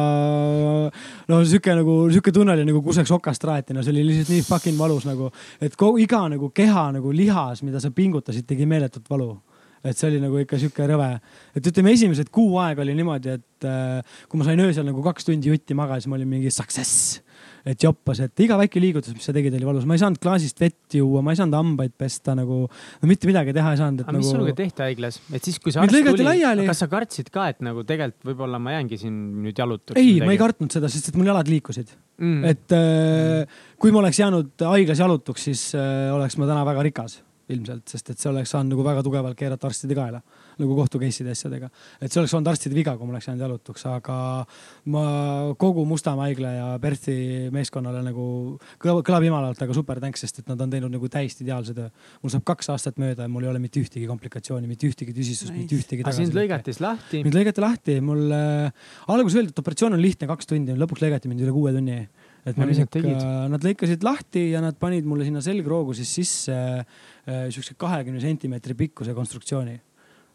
no sihuke nagu sihuke tunne oli nagu kuseks okast raeti, no see oli lihtsalt nii fucking valus nagu, et kogu iga nagu keha nagu lihas, mida sa pingutasid, tegi meeletut valu et see oli nagu ikka sihuke rõve, et ütleme, esimesed kuu aega oli niimoodi, et äh, kui ma sain öösel nagu kaks tundi jutti magada, siis ma olin mingi success. et joppas, et iga väike liigutus, mis sa tegid, oli valus, ma ei saanud klaasist vett juua, ma ei saanud hambaid pesta nagu, no mitte midagi teha ei saanud. aga nagu... mis sinuga tehti haiglas, et siis, kui see arst tuli, kas sa kartsid ka, et nagu tegelikult võib-olla ma jäängi siin nüüd jalutuks? ei, ma ei kartnud seda, sest et mul jalad liikusid mm.. et äh, kui ma oleks jäänud haiglas jalutuks, siis äh, oleks ma täna väga rikas ilmselt, sest et see oleks saanud nagu väga tugevalt keerata arstide kaela nagu kohtu case'ide asjadega. et see oleks olnud arstide viga, kui ma oleks jäänud jalutuks, aga ma kogu Mustamäe haigla ja Perthi meeskonnale nagu kõlab, kõlab jumalalt, aga super thanks, sest et nad on teinud nagu täiesti ideaalse töö. mul saab kaks aastat mööda ja mul ei ole mitte ühtegi komplikatsiooni, mitte ühtegi tüsistust nice., mitte ühtegi. aga sind lõigati siis lahti? mind lõigati lahti, mul äh, alguses öeldi, et operatsioon on lihtne, kaks tundi, lõpuks lõigati mind üle kuue tunni et mis nad tegid? Nad lõikasid lahti ja nad panid mulle sinna selgroogu siis sisse äh, siukse kahekümne sentimeetri pikkuse konstruktsiooni.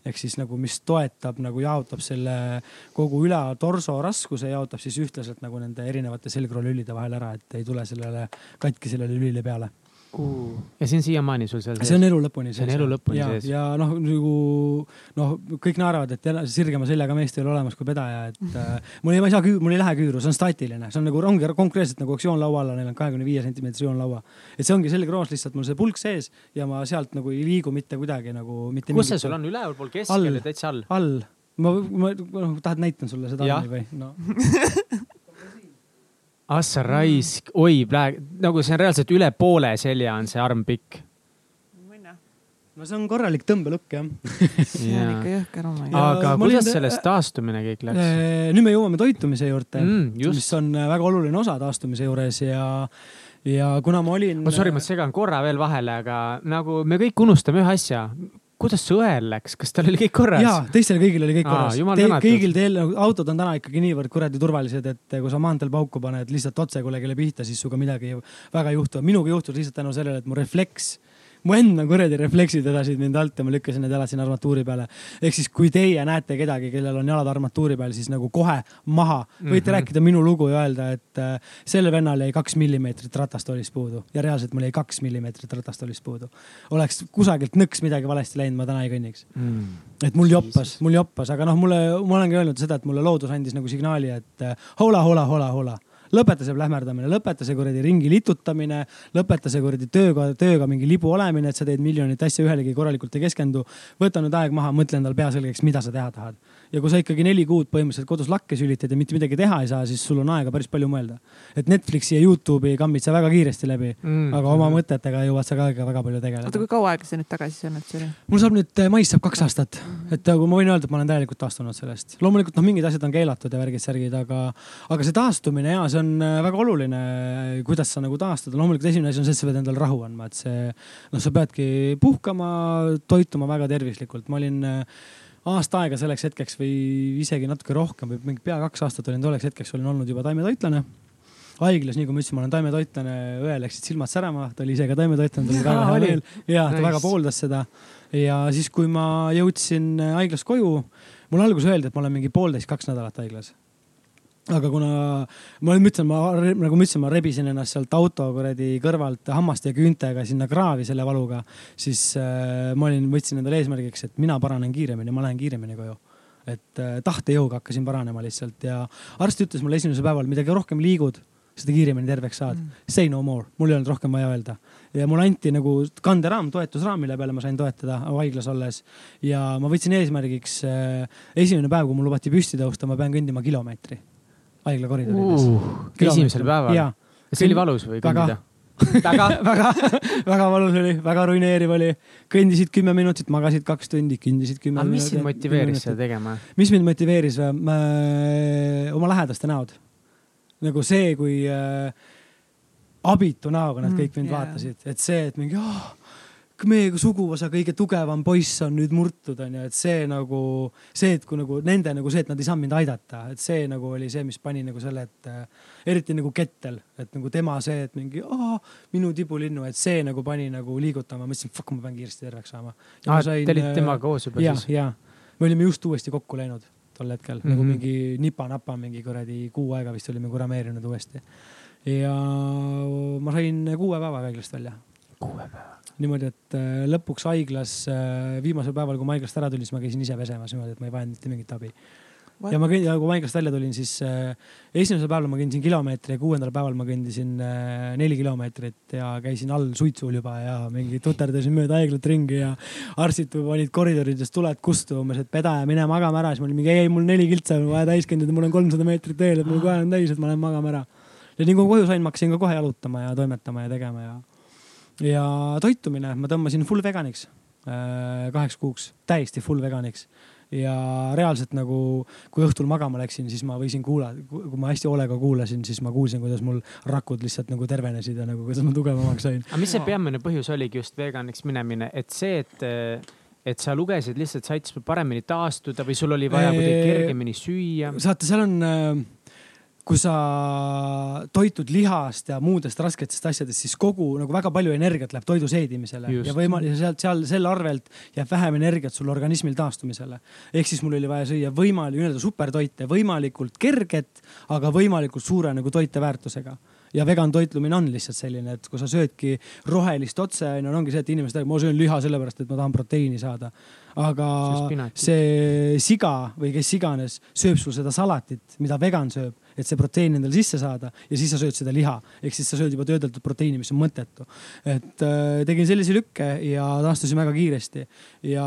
ehk siis nagu, mis toetab nagu jaotab selle kogu üle torso raskuse, jaotab siis ühtlaselt nagu nende erinevate selgroolülide vahel ära, et ei tule sellele katkisele lülile peale ja see on siiamaani sul seal see on elu lõpuni See on elu lõpuni ja, sees. ja noh, nagu noh, kõik naeravad, et sirgema seljaga meest ei ole olemas kui pedaja, et äh, mul ei, ma ei saa mul ei lähe küüru, see on staatiline, see on nagu, ongi konkreetselt nagu aktsioonlaua alla, neil on kahekümne viie sentimeetrise joonlaua. et see ongi selgroos lihtsalt mul see pulk sees ja ma sealt nagu ei liigu mitte kuidagi nagu mitte. kus see sul on, ülevalpool, keskel ja täitsa all? all, ma, ma, noh, tahad näitan sulle seda või no. ah sa raisk, oi nagu see on reaalselt üle poole selja on see arm pikk. no see on korralik tõmbelõkk jah see on ikka jõhker oma Ja aga kuidas sellest taastumine kõik läks? Eh, nüüd me jõuame toitumise juurde Mm, mis on äh, väga oluline osa taastumise juures ja, ja kuna ma olin. oh sorry, ma segan korra veel vahele, aga nagu me kõik unustame ühe asja. Kuidas su õel läks, kas tal oli kõik korras? ja teistel kõigil oli kõik korras Te, kõigil teil autod on täna ikkagi niivõrd kuradi turvalised, et kui sa maanteel pauku paned lihtsalt otse kollegile pihta, siis sinuga midagi väga ei juhtu. minuga juhtus lihtsalt tänu sellele, et mu refleks, mu enda kuradi refleksid vedasid mind alt ja ma lükkasin need jalad sinna armatuuri peale. ehk siis, kui teie näete kedagi, kellel on jalad armatuuri peal, siis nagu kohe maha, võite mm. -hmm. rääkida minu lugu ja öelda, et äh, sellel vennal jäi kaks millimeetrit ratastoolist puudu ja reaalselt mul jäi kaks millimeetrit ratastoolist puudu. oleks kusagilt nõks midagi valesti läinud, ma täna ei kõnniks mm.. et mul joppas, mul joppas, aga noh, mulle, ma olengi öelnud seda, et mulle loodus andis nagu signaali, et äh, hola, hola, hola, hola. Lõpeta see plähmerdamine, lõpeta see kuradi ringi litutamine, lõpeta see kuradi tööga, tööga mingi libu olemine, et sa teed miljonit asja ühelegi korralikult ei keskendu. võta nüüd aeg maha, mõtle endale pea selgeks, mida sa teha tahad. Ja kui sa ikkagi neli kuud põhimõtteliselt kodus lakke sülitad ja mitte midagi teha ei saa, siis sul on aega päris palju mõelda. et Netflixi ja Youtube'i kammid sa väga kiiresti läbi, Mm. aga oma mõtetega jõuad sa ka ikka väga palju tegeleda oota, kui kaua aega sa nüüd tagasi olnud, see oli? mul saab nüüd, mais saab kaks aastat, et nagu ma võin öelda, et ma olen täielikult taastunud sellest. loomulikult noh, mingid asjad on keelatud ja värgid-särgid, aga, aga see taastumine ja see on äh, väga oluline, kuidas sa nagu taastud. loomulikult esimene asi on see, et sa pead endale rahu andma, et see noh, sa peadki puhkama, toituma väga tervislikult. ma olin äh, aasta aega selleks hetkeks või isegi natuke rohkem või mingi pea kaks aastat olin tolleks hetkeks olin olnud juba taimetoitlane haiglas, nii kui ma ütlesin, ma olen taimetoitlane, õel läksid silmad särama, ta oli ise ka taimetoitlane, tal oli väga hea meel ja ta Nice. väga pooldas seda. ja siis, kui ma jõudsin haiglast koju, mulle alguses öeldi, et ma olen mingi poolteist, kaks nädalat haiglas. Aga kuna ma nüüd ütlen, ma nagu ma ütlesin, ma rebisin ennast sealt auto kuradi kõrvalt hammaste ja küüntega sinna kraavi selle valuga, siis äh, ma olin, võtsin endale eesmärgiks, et mina paranen kiiremini, ma lähen kiiremini koju et äh, tahtejõuga hakkasin paranema lihtsalt ja arst ütles mulle esimesel päeval, mida rohkem liigud, seda kiiremini terveks saad mm.. Say no more, mul ei olnud rohkem vaja öelda. ja mulle anti nagu kanderaam, toetusraam, mille peale ma sain toetada haiglas olles. ja ma võtsin eesmärgiks äh, esimene päev, kui mul lubati püsti tõusta, ma pean kõndima kilomeetri haigla koridorides uh,. esimesel päeval? jaa, see oli valus või kõndida? väga. väga, väga valus oli, väga ruineeriv oli. kõndisid kümme minutit, magasid kaks tundi, kõndisid kümme aga mis minutit. sind motiveeris seda tegema? mis mind motiveeris või? oma lähedaste näod. nagu see, kui äh, abitu näoga nad Mm, kõik mind jaa. vaatasid, et see, et mingi oh, meie suguvõsa kõige tugevam poiss on nüüd murtud, onju, et see nagu, see, et kui nagu nende nagu see, et nad ei saanud mind aidata, et see nagu oli see, mis pani nagu selle, et äh, eriti nagu Kettel, et nagu tema see, et mingi minu tibulinnu, et see nagu pani nagu liigutama, mõtlesin, fuck, ma pean kiiresti terveks saama. aa, te olite temaga koos juba ja, siis? ja me olime just uuesti kokku läinud tol hetkel mm, -hmm. nagu Mhm. mingi nipa-napa mingi kuradi kuu aega vist olime kurameerinud uuesti. ja ma sain kuue päevaga haiglast välja. kuue päeva. niimoodi, et äh, lõpuks haiglas äh, viimasel päeval, kui ma haiglast ära tulin, siis ma käisin ise pesemas niimoodi, et ma ei vajanud mitte mingit abi. ja ma, ja kui ma haiglast välja tulin, siis äh, esimesel päeval ma kõndisin kilomeetri ja kuuendal päeval ma kõndisin äh, neli kilomeetrit ja käisin all suitsul juba ja mingi tuterdasin mööda haiglat ringi ja arstid panid koridorides tuled kustu umbes, et pedaja, mine magama ära, siis ma olin mingi ei, mul neli kiltsa on vaja täis kõndida, mul on kolmsada meetrit veel, et mul kohe on täis, et ma lähen magama ära. ja nii kui koju sain, ma hakkasin ka kohe jalutama ja toimetama ja tegema ja, ja toitumine, ma tõmbasin full veganiks äh, kaheks kuuks, täiesti full veganiks ja reaalselt nagu, kui õhtul magama läksin, siis ma võisin kuulata, kui ma hästi hoolega kuulasin, siis ma kuulsin, kuidas mul rakud lihtsalt nagu tervenesid ja nagu kuidas ma tugevamaks sain. aga mis see peamine põhjus oligi just veganiks minemine, et see, et, et sa lugesid lihtsalt, sa aitasid paremini taastuda või sul oli vaja kuidagi kergemini süüa? saate, seal on, kui sa toitud lihast ja muudest rasketest asjadest, siis kogu nagu väga palju energiat läheb toidu seedimisele Just. ja võimalik ja sealt, seal selle arvelt jääb vähem energiat sul organismil taastumisele. ehk siis mul oli vaja süüa võimalik, nii-öelda supertoite, võimalikult kerget, aga võimalikult suure nagu toiteväärtusega ja vegan toitlumine on lihtsalt selline, et kui sa söödki rohelist otse, on ju, ongi see, et inimesed räägivad, ma söön liha sellepärast, et ma tahan proteiini saada. aga see siga või kes iganes sööb sul seda salatit, mida vegan sööb et see proteiin endale sisse saada ja siis sa sööd seda liha. ehk siis sa sööd juba töödeldud proteiini, mis on mõttetu. et äh, tegin sellise lükke ja taastusin väga kiiresti. ja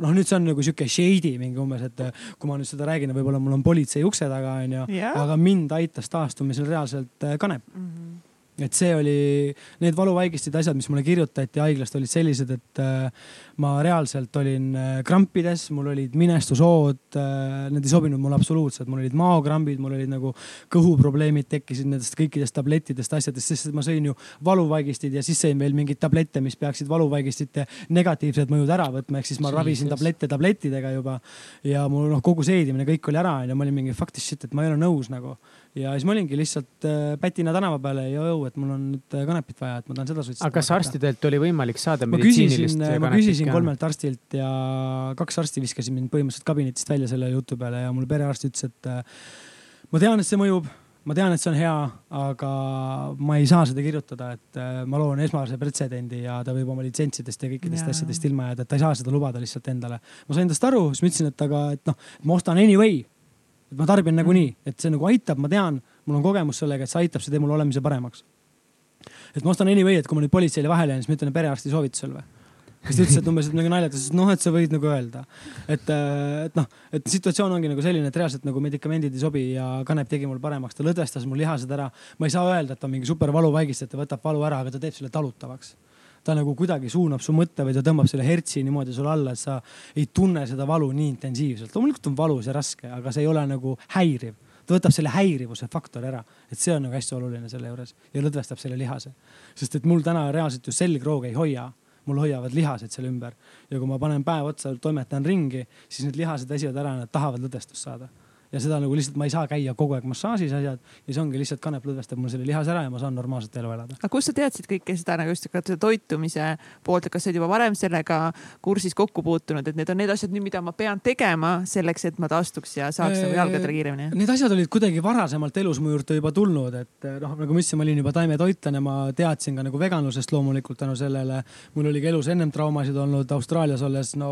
noh, nüüd see on nagu sihuke shady mingi umbes, et äh, kui ma nüüd seda räägin, võib-olla mul on politsei ukse taga, onju. aga mind aitas taastumisel reaalselt äh, kanep mm. -hmm et see oli, need valuvaigistid, asjad, mis mulle kirjutati haiglast, olid sellised, et äh, ma reaalselt olin äh, krampides, mul olid minestushood, äh, need ei sobinud mulle absoluutselt, mul olid maokrambid, mul olid nagu kõhuprobleemid tekkisid nendest kõikidest tablettidest, asjadest, sest ma sõin ju valuvaigistid ja siis sõin veel mingeid tablette, mis peaksid valuvaigistite negatiivsed mõjud ära võtma, ehk siis ma ravisin tablette tablettidega juba. ja mul noh, kogu seedimine, kõik oli ära ja ma olin mingi fuck this shit, et ma ei ole nõus nagu ja siis ma olingi lihtsalt äh, Pätina tänava peale ja jõu, et mul on nüüd kanepit vaja, et ma tahan seda suitsetada. aga kas arstidelt oli võimalik saada meditsiinilist kanepit? ma küsisin kolmelt arstilt ja kaks arsti viskasid mind põhimõtteliselt kabinetist välja selle jutu peale ja mul perearst ütles, et äh, ma tean, et see mõjub, ma tean, et see on hea, aga ma ei saa seda kirjutada, et ma loon esmase pretsedendi ja ta võib oma litsentsidest ja kõikidest ja. asjadest ilma jääda, et ta ei saa seda lubada lihtsalt endale. ma sain tast aru, siis ma ütlesin, et aga, et noh, ma ostan anyway et ma tarbin nagunii, et see nagu aitab, ma tean, mul on kogemus sellega, et see aitab, see teeb mul olemise paremaks. et ma ostan anyway, et kui ma nüüd politseile vahele jään, siis ma ütlen perearsti soovitusel või siis ta ütles, et umbes, et nagu naljatas, et noh, et sa võid nagu öelda. et, äh, et noh, et situatsioon ongi nagu selline, et reaalselt nagu medikamendid ei sobi ja kanep tegi mul paremaks, ta lõdvestas mul lihased ära. ma ei saa öelda, et ta mingi super valuvaigistus, et ta võtab valu ära, aga ta teeb selle talutavaks ta nagu kuidagi suunab su mõtte või ta tõmbab selle hertsi niimoodi sulle alla, et sa ei tunne seda valu nii intensiivselt. loomulikult on valus ja raske, aga see ei ole nagu häiriv. ta võtab selle häirivuse faktori ära, et see on nagu hästi oluline selle juures ja lõdvestab selle lihase. sest et mul täna reaalselt ju selgroog ei hoia mul hoiavad lihased seal ümber. Ja kui ma panen päev otsa, toimetan ringi, siis need lihased väsivad ära, nad tahavad lõdvestust saada ja seda nagu lihtsalt ma ei saa käia kogu aeg massaažis asjad ja see ongi lihtsalt kanep lõdvestab mul selle lihase ära ja ma saan normaalset elu elada. aga kust sa teadsid kõike seda nagu just ka toitumise poolt, et kas sa olid juba varem sellega kursis kokku puutunud, et need on need asjad, mida ma pean tegema selleks, et ma taastuks ja saaks nagu jalgadele kiiremini? Need asjad olid kuidagi varasemalt elus mu juurde juba tulnud, et noh, nagu ma ütlesin, ma olin juba taimetoitlane, ma teadsin ka nagu veganlusest loomulikult tänu sellele. mul oli ka elus ennem traumasid olnud Austraalias olles, no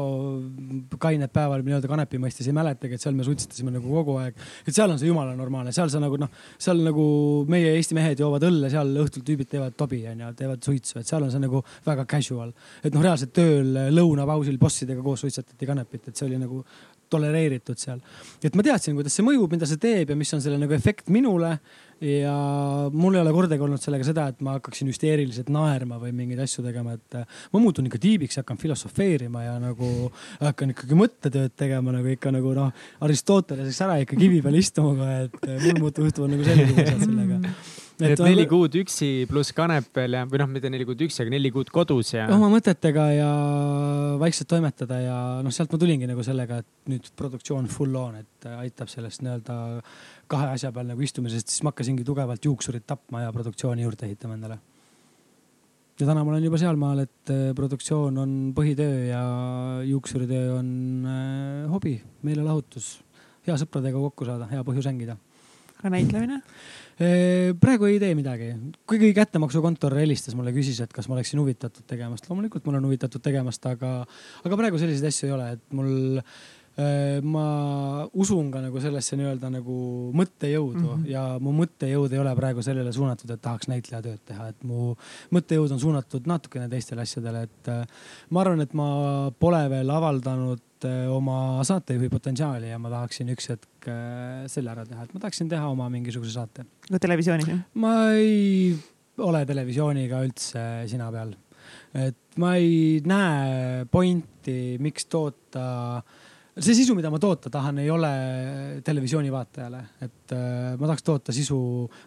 kained päeval nii-öelda kanepi mõistes ei mäletagi, et seal me suitsetasime nagu kogu kogu aeg. et seal on see jumala normaalne, seal sa nagu noh, seal nagu meie Eesti mehed joovad õlle, seal õhtul tüübid teevad tobi onju, teevad suitsu, et seal on see nagu väga casual. et noh, reaalselt tööl lõunapausil bossidega koos suitsetati kanepit, et see oli nagu tolereeritud seal. et ma teadsin, kuidas see mõjub, mida see teeb ja mis on selle nagu efekt minule ja mul ei ole kordagi olnud sellega seda, et ma hakkaksin hüsteeriliselt naerma või mingeid asju tegema, et äh, ma muutun ikka tiibiks, hakkan filosofeerima ja nagu hakkan ikkagi mõttetööd tegema nagu ikka nagu noh, Aristoteleseks ära ikka kivi peal istuma, et äh, mul muutuvad, juhtuvad nagu sellised asjad sellega et, et neli kuud üksi pluss kanepel ja, või noh, mitte neli kuud üksi, aga neli kuud kodus ja. oma mõtetega ja vaikselt toimetada ja noh, sealt ma tulingi nagu sellega, et nüüd produktsioon full on, et aitab sellest nii-öelda kahe asja peal nagu istumisest, siis ma hakkasingi tugevalt juuksurit tapma ja produktsiooni juurde ehitama endale. ja täna ma olen juba sealmaal, et eh, produktsioon on põhitöö ja juuksuritöö on äh, hobi, meelelahutus, hea sõpradega kokku saada, hea põhjus hängida. aga näitlemine? praegu ei tee midagi, kuigi kättemaksukontor helistas mulle, küsis, et kas ma oleksin huvitatud tegemast. loomulikult ma olen huvitatud tegemast, aga, aga praegu selliseid asju ei ole, et mul ma usun ka nagu sellesse nii-öelda nagu mõttejõudu mm -hmm. ja mu mõttejõud ei ole praegu sellele suunatud, et tahaks näitlejatööd teha, et mu mõttejõud on suunatud natukene teistele asjadele, et ma arvan, et ma pole veel avaldanud Äh, oma saatejuhi potentsiaali ja ma tahaksin üks hetk äh, selle ära teha, et ma tahaksin teha oma mingisuguse saate. no televisioonis jah? ma ei ole televisiooniga üldse sina peal. et ma ei näe pointi, miks toota äh, see sisu, mida ma toota tahan, ei ole televisiooni vaatajale, et äh, ma tahaks toota sisu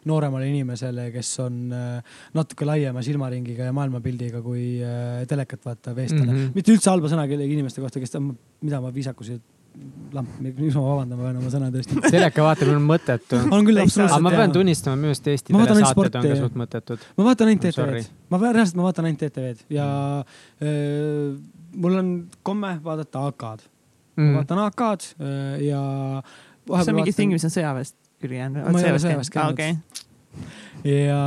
nooremale inimesele, kes on äh, natuke laiema silmaringiga ja maailmapildiga kui äh, telekat vaatav eestlane mm. -hmm. mitte üldse halba sõna kellegi inimeste kohta, kes, mida ma viisakusi lamp, miks ma vabandan, ma pean oma sõna tõesti. teleka vaatamine on mõttetu. on küll absoluutselt. aga ma pean tunnistama, minu arust Eesti telesaated on ka suht mõttetud. ma vaatan ainult ETV-d, ma reaalselt, ma vaatan ainult ETV-d ja öö, mul on komme vaadata AK-d mm., ma vaatan AK-d äh, ja. see on mingi vaatan... ting, mis on sõjaväest küll jäänud? ma ei ole sõjaväest käinud okay.. Ja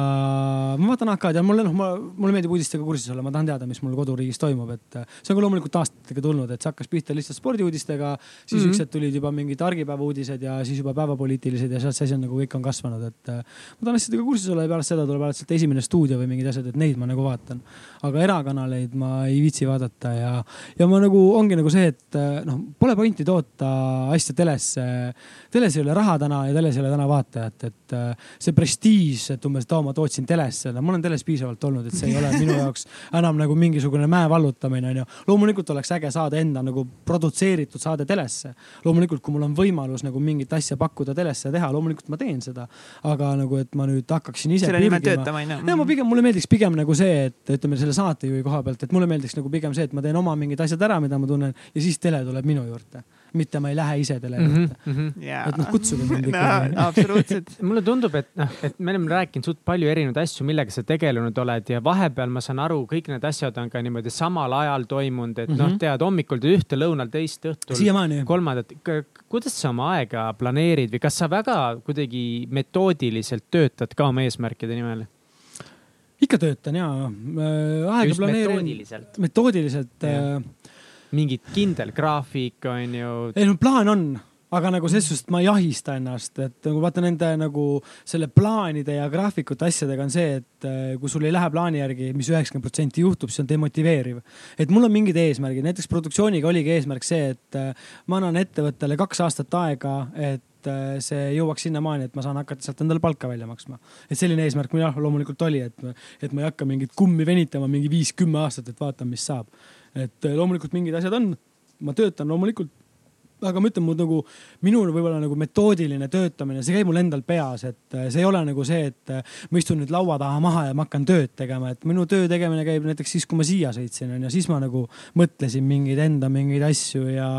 ma vaatan AK-d ja mulle noh, mulle meeldib uudistega kursis olla, ma tahan teada, mis mul koduriigis toimub, et äh, see on ka loomulikult aastatega tulnud, et see hakkas pihta lihtsalt spordiuudistega. siis mm -hmm. üksed tulid juba mingid argipäeva uudised ja siis juba päevapoliitilised ja sealt see asi on nagu kõik on kasvanud, et äh, ma tahan asjadega kursis olla ja pärast seda tuleb alati sealt esimene stuudio või mingid asjad, et neid ma nagu vaatan. aga erakanaleid ma ei viitsi vaadata ja, ja ma nagu ongi nagu see, et äh, noh, pole pointi toota asja telesse. teles ei ole raha täna ja teles ei ole täna vaatajat, et see prestiiž, et umbes, et oo, ma tootsin telesse, no mul on teles piisavalt olnud, et see ei ole minu jaoks enam nagu mingisugune mäe vallutamine, onju. loomulikult oleks äge saada enda nagu produtseeritud saade telesse. loomulikult, kui mul on võimalus nagu mingit asja pakkuda telesse teha, loomulikult ma teen seda. aga nagu, et ma nüüd hakkaksin ise. selle nimel töötama, onju. ja ma pigem, mulle meeldiks pigem nagu see, et ütleme selle saatejuhi koha pealt, et mulle meeldiks nagu pigem see, et ma teen oma mingid asjad ära, mida ma tunnen ja siis tele tuleb minu juurde mitte ma ei lähe ise tele juurde mm. -hmm. Yeah. et noh, kutsuge mind ikka no,. absoluutselt mulle tundub, et noh, et me oleme rääkinud suht palju erinevaid asju, millega sa tegelenud oled ja vahepeal ma saan aru, kõik need asjad on ka niimoodi samal ajal toimunud, et mm -hmm. noh, mhm. tead hommikul teed ühte, lõunal teist, õhtul kolmandat. kuidas sa oma aega planeerid või kas sa väga kuidagi metoodiliselt töötad ka oma eesmärkide nimel? ikka töötan ja äh,, aega Just planeerin. metoodiliselt. metoodiliselt äh, mingit kindel graafik on ju. ei no plaan on, aga nagu selles suhtes, et ma ei ahista ennast, et nagu vaata nende nagu selle plaanide ja graafikute asjadega on see, et äh, kui sul ei lähe plaani järgi mis, mis üheksakümmend protsenti juhtub, siis on demotiveeriv. et mul on mingid eesmärgid, näiteks produktsiooniga oligi eesmärk see, et äh, ma annan ettevõttele kaks aastat aega, et äh, see jõuaks sinnamaani, et ma saan hakata sealt endale palka välja maksma. et selline eesmärk mul jah, loomulikult oli, et, et ma ei hakka mingit kummi venitama mingi viis-kümme aastat, et vaatame, mis saab et eh, loomulikult mingid asjad on, ma töötan loomulikult aga ma ütlen, mu nagu, minul võib-olla nagu metoodiline töötamine, see käib mul endal peas, et eh, see ei ole nagu see, et eh, ma istun nüüd laua taha maha ja ma hakkan tööd tegema, et minu töö tegemine käib näiteks siis, kui ma siia sõitsin onju, siis ma nagu mõtlesin mingeid enda mingeid asju ja,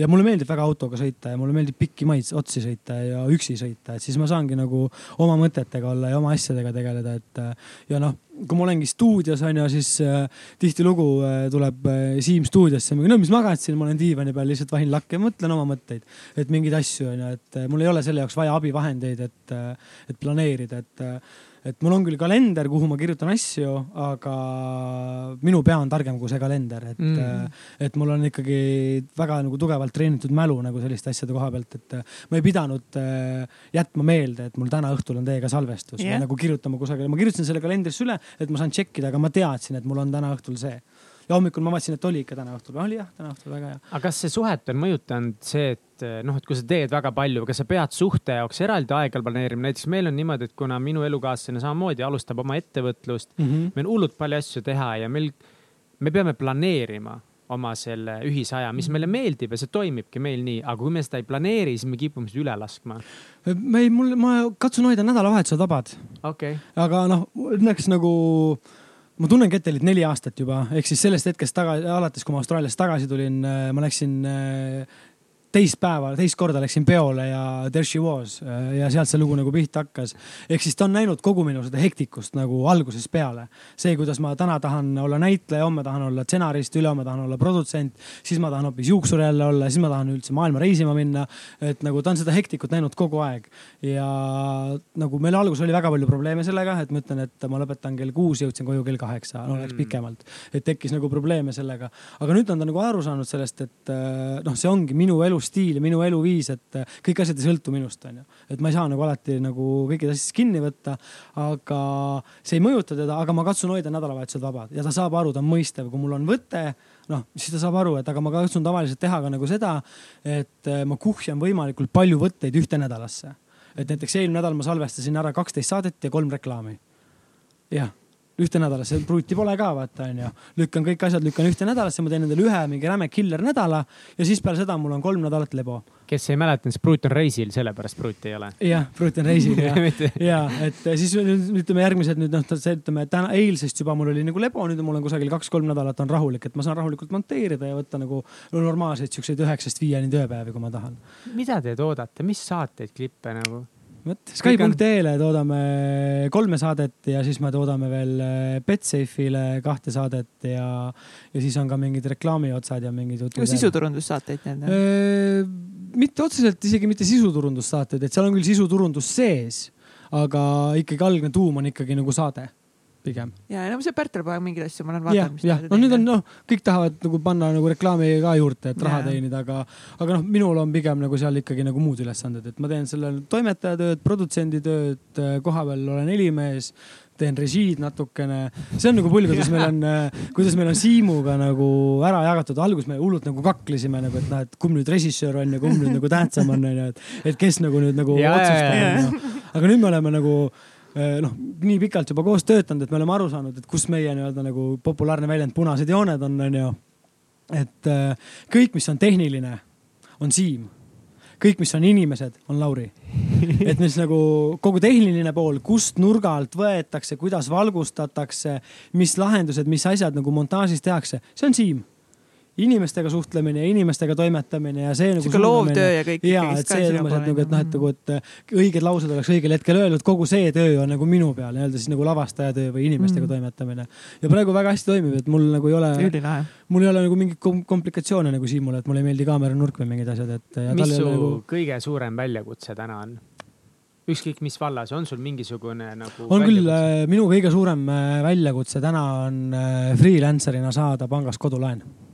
ja mulle meeldib väga autoga sõita ja mulle meeldib pikki maid otsi sõita ja üksi sõita, et siis ma saangi nagu oma mõtetega olla ja oma asjadega tegeleda, et ja noh kui ma olengi stuudios onju, siis äh, tihtilugu äh, tuleb äh, Siim stuudiosse, no mis magad siin, ma olen diivani peal, lihtsalt vahin lakke ja mõtlen oma mõtteid, et mingeid asju onju, et äh, mul ei ole selle jaoks vaja abivahendeid, et äh,, et planeerida, et äh, et mul on küll kalender, kuhu ma kirjutan asju, aga minu pea on targem kui see kalender, et mm., et mul on ikkagi väga nagu tugevalt treenitud mälu nagu selliste asjade koha pealt, et ma ei pidanud äh, jätma meelde, et mul täna õhtul on teiega salvestus yeah. nagu kirjutama kusagile, ma kirjutasin selle kalendrisse üle, et ma saan tšekkida, aga ma teadsin, et mul on täna õhtul see ja hommikul ma vaatasin, et oli ikka täna õhtul, oli jah, täna õhtul väga hea. aga kas see suhet on mõjutanud see, et noh, et kui sa teed väga palju, kas sa pead suhte jaoks eraldi aega planeerima, näiteks meil on niimoodi, et kuna minu elukaaslane samamoodi alustab oma ettevõtlust mm, -hmm. meil on hullult palju asju teha ja meil, me peame planeerima oma selle ühise aja, mis meile meeldib ja see toimibki meil nii, aga kui me seda ei planeeri, siis me kipume seda üle laskma. ma ei, mul, ma katsun hoida nädalavahetused vabad okay.. aga noh, õnneks nagu ma tunnen Ketelit neli aastat juba, ehk siis sellest hetkest tagasi, alates kui ma Austraaliast tagasi tulin, äh, ma läksin äh, teist päeva, teist korda läksin peole ja there she was ja sealt see lugu nagu pihta hakkas. ehk siis ta on näinud kogu minu seda hektikust nagu algusest peale. see, kuidas ma täna tahan olla näitleja, homme tahan olla stsenarist, ülehomme tahan olla produtsent, siis ma tahan hoopis juuksur jälle olla, siis ma tahan üldse maailma reisima minna. et nagu ta on seda hektikut näinud kogu aeg ja nagu meil alguses oli väga palju probleeme sellega, et ma ütlen, et ma lõpetan kell kuus, jõudsin koju kell kaheksa, no läks mm. pikemalt. et tekkis nagu probleeme sellega, aga nüüd on ta nagu aru saanud sellest, et äh, noh, see ongi minu elus elustiil ja minu eluviis, et äh, kõik asjad ei sõltu minust, onju. et ma ei saa nagu alati nagu kõikidest asjadest kinni võtta, aga see ei mõjuta teda, aga ma katsun hoida nädalavahetused vabad ja ta saab aru, ta on mõistev, kui mul on võte, noh, siis ta saab aru, et aga ma katsun tavaliselt teha ka nagu seda, et äh, ma kuhjan võimalikult palju võtteid ühte nädalasse. et näiteks eelmine nädal ma salvestasin ära kaksteist saadet ja kolm reklaami. jah ühte nädalasse, pruuti pole ka vaata onju. lükkan kõik asjad, lükkan ühte nädalasse, ma teen endale ühe mingi räme killer nädala ja siis peale seda mul on kolm nädalat lebo. kes ei mäletanud, siis pruut on reisil, sellepärast pruuti ei ole. jah, pruut on reisil ja ja et siis ütleme järgmised nüüd noh, see ütleme täna, eilsest juba mul oli nagu lebo, nüüd mul on kusagil kaks-kolm nädalat on rahulik, et ma saan rahulikult monteerida ja võtta nagu normaalseid siukseid üheksast viieni tööpäevi, kui ma tahan. mida te toodate, mis saateid, klippe nagu? Vot Sky.ee-le toodame kolme saadet ja siis me toodame veel äh, Betsafe'ile kahte saadet ja, ja siis on ka mingid reklaamiotsad ja mingid jutud. sisuturundussaateid need on? mitte otseselt isegi mitte sisuturundussaateid, et seal on küll sisuturundus sees aga ikkagi algne tuum on ikkagi nagu saade pigem. ja no see Pärtel poeg mingeid asju ma olen vaadanud. jah, no nüüd on noh, kõik tahavad nagu panna nagu reklaami ka juurde, et raha Jaa. teenida, aga, aga noh, minul on pigem nagu seal ikkagi nagu muud ülesanded, et ma teen selle toimetaja tööd, produtsendi tööd, kohapeal olen helimees teen režiid natukene, see on nagu pull, kuidas meil on, kuidas meil on Siimuga nagu ära jagatud, alguses me hullult nagu kaklesime nagu, et noh, et kumb nüüd režissöör on ja kumb nüüd nagu tähtsam on, onju, et, et kes nagu nüüd nagu Ja, ja, otsustab, ja. onju. aga nüüd me oleme nagu noh, nii pikalt juba koos töötanud, et me oleme aru saanud, et kus meie nii-öelda nagu populaarne väljend punased jooned on, onju. et eh, kõik, mis on tehniline, on Siim. kõik, mis on inimesed, on Lauri. et mis nagu kogu tehniline pool, kust nurga alt võetakse, kuidas valgustatakse, mis lahendused, mis asjad nagu montaažis tehakse, see on Siim inimestega suhtlemine ja inimestega toimetamine ja see nagu. Sihuke loovtöö ja kõik ja, et see umbes, et nagu, et noh, et nagu, et õiged laused oleks õigel hetkel öeldud, kogu see töö on nagu minu peal nii-öelda siis nagu lavastaja töö või inimestega Mm. toimetamine. ja praegu väga hästi toimib, et mul nagu ei ole, ülilahe. mul ei ole nagu mingeid kom- komplikatsioone nagu Siimule, et mulle ei meeldi kaameranurk või mingid asjad, et. mis su Nagu... kõige suurem väljakutse täna on? ükskõik mis vallas, on sul mingisugune nagu on küll äh, minu kõige suurem äh, väljakutse täna on äh, freelancer'ina saada pangast kodulaen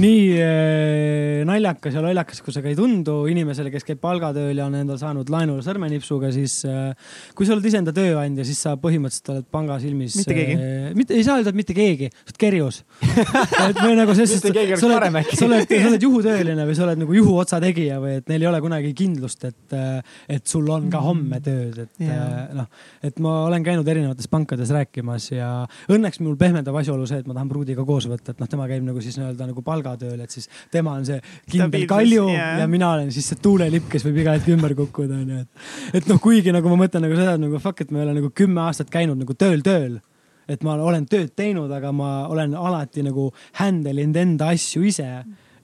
nii äh, naljakas ja lollakas, kui see ka ei tundu inimesele, kes käib palgatööl ja on endale saanud laenu sõrmenipsuga, siis äh, kui sa oled iseenda tööandja, siis sa põhimõtteliselt oled panga silmis. Mitte keegi. mitte, ei saa öelda, et mitte keegi, sa oled kerjus. et või nagu selles oleks sa oled sa oled, sa oled juhutööline või sa oled nagu juhuotsategija või et neil ei ole kunagi kindlust, et, et sul on ka homme tööd, et äh, noh, et ma olen käinud erinevates pankades rääkimas ja õnneks mul pehmendab asjaolu see, et ma tahan pruudiga koos võtta, et noh, tema käib nagu siis nii-öelda nagu palgatööl, et siis tema on see kindel kalju jaa. ja mina olen siis see tuulelipp, kes võib iga hetk ümber kukkuda, onju, et. et noh, kuigi nagu ma mõtlen nagu seda, et nagu fuck, et ma ei ole nagu kümme aastat käinud nagu tööl tööl et ma olen tööd teinud, aga ma olen alati nagu handle inud enda asju ise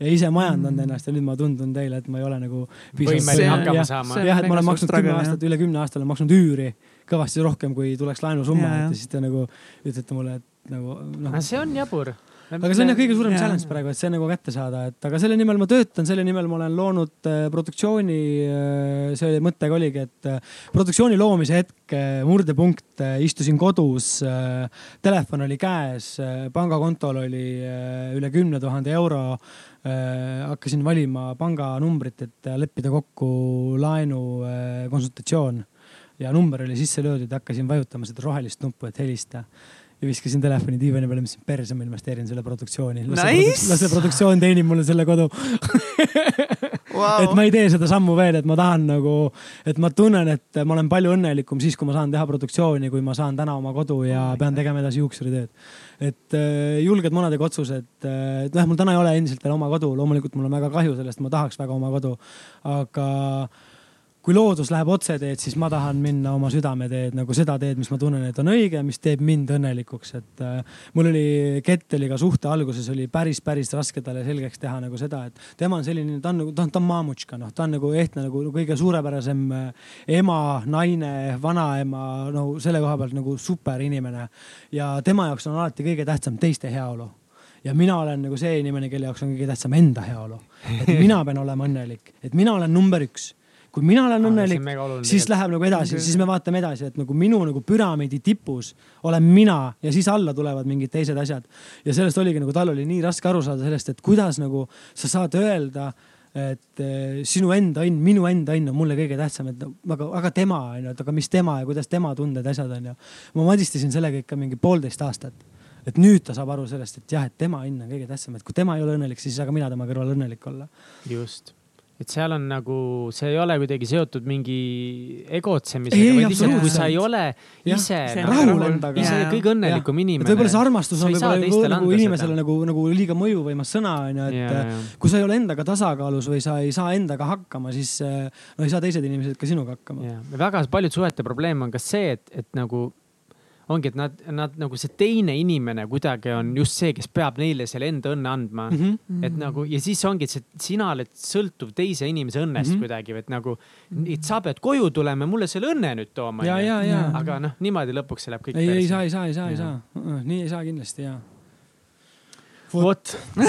ja ise majandanud Mm. ennast ja nüüd ma tundun teile, et ma ei ole nagu. jah, et ma olen maksnud kümme aastat, üle kümne aasta olen maksnud üüri kõvasti rohkem, kui tuleks laenusumma et ja siis te nagu ütlete mulle, et nagu noh see on jabur. Aga see on jah kõige suurem Jaa. challenge praegu, et see nagu kätte saada, et aga selle nimel ma töötan, selle nimel ma olen loonud äh, produktsiooni. see oli, mõttega oligi, et äh, produktsiooni loomise hetk, murdepunkt, istusin kodus, telefon oli käes, pangakontol oli äh, üle kümne tuhande euro. hakkasin valima panganumbrit, et leppida kokku laenu äh, konsultatsioon ja number oli sisse löödud, hakkasin vajutama seda rohelist nuppu, et helista ja viskasin telefoni diivani peale, mõtlesin perse, ma investeerin selle produktsiooni. Nice! las see produktsioon teenib mulle selle kodu. Wow. et ma ei tee seda sammu veel, et ma tahan nagu, et ma tunnen, et ma olen palju õnnelikum siis, kui ma saan teha produktsiooni, kui ma saan täna oma kodu ja pean tegema edasi juuksuritööd. et äh, julged monadega otsused, et jah, mul täna ei ole endiselt veel oma kodu, loomulikult mul on väga kahju sellest, ma tahaks väga oma kodu, aga kui loodus läheb otseteed, siis ma tahan minna oma südameteed nagu seda teed, mis ma tunnen, et on õige, mis teeb mind õnnelikuks, et äh, mul oli Ketteliga suhte alguses oli päris, päris raske talle selgeks teha nagu seda, et tema on selline, ta on nagu, ta on, ta on maamutška, noh, ta on nagu ehtne nagu kõige suurepärasem äh, ema, naine, vanaema, no selle koha pealt nagu super inimene ja tema jaoks on alati kõige tähtsam teiste heaolu. Ja mina olen nagu see inimene, kelle jaoks on kõige tähtsam enda heaolu. et mina pean olema õnnelik, et mina olen number üks kui mina olen õnnelik, siis läheb nagu edasi, siis me vaatame edasi, et nagu minu nagu püramiidi tipus olen mina ja siis alla tulevad mingid teised asjad. ja sellest oligi nagu tal oli nii raske aru saada sellest, et kuidas nagu sa saad öelda, et eh, sinu enda õnn, minu enda õnn on mulle kõige tähtsam, et aga, aga tema on ju, et aga mis tema ja kuidas tema tunded, asjad on ju. ma madistasin sellega ikka mingi poolteist aastat et nüüd ta saab aru sellest, et jah, et tema õnn on kõige tähtsam, et kui tema ei ole õnnelik, siis ei saa ka mina tema kõrval õnnelik olla. just, et seal on nagu, see ei ole kuidagi seotud mingi egotsemisega, vaid lihtsalt, kui sa ei ole Jah, ise nagu rahul endaga. ise Jaa. kõige õnnelikum et inimene. võib-olla see armastus on võib-olla nagu inimesele nagu, nagu liiga mõjuvõimas sõna onju, et ja, äh, kui sa ei ole endaga tasakaalus või sa ei saa endaga hakkama, siis no ei saa teised inimesed ka sinuga hakkama. ja väga paljud suhete probleem on ka see, et, et nagu ongi, et nad, nad nagu see teine inimene kuidagi on just see, kes peab neile selle enda õnne andma mm. -hmm. et nagu ja siis ongi, et see, sina oled sõltuv teise inimese õnnest mm. -hmm. kuidagi, et nagu, et sa pead koju tulema mulle selle õnne nüüd tooma. aga noh, niimoodi lõpuks see läheb kõik ei, ei saa, ei saa, ei saa, ei saa. nii ei saa kindlasti ja. vot.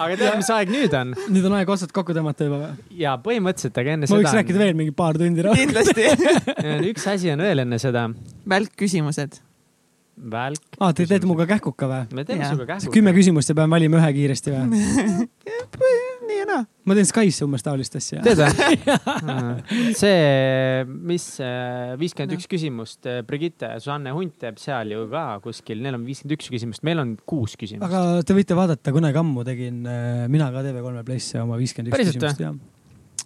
aga tead, mis aeg nüüd on nüüd on aeg otsad kokku tõmmata juba või? ja põhimõtteliselt, aga enne ma võiks seda rääkida veel mingi paar tundi. kindlasti. on, üks asi on veel enne seda. välkküsimused. välk. aa, te teete minuga kähkuka või? me teeme sinuga kähku. kümme küsimust ja pean valima ühe kiiresti või? nii ja naa. ma teen Skype'isse umbes taolist asja. tead või? see, mis viiskümmend üks küsimust, Brigitte Susanne Hunt teeb seal ju ka kuskil, neil on viiskümmend üks küsimust, meil on kuus küsimust. aga te võite vaadata, kunagi ammu tegin äh, mina ka TV3 Playsse oma viiskümmend üks küsimust ja.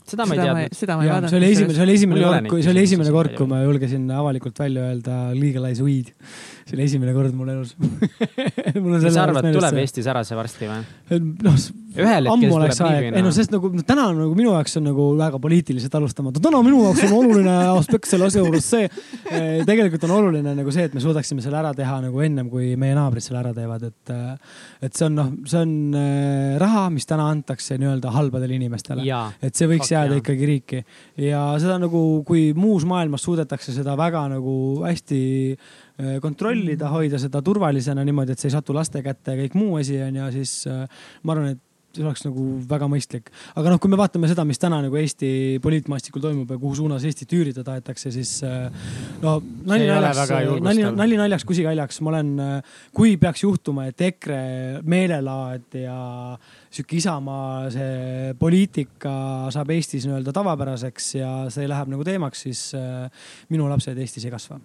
Seda ma ei teadnud. seda ma ei vaadanud. see oli esimene, see oli esimene kord, kui see oli esimene kord, kui ma julgesin avalikult välja öelda legalize weed. see oli esimene kord mul elus. mis sa arvad, tuleb? Eestis ära see varsti või? noh, ühel hetkel ammu oleks aeg, ei no sest nagu no, täna on nagu minu jaoks on nagu väga poliitiliselt alustamatu, täna minu jaoks on oluline aspekt selle asja juures see. tegelikult on oluline nagu see, et me suudaksime selle ära teha nagu ennem, kui meie naabrid selle ära teevad, et. et see on noh, see on äh, raha, mis täna antakse nii-öelda halbadele inimestele. et see võiks jääda jaa. ikkagi riiki ja seda nagu, kui muus maailmas suudetakse seda väga nagu hästi äh, kontrollida, hoida seda turvalisena niimoodi, et see ei satu laste kätte ja kõik muu asi on ju, siis äh, ma arvan, et see oleks nagu väga mõistlik. aga noh, kui me vaatame seda, mis täna nagu Eesti poliitmaastikul toimub ja kuhu suunas Eestit üürida tahetakse, siis äh, no nali naljaks nali, nali naljaks, kusi kaljaks, ma olen, kui peaks juhtuma, et EKRE meelelaad ja sihuke Isamaa see poliitika saab Eestis nii-öelda tavapäraseks ja see läheb nagu teemaks, siis äh, minu lapsed Eestis ei kasva.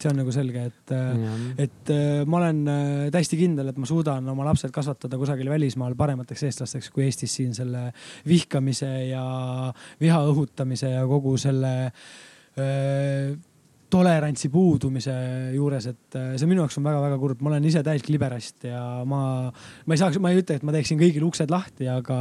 See on nagu selge, et äh, et äh, ma olen äh, täiesti kindel, et ma suudan oma lapsed kasvatada kusagil välismaal paremateks eestlasteks kui Eestis siin selle vihkamise ja viha õhutamise ja kogu selle äh, tolerantsi puudumise juures, et äh, see minu jaoks on väga-väga kurb, ma olen ise täielik liberast ja ma, ma ei saaks, ma ei ütle, et ma teeksin kõigil uksed lahti, aga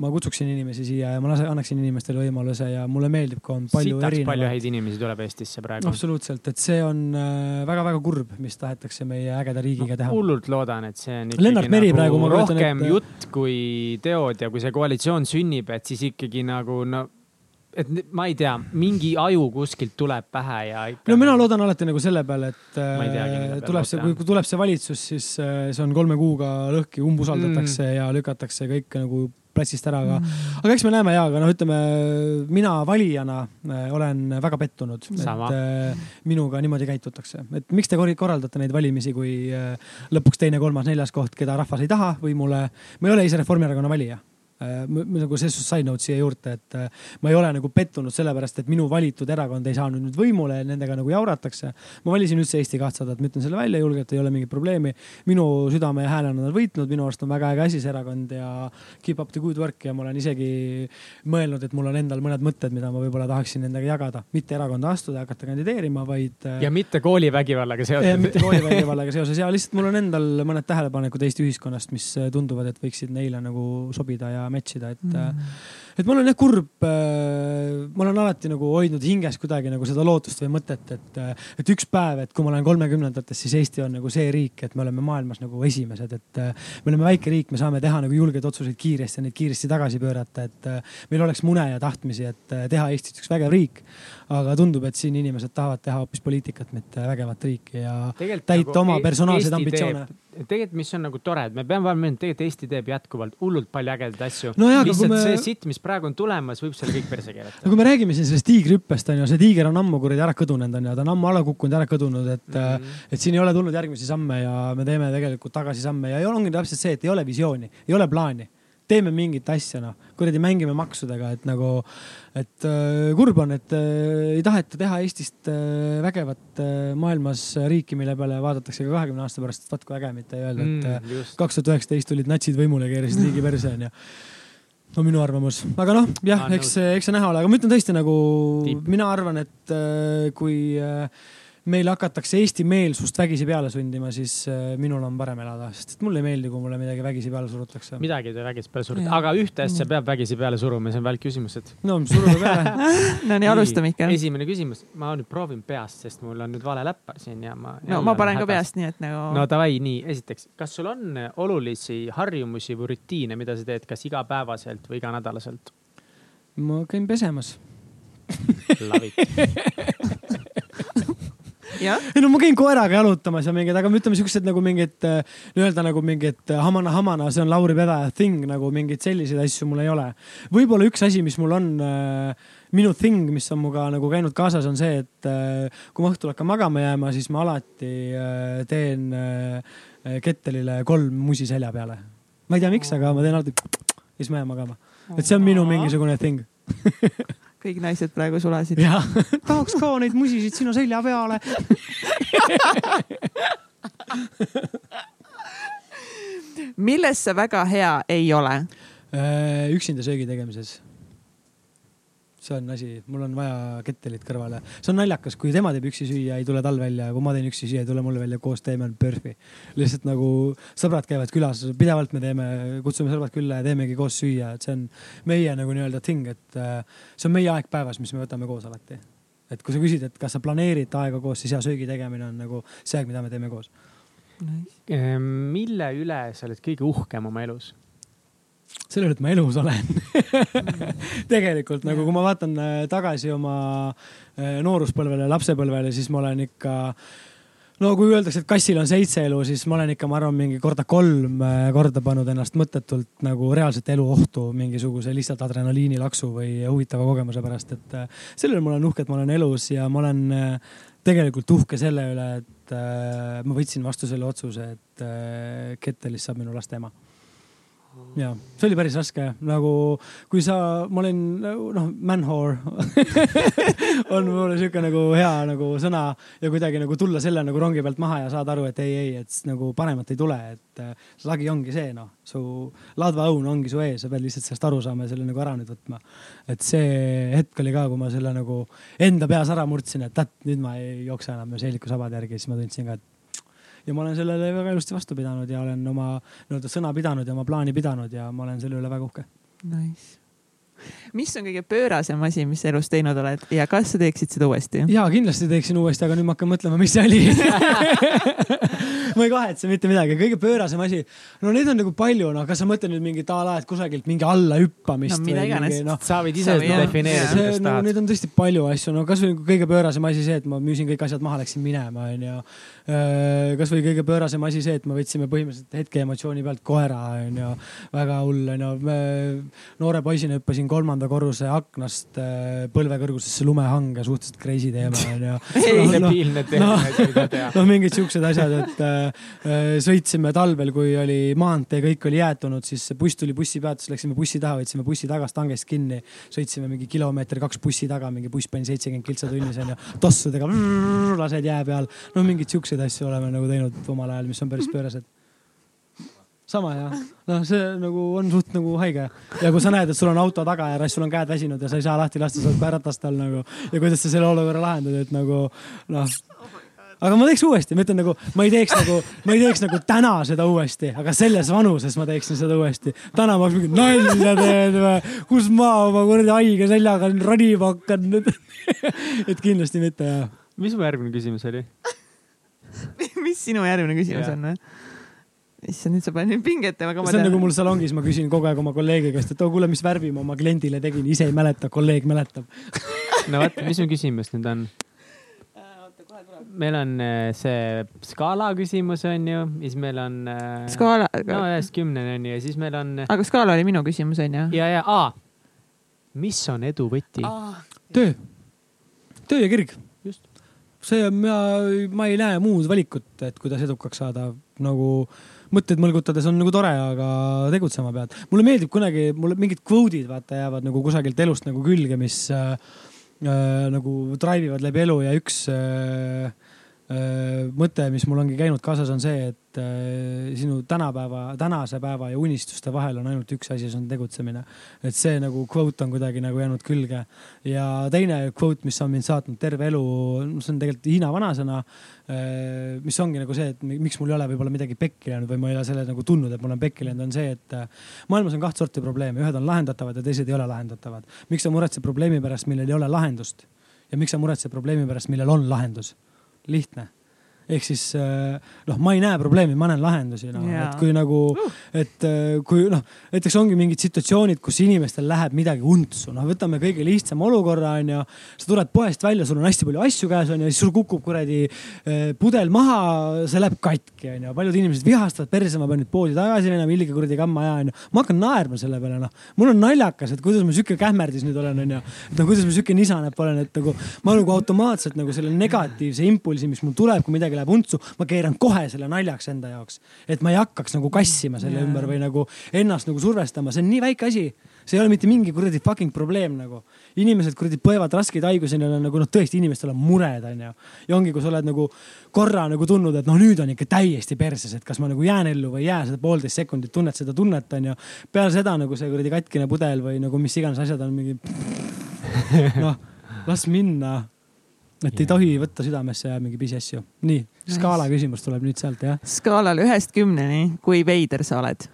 ma kutsuksin inimesi siia ja ma lase, annaksin inimestele võimaluse ja mulle meeldib, kui on palju sitaks palju erinevaid. häid inimesi tuleb Eestisse praegu. absoluutselt, et see on äh, väga-väga kurb, mis tahetakse meie ägeda riigiga teha. hullult loodan, et see on ikkagi Lennart Meri nagu praegu, rohkem ette- jutt kui teod ja kui see koalitsioon sünnib, et siis ikkagi nagu no, et ma ei tea, mingi aju kuskilt tuleb pähe ja ikka. no mina loodan alati nagu selle peale, et teagi, äh, tuleb see, kui tuleb see valitsus, siis äh, see on kolme kuuga lõhki, umbusaldatakse mm. ja lükatakse kõik nagu platsist ära, aga mm., aga eks me näeme ja, aga noh, ütleme mina valijana äh, olen väga pettunud, et minuga niimoodi käitutakse, et miks te kor- korraldate neid valimisi, kui lõpuks teine, kolmas, neljas koht, keda rahvas ei taha võimule. ma ei ole ise Reformierakonna valija nagu selles suhtes side note siia juurde, et äh, ma ei ole nagu pettunud sellepärast, et minu valitud erakond ei saanud nüüd võimule ja nendega nagu jauratakse. ma valisin üldse Eesti kahtsadat, ma ütlen selle välja julgelt, ei ole mingit probleemi. minu südame ja hääle on nad võitnud, minu arust on väga äge asi see erakond ja keep up the good work ja ma olen isegi mõelnud, et mul on endal mõned mõtted, mida ma võib-olla tahaksin nendega jagada, mitte erakonda astuda ja hakata kandideerima, vaid. ja mitte koolivägivallaga seotud mitte. koolivägivallaga seoses ja lihtsalt mul on endal mõned tähelepanekud Eesti ühiskonnast, mis äh, tunduvad, et võiksid neile nagu sobida ja match ida, et mm., et ma olen jah kurb. ma olen alati nagu hoidnud hinges kuidagi nagu seda lootust või mõtet, et, et üks päev, et kui ma olen kolmekümnendates, siis Eesti on nagu see riik, et me oleme maailmas nagu esimesed, et äh, me oleme väike riik, me saame teha nagu julgeid otsuseid kiiresti ja neid kiiresti tagasi pöörata, et äh, meil oleks mune ja tahtmisi, et äh, teha Eestist üks vägev riik. aga tundub, et siin inimesed tahavad teha hoopis poliitikat, mitte vägevat riiki ja täita nagu oma personaalseid ambitsioone. tegelikult, mis on nagu tore, et me peame et tegelikult Eesti teeb jätkuvalt hullult palju ägedaid asju No lihtsalt me- see sitt, mis praegu on tulemas, võib selle kõik perse keerata no kui me räägime siin sellest tiigrihüppest on ju, see tiiger on ammu kuradi ära kõdunenud on ju, ta on ammu alla kukkunud, ära kõdunud, et mm. -hmm. et siin ei ole tulnud järgmisi samme ja me teeme tegelikult tagasisamme ja ei ole- ongi täpselt see, et ei ole visiooni, ei ole plaani. Teeme mingit asja noh, kuradi mängime maksudega, et nagu, et äh, kurb on, et äh, ei taheta teha Eestist äh, vägevat äh, maailmas riiki, mille peale vaadatakse ka kahekümne aasta pärast, et vaat kui äge, mitte ei öelda, et äh, mm,. just, kaks tuhat üheksateist tulid natsid võimule ja keerasid riigi perse onju. no minu arvamus, aga noh, jah eks, eks see näha ole, aga ma ütlen tõesti nagu Tipp. mina arvan, et äh, kui äh, meile hakatakse Eesti meelsust vägisi peale sundima, siis äh, minul on parem elada, sest et mulle ei meeldi, kui mulle midagi vägisi peale surutakse. midagi te vägisi peale surute, aga ühte asja peab vägisi peale suruma, see on välkküsimused. no surume peale. no nii, alustame ikka. esimene küsimus, ma nüüd proovin peast, sest mul on nüüd vale läppar siin ja ma. no ma panen ka. peast, nii et nagu no davai, nii, esiteks, kas sul on olulisi harjumusi või rutiine, mida sa teed kas igapäevaselt või iganädalaselt? ma käin pesemas. Love it. ei no ma käin koeraga jalutamas ja mingid, aga ütleme siuksed nagu mingid äh, nii-öelda nagu mingid äh, hamana, hamana, see on Lauri Pedaja thing nagu mingeid selliseid asju mul ei ole. võib-olla üks asi, mis mul on äh, minu thing, mis on muga nagu käinud kaasas, on see, et äh, kui ma õhtul hakkan magama jääma, siis ma alati äh, teen äh, Kettelile kolm musi selja peale. ma ei tea, miks, aga ma teen alati ja siis ma jään magama. et see on minu mingisugune thing kõik naised praegu sulasid. tahaks ka neid musisid sinu selja peale milles sa väga hea ei ole? üksinda söögi tegemises see on asi, mul on vaja kettelit kõrvale. see on naljakas, kui tema teeb üksi süüa, ei tule tal välja ja kui ma teen üksi süüa, ei tule mulle välja, koos teeme PERFi. lihtsalt nagu sõbrad käivad külas, pidevalt me teeme, kutsume sõbrad külla ja teemegi koos süüa, et see on meie nagu nii-öelda thing, et äh, see on meie aeg päevas, mis me võtame koos alati. et kui sa küsid, et kas sa planeerid aega koos, siis hea söögi tegemine on nagu see aeg, mida me teeme koos nice.. Ehm, mille üle sa oled kõige uhkem oma elus? Selle üle, et ma elus olen. Tegelikult nagu, kui ma vaatan äh, tagasi oma äh, nooruspõlvele, lapsepõlvele, siis ma olen ikka no kui öeldakse, et kassil on seitse elu, siis ma olen ikka, ma arvan, mingi korda kolm äh, korda pannud ennast mõttetult nagu reaalset elu ohtu mingisuguse lihtsalt adrenaliinilaksu või huvitava kogemuse pärast, et selle üle ma olen uhke, et ma olen elus ja ma olen tegelikult uhke selle üle, et ma võtsin vastu selle otsuse, et Kettelist saab minu laste ema ja see oli päris raske, nagu kui sa, ma olin noh, man-whore on mulle sihuke nagu hea nagu sõna ja kuidagi nagu tulla selle nagu rongi pealt maha ja saada aru, et ei, ei, et nagu paremat ei tule, et äh, lagi ongi see noh, su ladvaõun ongi su ees, sa pead lihtsalt sellest aru saama ja selle nagu ära nüüd võtma. et see hetk oli ka, kui ma selle nagu enda peas ära murdsin, et tätt, nüüd ma ei jookse enam seeliku sabade järgi, siis ma tundsin ka, et ja ma olen sellele väga ilusti vastu pidanud ja olen oma nii-öelda sõna pidanud ja oma plaani pidanud ja ma olen selle üle väga uhke. Nice mis on kõige pöörasem asi, mis sa elus teinud oled ja kas sa teeksid seda uuesti? ja kindlasti teeksin uuesti, aga nüüd ma hakkan mõtlema, mis see oli ma ei kahetse mitte midagi, kõige pöörasem asi, no neid on nagu palju, noh, kas sa mõtled nüüd mingit a la, et kusagilt mingi alla hüppamist no, mida iganes no,. sa võid ise seda defineerida, kuidas no, tahad. Neid on tõesti palju asju, no kasvõi kõige pöörasem asi see, et ma müüsin kõik asjad maha, läksin minema, onju. Äh, kasvõi kõige pöörasem asi see, et me võtsime põhimõtteliselt hetke emotsiooni pealt koera, onju. väga hull, onju. noore poisina hüppasin kolmanda korruse aknast äh, põlve kõrgusesse lumehange, suhteliselt crazy teema onju. debiilne teema, mida teha. noh, mingid siuksed asjad, et äh, äh, sõitsime talvel, kui oli maantee, kõik oli jäätunud, siis buss tuli bussipeatuses, läksime bussi taha, võtsime bussi tagast hangest kinni, sõitsime mingi kilomeeter kaks bussi taga, mingi buss pani seitsekümmend kiltsa tunnis onju, tossudega lased jää peal. no mingeid siukseid asju oleme nagu teinud omal ajal, mis on päris pöörased sama jah, noh, see nagu on suht nagu haige. Ja kui sa näed, et sul on auto tagaääres, sul on käed väsinud ja sa ei saa lahti lasta, sa oled ratast all nagu ja kuidas sa selle olukorra lahendad, et nagu noh. Aga ma teeks uuesti, ma ütlen nagu, ma ei teeks nagu, ma ei teeks nagu täna seda uuesti, aga selles vanuses ma teeksin seda uuesti. täna ma mingi nalja teed või, kus ma oma kuradi haige seljaga ronima hakkan? Nüüd et kindlasti mitte jah. mis mu järgmine küsimus oli mis sinu järgmine küsimus yeah. on või? issand, nüüd sa paned mind pinget, aga ma tean. see on nagu mul salongis, ma küsin kogu aeg oma kolleegi käest, et oo kuule, mis värvi ma oma kliendile tegin, ise ei mäleta, kolleeg mäletab no vot, mis mu küsimus nüüd on? meil on äh, see skaala küsimus on ju, siis meil on. Äh, skaala. no ühest kümneni on ju ja siis meil on. aga skaala oli minu küsimus on ju? ja, ja, aa. mis on edu võti? töö, töö ja kirg. See ma, ma ei näe muud valikut, et kuidas edukaks saada nagu mõtteid mõlgutades on nagu tore, aga tegutsema pead. mulle meeldib kunagi, mulle mingid kvoodid vaata jäävad nagu kusagilt elust nagu külge, mis äh, äh, nagu drive ivad läbi elu ja üks Äh, mõte, mis mul ongi käinud kaasas, on see, et sinu tänapäeva, tänase päeva ja unistuste vahel on ainult üks asi, see on tegutsemine. et see nagu quote on kuidagi nagu jäänud külge. ja teine quote, mis on mind saatnud terve elu, see on tegelikult Hiina vanasõna, mis ongi nagu see, et miks mul ei ole võib-olla midagi pekki läinud või ma ei ole selle nagu tundnud, et ma olen pekki läinud, on see, et maailmas on kaht sorti probleeme, ühed on lahendatavad ja teised ei ole lahendatavad. miks sa muretsed probleemi pärast, millel ei ole lahendust ja miks sa muretsed probleemi pärast, millel on lahendus lihtne. Ehk siis äh, noh, ma ei näe probleemi, ma näen lahendusi Jaa. et kui nagu, et äh, kui noh, näiteks ongi mingid situatsioonid, kus inimestel läheb midagi untsu, noh, võtame kõige lihtsama olukorra onju. sa tuled poest välja, sul on hästi palju asju käes onju, siis sul kukub kuradi äh, pudel maha, see läheb katki onju. paljud inimesed vihastavad perse, ma pean nüüd poodi tagasi minema, ilge kuradi kamma aja onju. ma hakkan naerma selle peale noh, mul on naljakas, et kuidas ma sihuke kähmerdis nüüd olen onju. et no kuidas ma sihuke nisaneb olen, et nagu ma nagu automaatselt nagu selle negatiivse impulsi, mis mul tuleb, kui midagi läheb untsu, ma keeran kohe selle naljaks enda jaoks. et ma ei hakkaks nagu kassima selle Jaa. ümber või nagu ennast nagu survestama, see on nii väike asi. see ei ole mitte mingi kuradi fucking probleem nagu. inimesed kuradi põevad raskeid haigusi, neil on nagu noh, tõesti inimestel on mured, onju. ja ongi, kui sa oled nagu korra nagu tundnud, et noh, nüüd on ikka täiesti perses, et kas ma nagu jään ellu või ei jää, seda poolteist sekundit tunned seda tunnet, onju. peale seda nagu see kuradi katkine pudel või nagu mis iganes asjad on mingi. noh, las minna. Et ei Jaa. tohi võtta südamesse ja mingi pisiasju. nii, skaala küsimus tuleb nüüd sealt jah. skaalal ühest kümneni, kui veider sa oled?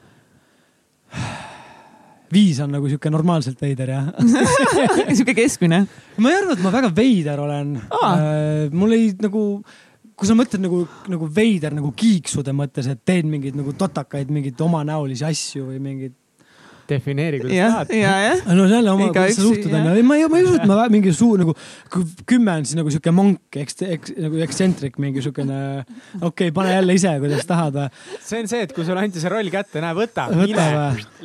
viis on nagu sihuke normaalselt veider jah sihuke keskmine. ma ei arva, et ma väga veider olen Aa. äh, mul ei nagu, kui sa mõtled nagu, nagu veider nagu kiiksude mõttes, et teed mingeid nagu totakaid, mingeid omanäolisi asju või mingeid. Defineeri, kuidas tahad. no jälle oma, kuidas sa suhtud onju, ma ei, ma ei usu, et ma mingi suur nagu, kümme on siis nagu sihuke monk, eks, eks nagu ekstsentric mingi siukene. okei okay,, pane jälle ise, kuidas tahad see on see, et kui sulle anti see roll kätte, näe, võta, mine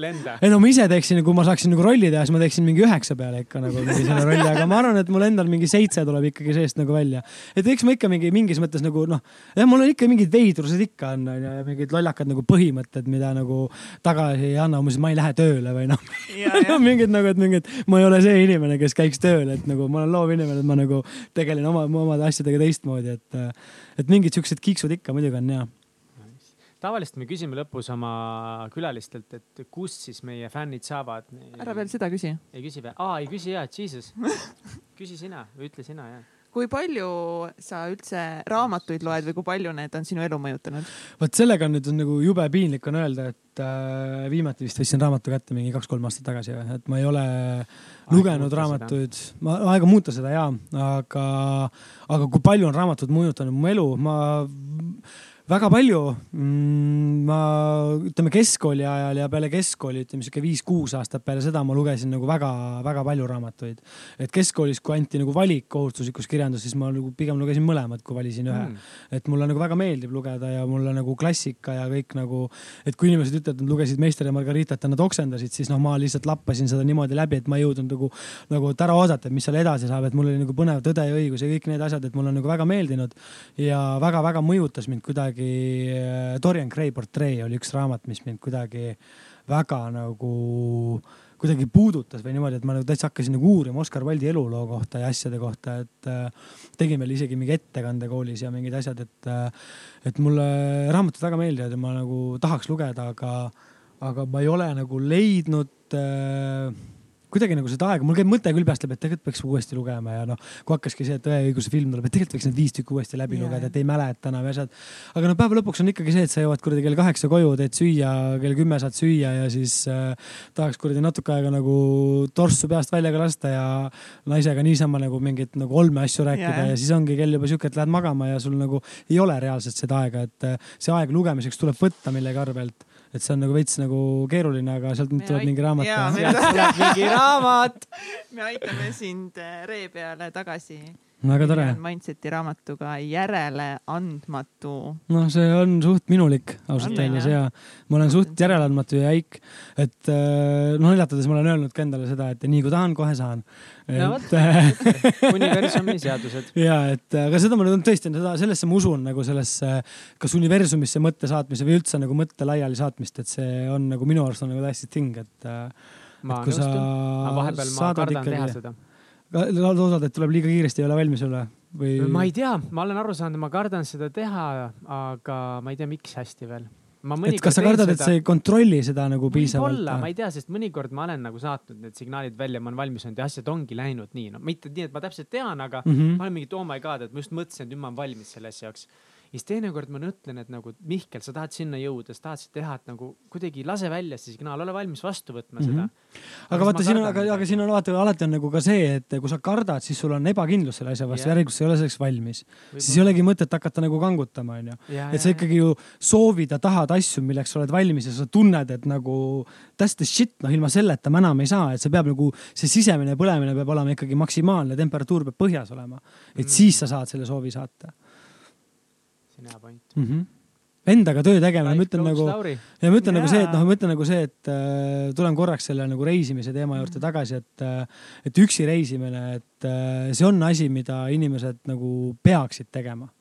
lenda. ei no ma ise teeksin, kui ma saaksin nagu rolli teha, siis ma teeksin mingi üheksa peale ikka nagu mingi selle rolli, aga ma arvan, et mul endal mingi seitse tuleb ikkagi seest nagu välja. et eks ma ikka mingi mingis mõttes nagu noh, jah, mul on ikka mingid veidrused ikka on onju ja mingid lollakad nagu põhimõtted, mida nagu tagasi ei anna, ma ei lähe tööle või noh. mingid nagu, et mingid, ma ei ole see inimene, kes käiks tööl, et nagu ma olen loov inimene, et ma nagu tegelen oma, omade asjadega teistmoodi, et, et mingid siuksed kiiksud ikka muidugi on ja. tavaliselt me küsime lõpus oma külalistelt, et kust siis meie fännid saavad. ära veel seda küsi. ei küsi või? aa, ei küsi ja, jesus. küsi sina või ütle sina ja. Kui palju sa üldse raamatuid loed või kui palju need on sinu elu mõjutanud? vot sellega on nüüd on nagu jube piinlik on öelda, et äh, viimati vist võtsin raamatu kätte mingi kaks-kolm aastat tagasi, et ma ei ole lugenud muuta raamatuid, ma aega muuta seda jaa, aga, aga kui palju on raamatud mõjutanud mu elu, ma väga palju mm,. ma ütleme keskkooli ajal ja peale keskkooli, ütleme sihuke viis-kuus aastat peale seda ma lugesin nagu väga-väga palju raamatuid. et keskkoolis, kui anti nagu valik kohustuslikus kirjanduses, siis ma nagu pigem lugesin mõlemat, kui valisin ühe Mm. et mulle nagu väga meeldib lugeda ja mulle nagu klassika ja kõik nagu, et kui inimesed ütlevad, et nad lugesid Meister ja Margaritat ja nad oksendasid, siis noh, ma lihtsalt lappasin seda niimoodi läbi, et ma ei jõudnud nagu, nagu et ära oodata, et mis seal edasi saab, et mul oli nagu põnev Tõde ja õigus ja kõik need asjad, et mulle on nagu väga meeldinud ja väga-väga mõjutas mind kuidagi. Dorian Gray portree oli üks raamat, mis mind kuidagi väga nagu kuidagi puudutas või niimoodi, et ma nagu täitsa hakkasin nagu uurima Oscar Wilde'i eluloo kohta ja asjade kohta, et äh, tegin veel isegi mingi ettekande koolis ja mingid asjad, et äh, et mulle raamatud väga meeldivad ja ma nagu tahaks lugeda, aga, aga ma ei ole nagu leidnud äh, kuidagi nagu seda aega, mul käib mõte küll peast läbi, et tegelikult peaks uuesti lugema ja noh, kui hakkaski see Tõe ja õiguse film tuleb, et tegelikult võiks need viis tükki uuesti läbi Jaa. lugeda, et ei mäleta enam ja asjad. aga no päeva lõpuks on ikkagi see, et sa jõuad kuradi kell kaheksa koju, teed süüa, kell kümme saad süüa ja siis äh, tahaks kuradi natuke aega nagu torssu peast välja ka lasta ja naisega niisama nagu mingeid nagu olmeasju rääkida Jaa. ja siis ongi kell juba sihuke, et lähed magama ja sul nagu ei ole reaalselt seda aega, et äh, see aeg lugemiseks tuleb võtta millegi arvelt et see on nagu veits nagu keeruline, aga sealt nüüd tuleb mingi raamat. Jaa, ja- me- sealt tuleb mingi raamat. me aitame sind äh, ree peale tagasi. Väga tore. Mindseti raamatuga Järeleandmatu. noh, see on suht minulik ausalt öeldes ja ma olen suht järeleandmatu ja jäik, et äh, noh, naljatades ma olen öelnud ka endale seda, et nii kui tahan, kohe saan. No vot. et universumi seadused. ja et aga seda ma nüüd tõesti seda, sellesse ma usun nagu sellesse, kas universumisse mõtte saatmise või üldse nagu mõtte laiali saatmist, et see on nagu minu arust on nagu täiesti thing, et. äh, ma nõustun, aga vahepeal ma kardan ikkagi- teha seda. Loodad, et tuleb liiga kiiresti, ei ole valmis olla või? ma ei tea, ma olen aru saanud, ma kardan seda teha, aga ma ei tea, miks hästi veel. et kas sa kardad, et sa ei kontrolli seda nagu piisavalt? võib-olla, ma ei tea, sest mõnikord ma olen nagu saatnud need signaalid välja, ma olen valmis olnud ja asjad ongi läinud nii, no mitte nii, et ma täpselt tean, aga mm. -hmm. ma olen mingi, oh my god, et ma just mõtlesin, et nüüd ma olen valmis selle asja jaoks. Siis teinekord ma mõtlen, et nagu Mihkel, sa tahad sinna jõuda, sa tahad seda teha, et nagu kuidagi lase välja see signaal, ole valmis vastu võtma mm -hmm. seda. Mhm. aga vaata, siin on, aga, aga siin on vaata alati on nagu ka see, et kui sa kardad, siis sul on ebakindlus selle asja vastu yeah., järelikult sa ei ole selleks valmis. siis ei olegi mõtet hakata nagu kangutama, onju. et sa ikkagi ju soovid ja tahad asju, milleks sa oled valmis ja sa tunned, et nagu that's the shit, noh ilma selleta ma enam ei saa, et see peab nagu, see sisemine põlemine peab olema ikkagi maksimaalne, temperatuur peab põhjas olema. et mm. siis sa saad selle soovi saata see on hea point mm. -hmm endaga töö tegemine, ma ütlen nagu, ja ma ütlen yeah. nagu see, et noh, ma ütlen nagu see, et äh, tulen korraks selle nagu reisimise teema juurde mhm. tagasi, et äh,, et üksi reisimine, et äh, see on asi, mida inimesed nagu peaksid tegema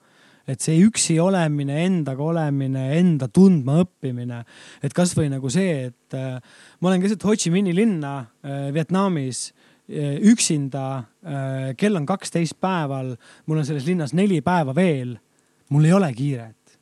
et see üksi olemine, endaga olemine, enda tundma õppimine, et kasvõi nagu see, et äh, ma olen keset Ho Chi Minhi linna äh, Vietnamis äh, üksinda äh,. kell on kaksteist päeval, mul on selles linnas neli päeva veel mul ei ole kiiret.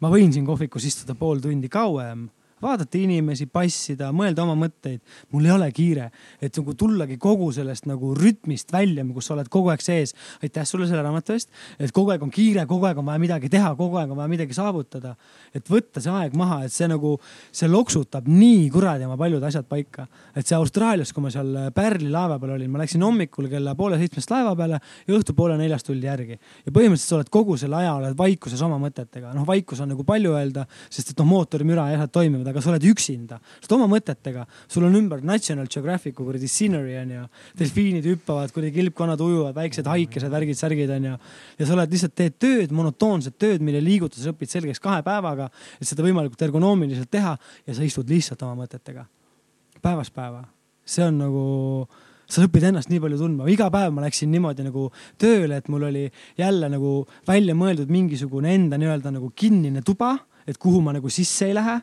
ma võin siin kohvikus istuda pool tundi kauem vaadata inimesi, passida, mõelda oma mõtteid. mul ei ole kiire, et nagu tullagi kogu sellest nagu rütmist välja, kus sa oled kogu aeg sees. aitäh sulle selle raamatu eest, et kogu aeg on kiire, kogu aeg on vaja midagi teha, kogu aeg on vaja midagi saavutada. et võtta see aeg maha, et see nagu, see loksutab nii kuradi oma paljud asjad paika. et see Austraalias, kui ma seal Pärli laeva peal olin, ma läksin hommikul kella poole seitsmest laeva peale ja õhtul poole neljast tuldi järgi. ja põhimõtteliselt sa oled kogu selle aja oled vaikuses oma mõtetega. noh, vaikus on nagu palju öelda, sest et noh, mootorimüra ja asjad toimivad aga sa oled üksinda, sa oled oma mõtetega, sul on ümber National Geographicu kuradi scenery onju. delfiinid hüppavad, kuradi kilpkonnad ujuvad, väiksed haikesed, värgid, särgid onju. ja sa oled lihtsalt teed tööd, monotoonset tööd, mille liigutuses õpid selgeks kahe päevaga, et seda võimalikult ergonoomiliselt teha ja sa istud lihtsalt oma mõtetega. päevast päeva, see on nagu sa õpid ennast nii palju tundma, iga päev ma läksin niimoodi nagu tööle, et mul oli jälle nagu välja mõeldud mingisugune enda nii-öelda nagu kinnine tuba et kuhu ma nagu sisse ei lähe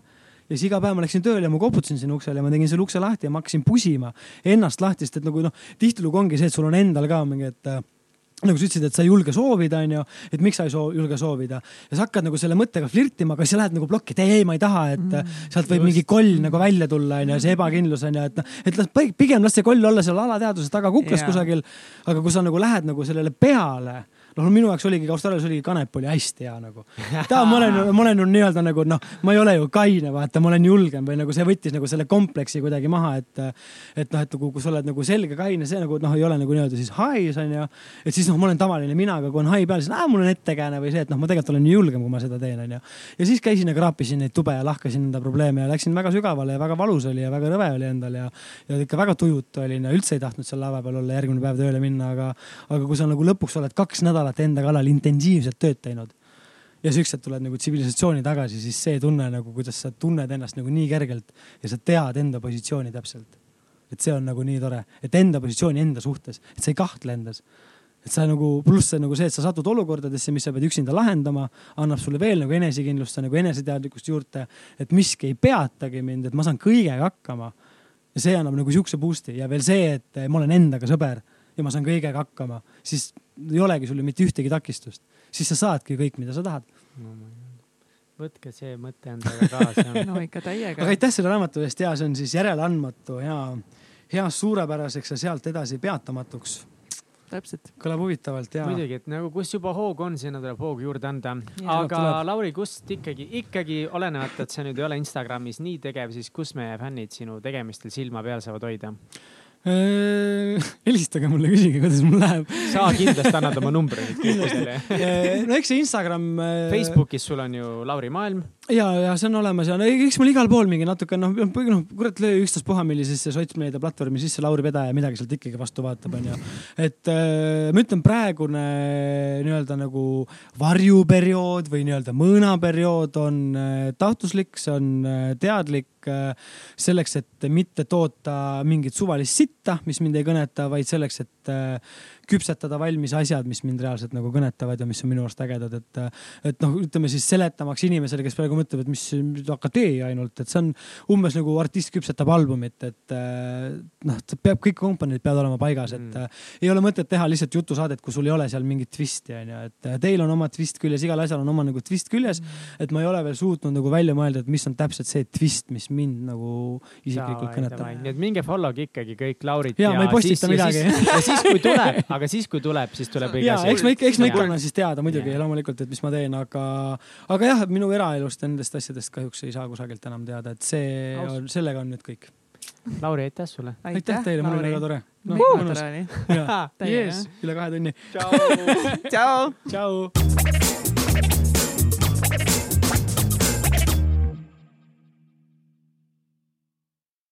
ja siis iga päev ma läksin tööle ja ma koputasin sinna uksele ja ma tegin selle ukse lahti ja ma hakkasin pusima ennast lahti, sest et nagu noh, tihtilugu ongi see, et sul on endal ka mingi, et äh, nagu sa ütlesid, et sa ei julge soovida, onju, et miks sa ei soo, julge soovida ja sa hakkad nagu selle mõttega flirtima, aga siis sa lähed nagu plokki, et ei, ei, ma ei taha, et mm, sealt võib just. mingi koll nagu välja tulla, onju, see ebakindlus onju, et noh, et las pigem las see koll olla seal alateadvuses taga kuklas yeah. kusagil. aga kui sa nagu lähed nagu sellele peale noh, minu jaoks oligi, Austraalias oligi kanep oli hästi hea nagu. ta, ma olen, ma olen nii-öelda nagu noh, ma ei ole ju kaine, vaata, ma olen julgem või nagu see võttis nagu selle kompleksi kuidagi maha, et. et noh, et nagu kui sa oled nagu selge kaine, see nagu noh, ei ole nagu nii-öelda siis hais on ju. et siis noh, ma olen tavaline mina, aga kui on hai peal, siis mul on ettekääne või see, et noh, ma tegelikult olen julgem, kui ma seda teen, on ju. ja siis käisin ja kraapisin neid tube ja lahkasin enda probleeme ja läksin väga sügavale ja väga valus oli ja väga rõve oli endal ja. ja ikka väga tujutu olin ja üldse ei tahtnud seal laeva peal olla, järgmine päev tööle minna, aga, aga kui sa nagu lõpuks oled kaks nädalat enda kallal intensiivselt tööd teinud ja siuksed tuled nagu tsivilisatsiooni tagasi, siis see tunne nagu, kuidas sa tunned ennast nagu nii kergelt ja sa tead enda positsiooni täpselt. et see on nagu nii tore, et enda positsiooni enda suhtes, et sa ei kahtle endas. et sa nagu, pluss see nagu see, et sa satud olukordadesse, mis sa pead üksinda lahendama, annab sulle veel nagu enesekindlust, nagu eneseteadlikkust juurde, et miski ei peatagi mind, et ma saan kõigega hakkama. ja see annab nagu siukse boost'i ja veel see, et ma olen endaga sõber ja ma saan kõigega hakkama, siis ei olegi sul ju mitte ühtegi takistust, siis sa saadki kõik, mida sa tahad no,. võtke see mõte endaga kaasa no ikka täiega. aga aitäh selle raamatu eest ja see on siis järeleandmatu ja hea suurepäraseks ja sealt edasi peatamatuks täpselt. kõlab huvitavalt ja. muidugi, et nagu kus juba hoog on, sinna tuleb hoogu juurde anda. aga tuleb. Lauri, kust ikkagi, ikkagi olenemata, et sa nüüd ei ole Instagramis nii tegev, siis kus meie fännid sinu tegemistel silma peal saavad hoida? Äh, helistage mulle, küsige, kuidas mul läheb. sa kindlasti annad oma numbri nüüd kõikidele äh, no eks see Instagram. Äh, Facebookis sul on ju Lauri Maailm. ja, ja see on olemas ja no eks mul igal pool mingi natuke noh, noh kurat löö ükstaspuha millisesse sotsmeedia platvormi sisse Lauri Pedaja midagi sealt ikkagi vastu vaatab, onju. et ma ütlen, praegune nii-öelda nagu varjuperiood või nii-öelda mõõnaperiood on tahtluslik, see on teadlik selleks, et mitte toota mingit suvalist sitta, mis mind ei kõneta, vaid selleks, et äh, küpsetada valmis asjad, mis mind reaalselt nagu kõnetavad ja mis on minu arust ägedad, et, et noh, ütleme siis seletamaks inimesele, kes praegu mõtleb, et mis, mis akadeemia ainult, et see on umbes nagu artist küpsetab albumit, et noh, peab kõik komponendid peavad olema paigas, et mm. ei ole mõtet teha lihtsalt jutusaadet, kui sul ei ole seal mingit twisti onju, et teil on oma twist küljes, igal asjal on oma nagu twist küljes mm.. et ma ei ole veel suutnud nagu välja mõelda, et mis on täpselt see twist, mis mind nagu isiklikult kõnetab. nii et minge follow'ge ikkagi kõik Laurit. Jaa, ma ei postita midagi. ja siis, kui tuleb, aga siis, kui tuleb, siis tuleb õige ja asi. eks ma ikka, eks ma ikka annan siis teada muidugi Jaa. loomulikult, et mis ma teen, aga, aga jah, minu eraelust ja nendest asjadest kahjuks ei saa kusagilt enam teada, et see Aus. on, sellega on nüüd kõik. Lauri, aitäh sulle. aitäh teile, mul oli väga tore. väga tore oli. jees, üle kahe tunni. tšau. tšau.